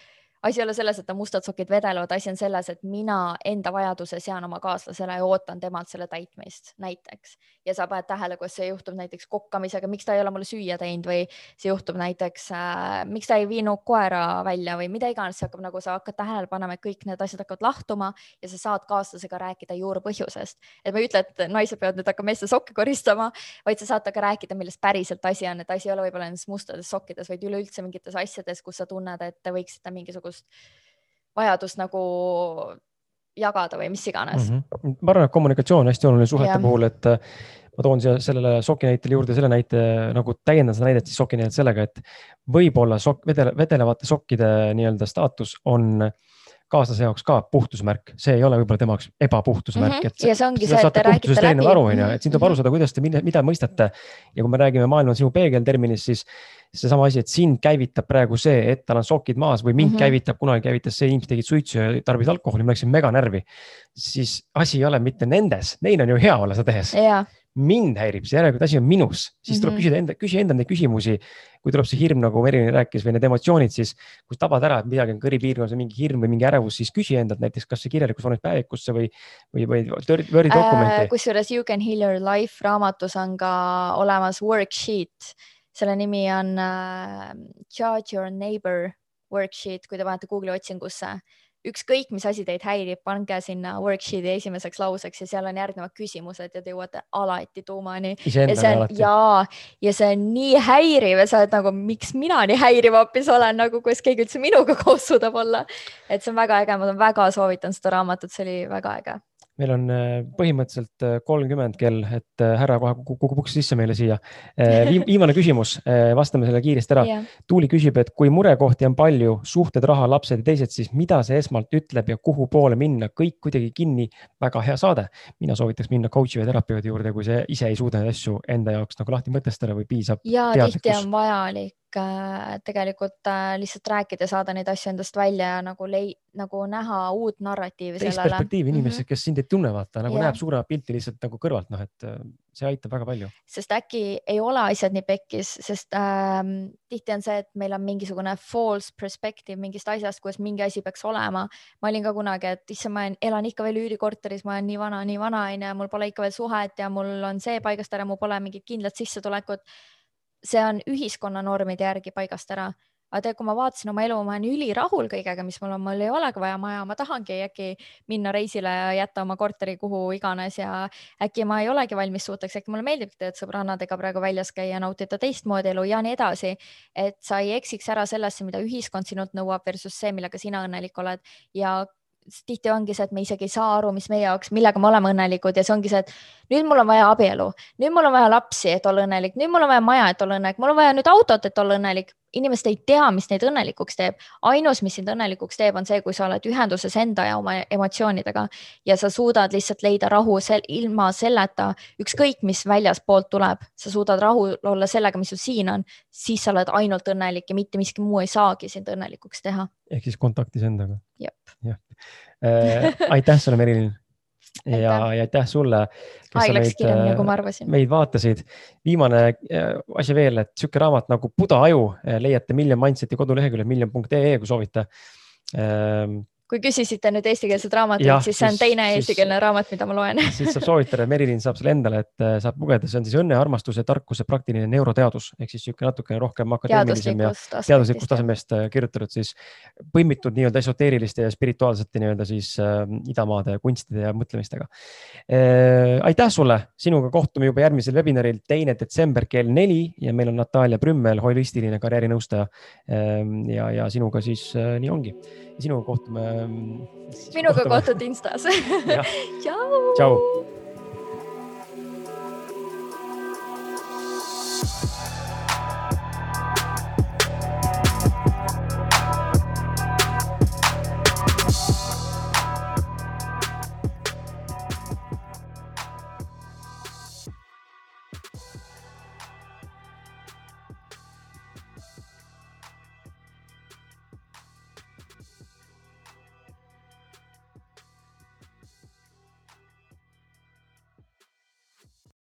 asi ei ole selles, et ta mustad sokid vedelevad, asi on selles, et mina enda vajaduse sean oma kaaslasele ja ootan temalt selle täitmist näiteks. Ja sa paned tähele, kuidas see juhtub näiteks kokkamisega, miks ta ei ole mulle süüa teinud või see juhtub näiteks äh,, miks ta ei viinud koera välja või mida iganes, see hakkab nagu sa hakkad tähele panema, et kõik need asjad hakkavad lahtuma ja sa saad kaaslasega rääkida juurpõhjusest. et ma ei ütle, et naised peavad nüüd hakkama meeste sokke koristama, vaid sa saad ka rääkida, milles päriselt asi on, et asi ei ole võib-olla nendes mustades sokkides, vaid üleüldse mingites asjades, kus sa tunned, et te võiksite mingisugust vajadust nagu jagada või mis iganes mm. -hmm. ma arvan, et kommunikatsioon on hästi oluline suhete ja. puhul, et äh, ma toon siia sellele soki näitele juurde selle näite nagu täiendan seda näidet siis soki näidet sellega, et võib-olla sok-, vedele, vedelevate sokkide nii-öelda staatus on kaaslase jaoks ka puhtusmärk, see ei ole võib-olla tema jaoks ebapuhtuse märk mm. -hmm. ja see ongi see, et te räägite läbi. aru, on ju, et siin tuleb aru saada, kuidas te, mida mõistate. ja kui me räägime maailm on sinu peegel terminist, siis seesama asi, et sind käivitab praegu see, et tal on sokid maas või mind mm -hmm. käivitab, kunagi käivitas see, inimesed tegid suitsu ja tarbisid alkoholi, ma läksin mega närvi. siis asi ei ole mitte nendes, neil on ju hea olla seda tehes mind häirib, see järelikult asi on minus, siis tuleb mm -hmm. küsida enda, küsi endale neid küsimusi. kui tuleb see hirm, nagu Merilin rääkis või need emotsioonid, siis kui tabad ära, et midagi on kõripiirkonnas või mingi hirm või mingi ärevus, siis küsi endalt näiteks, kas see kirjalikus vormis päevikusse või, või, või Wordi dokumenti äh,. kusjuures You can heal your life raamatus on ka olemas worksheet selle nimi on uh, Judge your neighbor worksheet, kui te panete Google'i otsingusse. Ükskõik, mis asi teid häirib, pange sinna worksheet'i esimeseks lauseks ja seal on järgnevad küsimused ja te jõuate alati tuumani. ja see on ja, ja see on nii häiriv ja sa oled nagu, miks mina nii häiriv hoopis olen nagu, kuidas keegi üldse minuga koos suudab olla. et see on väga äge, ma väga soovitan seda raamatut, see oli väga äge meil on äh, põhimõtteliselt äh, kolmkümmend kell, et äh, härra kohe kukub uks sisse meile siia. viimane küsimus, vastame selle kiiresti ära yeah.. Tuuli küsib, et kui murekohti on palju, suhted, raha, lapsed ja teised, siis mida see esmalt ütleb ja kuhu poole minna, kõik kuidagi kinni. väga hea saade. mina soovitaks minna coach'i või terapeudi juurde, kui see ise ei suuda asju enda jaoks nagu lahti mõtestada või piisab. ja tihti on vajalik tegelikult lihtsalt rääkida, saada neid asju endast välja ja nagu lei-, nagu näha uut narratiivi teist perspektiivi inimesed mm, -hmm. kes sind ei tunne, vaata nagu yeah. näeb suuremat pilti lihtsalt nagu kõrvalt, noh, et äh, see aitab väga palju. sest äkki ei ole asjad nii pekkis, sest ähm, tihti on see, et meil on mingisugune false perspective mingist asjast, kuidas mingi asi peaks olema. ma olin ka kunagi, et issand, ma elan ikka veel üürikorteris, ma olen nii vana, nii vana onju, mul pole ikka veel suhet ja mul on see paigast ära, mul pole mingit kindlat sissetulekut see on ühiskonna normide järgi paigast ära. aga tegelikult, kui ma vaatasin oma elu, ma olen ülirahul kõigega, mis mul on, mul ei olegi vaja maja, ma tahangi äkki minna reisile ja jätta oma korteri kuhu iganes ja äkki ma ei olegi valmis suurteks, äkki mulle meeldibki tegelikult sõbrannadega praegu väljas käia, nautida teistmoodi elu ja nii edasi. et sa ei eksiks ära sellesse, mida ühiskond sinult nõuab versus see, millega sina õnnelik oled ja tihti ongi see, et me isegi ei saa aru, mis meie jaoks, millega me oleme õnnelikud ja see ongi see, et nüüd mul on vaja abielu, nüüd mul on vaja lapsi, et olla õnnelik, nüüd mul on vaja maja, et olla õnnelik, mul on vaja nüüd autot, et olla õnnelik. Inimesed ei tea, mis neid õnnelikuks teeb. ainus, mis sind õnnelikuks teeb, on see, kui sa oled ühenduses enda ja oma emotsioonidega ja sa suudad lihtsalt leida rahu sel, ilma selleta, ükskõik mis väljaspoolt tuleb, sa suudad rahul olla sellega, mis sul siin on, siis sa oled ainult õnnelik ja mitte miski muu ei saagi sind õnnelikuks teha. ehk siis kontaktis endaga. jah äh, aitäh sulle, Merilin. Ja, ja aitäh sulle. aeg läks kiiremini, kui ma arvasin. meid vaatasid. viimane äh, asi veel, et sihuke raamat nagu Buda aju äh, leiate Million Mindseti koduleheküljel million.ee, kui soovite kui küsisite nüüd eestikeelset raamatut, siis see on teine siis, eestikeelne raamat, mida ma loen siis saab soovitada, Merilin saab selle endale, et äh, saab lugeda, see on siis õnne, armastuse, tarkuse praktiline neuroteadus ehk siis niisugune natukene rohkem akadeemilisem ja teaduslikust tasemest äh, kirjutatud siis põimitud nii-öelda esoteeriliste ja spirituaalsete nii-öelda siis äh, idamaade kunstide ja mõtlemistega äh,. aitäh sulle, sinuga kohtume juba järgmisel webinaril, teine detsember kell neli ja meil on Natalja Prümmel, holistiline karjäärinõustaja äh,. ja, ja sinuga siis äh, nii ongi sinuga kohtume. Minuga kohtud Instas tšau. tšau.